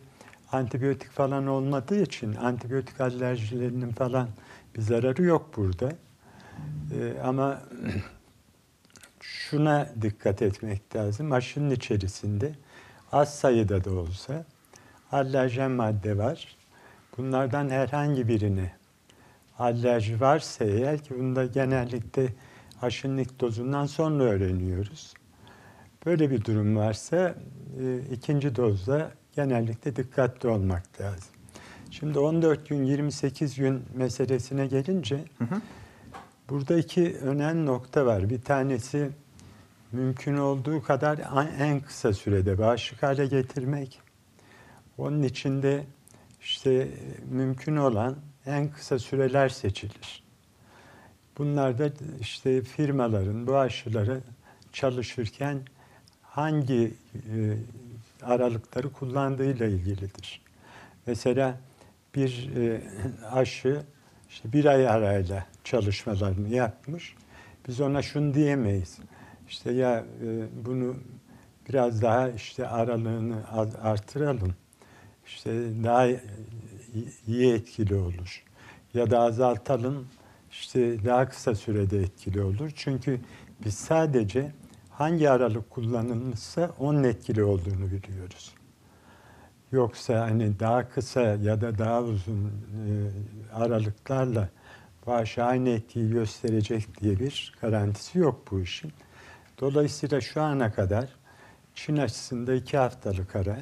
antibiyotik falan olmadığı için antibiyotik alerjilerinin falan bir zararı yok burada. Ee, ama şuna dikkat etmek lazım. Aşının içerisinde az sayıda da olsa alerjen madde var. Bunlardan herhangi birine alerji varsa eğer ki bunda genellikle aşının ilk dozundan sonra öğreniyoruz. Böyle bir durum varsa e, ikinci dozda genellikle dikkatli olmak lazım. Şimdi 14 gün 28 gün meselesine gelince burada iki önemli nokta var. Bir tanesi mümkün olduğu kadar en kısa sürede bağışık hale getirmek. Onun içinde işte mümkün olan en kısa süreler seçilir. Bunlar da işte firmaların bu aşıları çalışırken hangi e, aralıkları kullandığıyla ilgilidir. Mesela bir e, aşı işte bir ay arayla çalışmalarını yapmış. Biz ona şunu diyemeyiz. İşte ya e, bunu biraz daha işte aralığını artıralım. İşte daha iyi etkili olur. Ya da azaltalım işte daha kısa sürede etkili olur. Çünkü biz sadece hangi aralık kullanılmışsa onun etkili olduğunu biliyoruz. Yoksa hani daha kısa ya da daha uzun e, aralıklarla bağış aynı etkiyi gösterecek diye bir garantisi yok bu işin. Dolayısıyla şu ana kadar Çin açısında iki haftalık ara,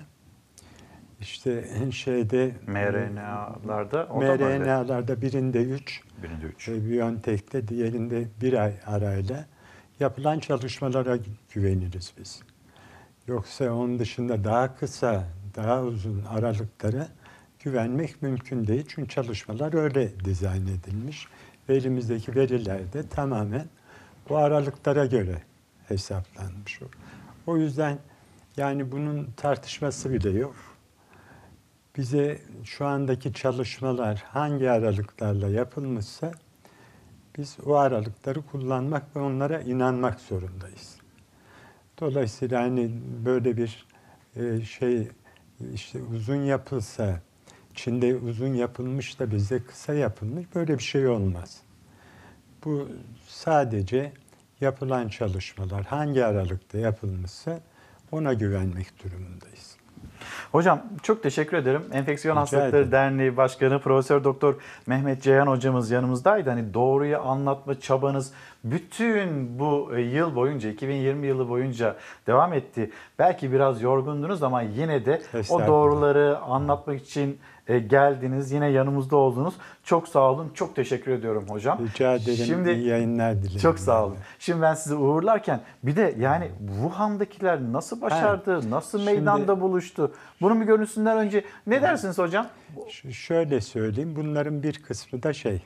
işte şeyde mRNA'larda mRNA'larda birinde 3, Birinde üç. BioNTech'te diğerinde bir ay arayla yapılan çalışmalara güveniriz biz. Yoksa onun dışında daha kısa, daha uzun aralıklara güvenmek mümkün değil. Çünkü çalışmalar öyle dizayn edilmiş. Ve elimizdeki veriler de tamamen bu aralıklara göre hesaplanmış. O yüzden yani bunun tartışması bile yok. Bize şu andaki çalışmalar hangi aralıklarla yapılmışsa biz o aralıkları kullanmak ve onlara inanmak zorundayız. Dolayısıyla hani böyle bir e, şey işte uzun yapılsa, Çin'de uzun yapılmış da bizde kısa yapılmış böyle bir şey olmaz. Bu sadece yapılan çalışmalar hangi aralıkta yapılmışsa ona güvenmek durumundayız. Hocam çok teşekkür ederim. Enfeksiyon Rica Hastalıkları ederim. Derneği Başkanı Profesör Doktor Mehmet Ceyhan hocamız yanımızdaydı. Hani doğruyu anlatma çabanız bütün bu e, yıl boyunca 2020 yılı boyunca devam etti. Belki biraz yorgundunuz ama yine de o doğruları anlatmak için e, geldiniz. Yine yanımızda oldunuz. Çok sağ olun. Çok teşekkür ediyorum hocam. Rica ederim. Şimdi İyi yayınlar dilerim. çok sağ olun. Şimdi ben sizi uğurlarken bir de yani Wuhan'dakiler nasıl başardı, nasıl Şimdi- meydanda buluştu? Bunun bir görüntüsünden önce ne dersiniz hocam? Şöyle söyleyeyim, bunların bir kısmı da şey,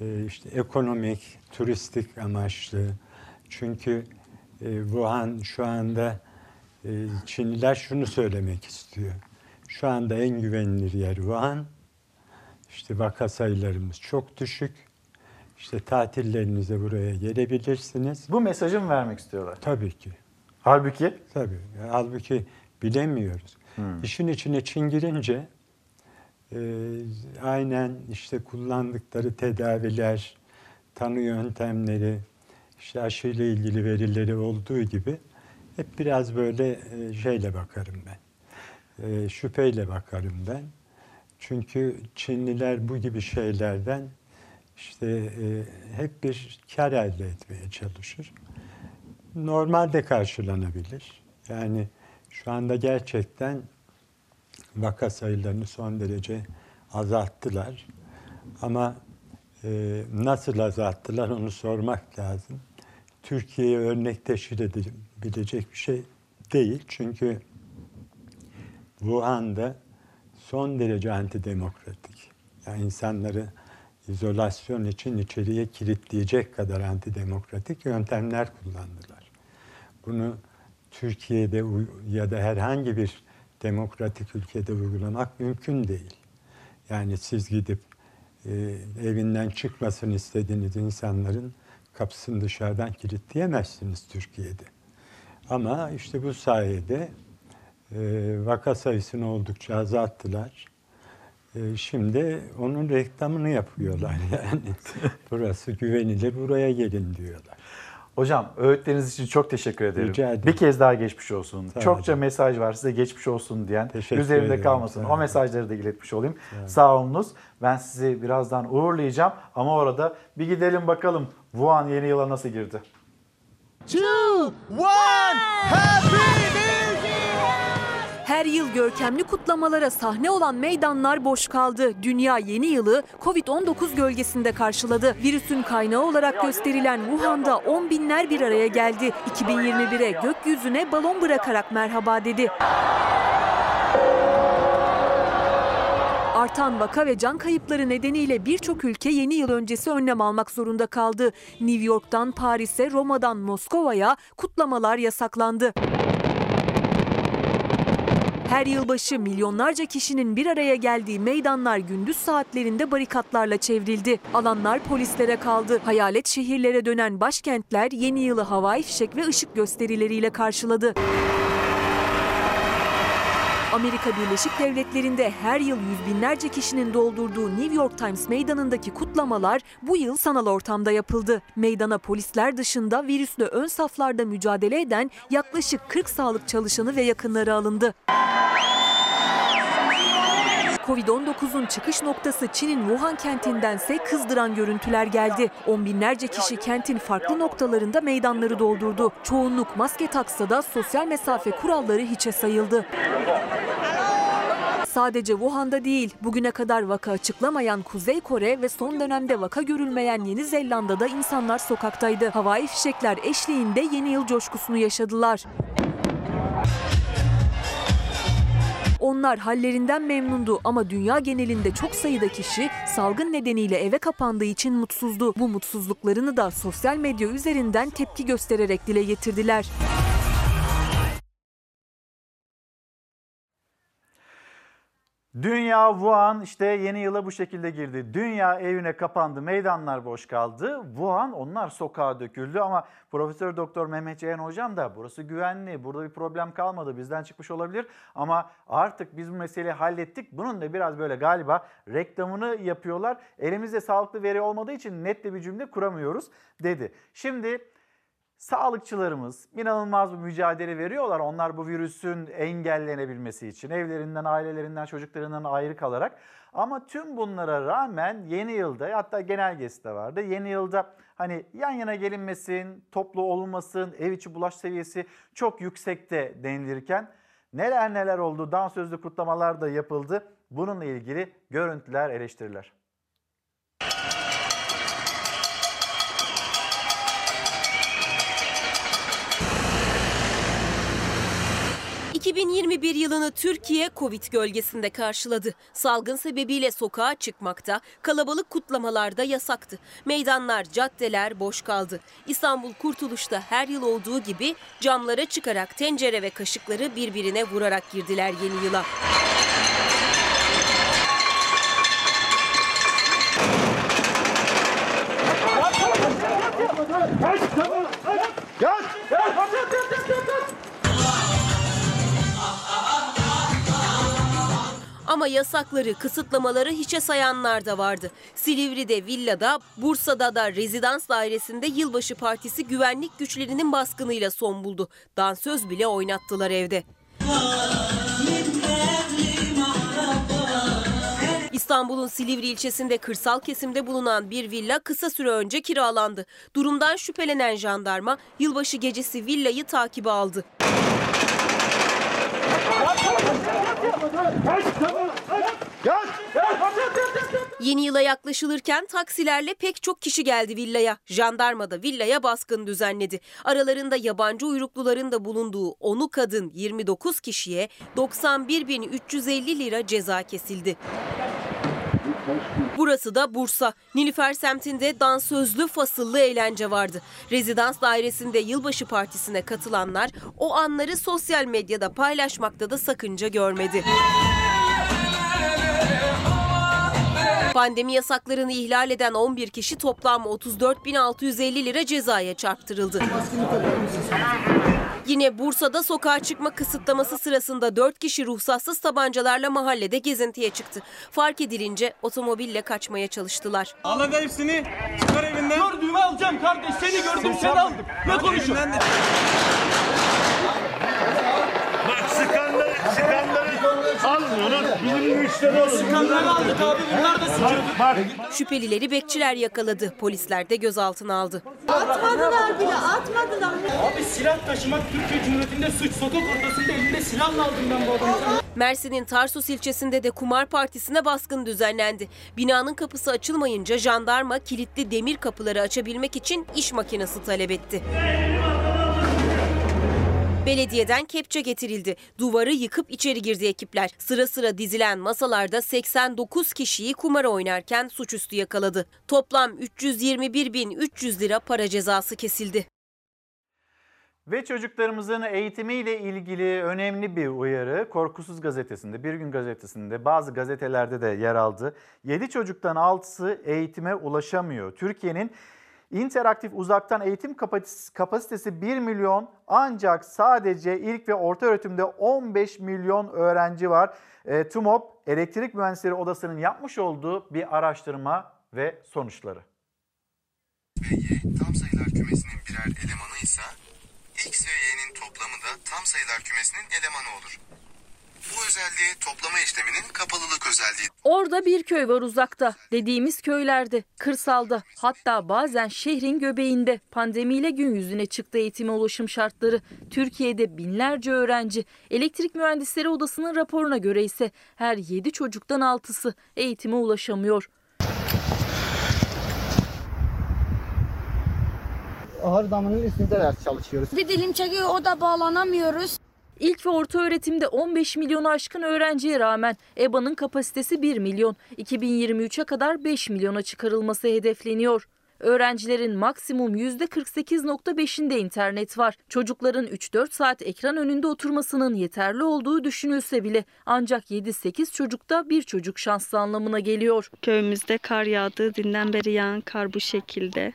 e, işte ekonomik, turistik amaçlı. Çünkü e, Wuhan şu anda e, Çinliler şunu söylemek istiyor. Şu anda en güvenilir yer Wuhan. İşte vaka sayılarımız çok düşük. İşte tatillerinize buraya gelebilirsiniz. Bu mesajı mı vermek istiyorlar? Tabii ki. Halbuki? Tabii. Halbuki bilemiyoruz. Hmm. İşin içine Çin girince e, aynen işte kullandıkları tedaviler, tanı yöntemleri, işte aşıyla ilgili verileri olduğu gibi hep biraz böyle e, şeyle bakarım ben. E, şüpheyle bakarım ben. Çünkü Çinliler bu gibi şeylerden işte e, hep bir kar elde etmeye çalışır. Normalde karşılanabilir. Yani şu anda gerçekten vaka sayılarını son derece azalttılar. Ama e, nasıl azalttılar onu sormak lazım. Türkiye'ye örnek teşkil edebilecek bir şey değil. Çünkü Wuhan'da son derece antidemokratik. Yani insanları izolasyon için içeriye kilitleyecek kadar antidemokratik yöntemler kullandılar. Bunu Türkiye'de ya da herhangi bir demokratik ülkede uygulamak mümkün değil. Yani siz gidip e, evinden çıkmasını istediğiniz insanların kapısını dışarıdan kilitleyemezsiniz Türkiye'de. Ama işte bu sayede vaka sayısını oldukça azalttılar. E, şimdi onun reklamını yapıyorlar yani. Burası güvenilir, buraya gelin diyorlar. Hocam öğütleriniz için çok teşekkür ederim. Rica ederim. Bir kez daha geçmiş olsun. Sağ Çokça olun. mesaj var size geçmiş olsun diyen. Teşekkür Üzerimde ederim. kalmasın. Sağ O mesajları da iletmiş olayım. olun. Sağ olunuz. Ben sizi birazdan uğurlayacağım ama orada bir gidelim bakalım Wuhan yeni yıla nasıl girdi? two, one, happy Her yıl görkemli kutlamalara sahne olan meydanlar boş kaldı. Dünya yeni yılı Covid-19 gölgesinde karşıladı. Virüsün kaynağı olarak gösterilen Wuhan'da on binler bir araya geldi. 2021'e gökyüzüne balon bırakarak merhaba dedi. Artan vaka ve can kayıpları nedeniyle birçok ülke yeni yıl öncesi önlem almak zorunda kaldı. New York'tan Paris'e, Roma'dan Moskova'ya kutlamalar yasaklandı. Her yılbaşı milyonlarca kişinin bir araya geldiği meydanlar gündüz saatlerinde barikatlarla çevrildi. Alanlar polislere kaldı. Hayalet şehirlere dönen başkentler yeni yılı havai fişek ve ışık gösterileriyle karşıladı. Amerika Birleşik Devletleri'nde her yıl yüz binlerce kişinin doldurduğu New York Times meydanındaki kutlamalar bu yıl sanal ortamda yapıldı. Meydana polisler dışında virüsle ön saflarda mücadele eden yaklaşık 40 sağlık çalışanı ve yakınları alındı. Covid-19'un çıkış noktası Çin'in Wuhan kentindense kızdıran görüntüler geldi. On binlerce kişi kentin farklı noktalarında meydanları doldurdu. Çoğunluk maske taksa da sosyal mesafe kuralları hiçe sayıldı. Sadece Wuhan'da değil, bugüne kadar vaka açıklamayan Kuzey Kore ve son dönemde vaka görülmeyen Yeni Zelanda'da insanlar sokaktaydı. Havai fişekler eşliğinde yeni yıl coşkusunu yaşadılar. Onlar hallerinden memnundu ama dünya genelinde çok sayıda kişi salgın nedeniyle eve kapandığı için mutsuzdu. Bu mutsuzluklarını da sosyal medya üzerinden tepki göstererek dile getirdiler. Dünya Wuhan işte yeni yıla bu şekilde girdi. Dünya evine kapandı, meydanlar boş kaldı. Wuhan onlar sokağa döküldü ama Profesör Doktor Mehmet Ceyhan hocam da burası güvenli, burada bir problem kalmadı, bizden çıkmış olabilir ama artık biz bu meseleyi hallettik. Bunun da biraz böyle galiba reklamını yapıyorlar. Elimizde sağlıklı veri olmadığı için net de bir cümle kuramıyoruz dedi. Şimdi Sağlıkçılarımız inanılmaz bir mücadele veriyorlar. Onlar bu virüsün engellenebilmesi için evlerinden, ailelerinden, çocuklarından ayrı kalarak. Ama tüm bunlara rağmen yeni yılda hatta genelgesi de vardı. Yeni yılda hani yan yana gelinmesin, toplu olunmasın, ev içi bulaş seviyesi çok yüksekte denilirken neler neler oldu, dansözlü kutlamalar da yapıldı. Bununla ilgili görüntüler, eleştiriler. 2021 yılını Türkiye Covid gölgesinde karşıladı. Salgın sebebiyle sokağa çıkmakta, kalabalık kutlamalarda yasaktı. Meydanlar, caddeler boş kaldı. İstanbul Kurtuluş'ta her yıl olduğu gibi camlara çıkarak tencere ve kaşıkları birbirine vurarak girdiler yeni yıla. Ama yasakları, kısıtlamaları hiçe sayanlar da vardı. Silivri'de, villada, Bursa'da da rezidans dairesinde yılbaşı partisi güvenlik güçlerinin baskınıyla son buldu. Dansöz bile oynattılar evde. İstanbul'un Silivri ilçesinde kırsal kesimde bulunan bir villa kısa süre önce kiralandı. Durumdan şüphelenen jandarma yılbaşı gecesi villayı takibe aldı. Yeni yıla yaklaşılırken taksilerle pek çok kişi geldi villaya. Jandarma da villaya baskın düzenledi. Aralarında yabancı uyrukluların da bulunduğu 10'u kadın 29 kişiye 91.350 lira ceza kesildi. Burası da Bursa. Nilüfer semtinde dansözlü fasıllı eğlence vardı. Rezidans dairesinde yılbaşı partisine katılanlar o anları sosyal medyada paylaşmakta da sakınca görmedi. Pandemi yasaklarını ihlal eden 11 kişi toplam 34.650 lira cezaya çarptırıldı. Yine Bursa'da sokağa çıkma kısıtlaması sırasında 4 kişi ruhsatsız tabancalarla mahallede gezintiye çıktı. Fark edilince otomobille kaçmaya çalıştılar. Al hadi hepsini. Çıkar evinden. Gördüğümü alacağım kardeş. Seni gördüm seni aldım. Ne konuşuyorsun? Bak sıkanları, almıyorlar. Bizim müşteri olur. Sıkanları aldık abi. Bunlar da sıkıyordu. Bak, Şüphelileri bekçiler yakaladı. Polisler de gözaltına aldı. Atmadılar bile atmadılar. Abi silah taşımak Türkiye Cumhuriyeti'nde suç. Sokak ortasında elinde silahla aldım ben bu adamı. Mersin'in Tarsus ilçesinde de kumar partisine baskın düzenlendi. Binanın kapısı açılmayınca jandarma kilitli demir kapıları açabilmek için iş makinesi talep etti. Belediyeden kepçe getirildi. Duvarı yıkıp içeri girdi ekipler. Sıra sıra dizilen masalarda 89 kişiyi kumar oynarken suçüstü yakaladı. Toplam 321.300 lira para cezası kesildi. Ve çocuklarımızın eğitimiyle ilgili önemli bir uyarı Korkusuz Gazetesi'nde, Bir Gün Gazetesi'nde, bazı gazetelerde de yer aldı. 7 çocuktan 6'sı eğitime ulaşamıyor. Türkiye'nin interaktif uzaktan eğitim kapasitesi 1 milyon ancak sadece ilk ve orta öğretimde 15 milyon öğrenci var. E, TUMOP Elektrik Mühendisleri Odası'nın yapmış olduğu bir araştırma ve sonuçları. tam sayılar kümesinin birer elemanı ise X ve Y'nin toplamı da tam sayılar kümesinin elemanı olur. Bu özelliği toplama işleminin kapalılık özelliği. Orada bir köy var uzakta. Dediğimiz köylerde, kırsalda, hatta bazen şehrin göbeğinde pandemiyle gün yüzüne çıktı eğitime ulaşım şartları. Türkiye'de binlerce öğrenci. Elektrik Mühendisleri Odası'nın raporuna göre ise her 7 çocuktan 6'sı eğitime ulaşamıyor. Ahır damının üstünde ders çalışıyoruz. Bir dilim çekiyor o da bağlanamıyoruz. İlk ve orta öğretimde 15 milyonu aşkın öğrenciye rağmen EBA'nın kapasitesi 1 milyon. 2023'e kadar 5 milyona çıkarılması hedefleniyor. Öğrencilerin maksimum %48.5'inde internet var. Çocukların 3-4 saat ekran önünde oturmasının yeterli olduğu düşünülse bile ancak 7-8 çocukta bir çocuk şanslı anlamına geliyor. Köyümüzde kar yağdığı dinden beri yağan kar bu şekilde.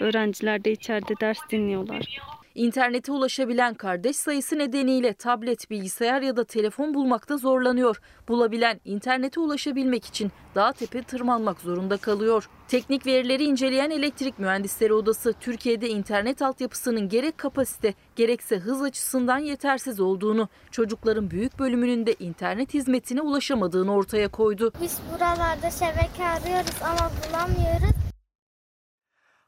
Öğrenciler de içeride ders dinliyorlar. İnternete ulaşabilen kardeş sayısı nedeniyle tablet, bilgisayar ya da telefon bulmakta zorlanıyor. Bulabilen internete ulaşabilmek için dağ tepe tırmanmak zorunda kalıyor. Teknik verileri inceleyen Elektrik Mühendisleri Odası Türkiye'de internet altyapısının gerek kapasite gerekse hız açısından yetersiz olduğunu, çocukların büyük bölümünün de internet hizmetine ulaşamadığını ortaya koydu. Biz buralarda şebeke arıyoruz ama bulamıyoruz.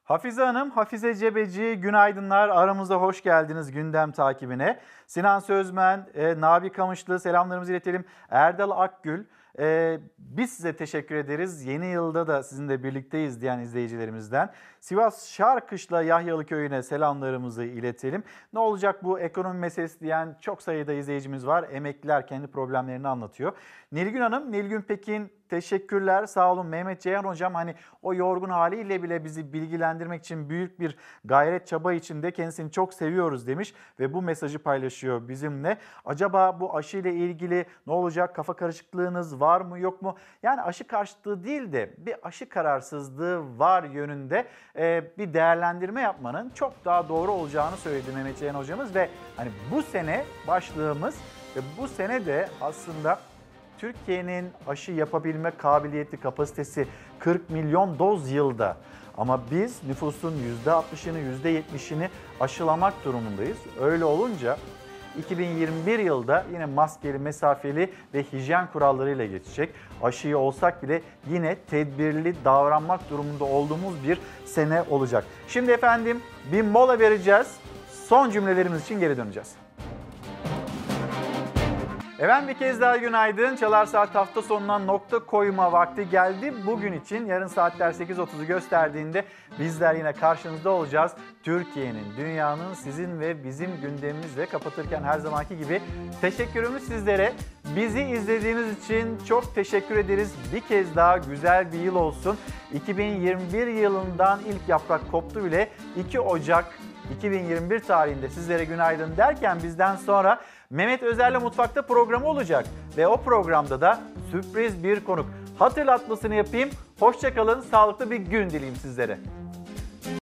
Hafize Hanım, Hafize Cebeci, günaydınlar. Aramıza hoş geldiniz gündem takibine. Sinan Sözmen, e, Nabi Kamışlı selamlarımızı iletelim. Erdal Akgül, e, biz size teşekkür ederiz. Yeni yılda da sizinle birlikteyiz diyen izleyicilerimizden. Sivas Şarkışla Yahyalı Köyü'ne selamlarımızı iletelim. Ne olacak bu ekonomi meselesi diyen çok sayıda izleyicimiz var. Emekliler kendi problemlerini anlatıyor. Nilgün Hanım, Nilgün Pekin teşekkürler sağ olun. Mehmet Ceyhan Hocam hani o yorgun haliyle bile bizi bilgilendirmek için büyük bir gayret çaba içinde kendisini çok seviyoruz demiş ve bu mesajı paylaşıyor bizimle. Acaba bu aşı ile ilgili ne olacak? Kafa karışıklığınız var mı yok mu? Yani aşı karşıtlığı değil de bir aşı kararsızlığı var yönünde bir değerlendirme yapmanın çok daha doğru olacağını söyledi Mehmet Ceyhan hocamız ve hani bu sene başlığımız ve bu sene de aslında Türkiye'nin aşı yapabilme kabiliyeti, kapasitesi 40 milyon doz yılda. Ama biz nüfusun %60'ını, %70'ini aşılamak durumundayız. Öyle olunca 2021 yılda yine maskeli, mesafeli ve hijyen kurallarıyla geçecek. Aşıyı olsak bile yine tedbirli davranmak durumunda olduğumuz bir sene olacak. Şimdi efendim bir mola vereceğiz. Son cümlelerimiz için geri döneceğiz. Efendim bir kez daha günaydın. Çalar Saat hafta sonuna nokta koyma vakti geldi. Bugün için yarın saatler 8.30'u gösterdiğinde bizler yine karşınızda olacağız. Türkiye'nin, dünyanın sizin ve bizim gündemimizle kapatırken her zamanki gibi teşekkürümüz sizlere. Bizi izlediğiniz için çok teşekkür ederiz. Bir kez daha güzel bir yıl olsun. 2021 yılından ilk yaprak koptu bile 2 Ocak 2021 tarihinde sizlere günaydın derken bizden sonra Mehmet Özer'le Mutfakta programı olacak. Ve o programda da sürpriz bir konuk. Hatırlatmasını yapayım. Hoşçakalın, sağlıklı bir gün dileyim sizlere.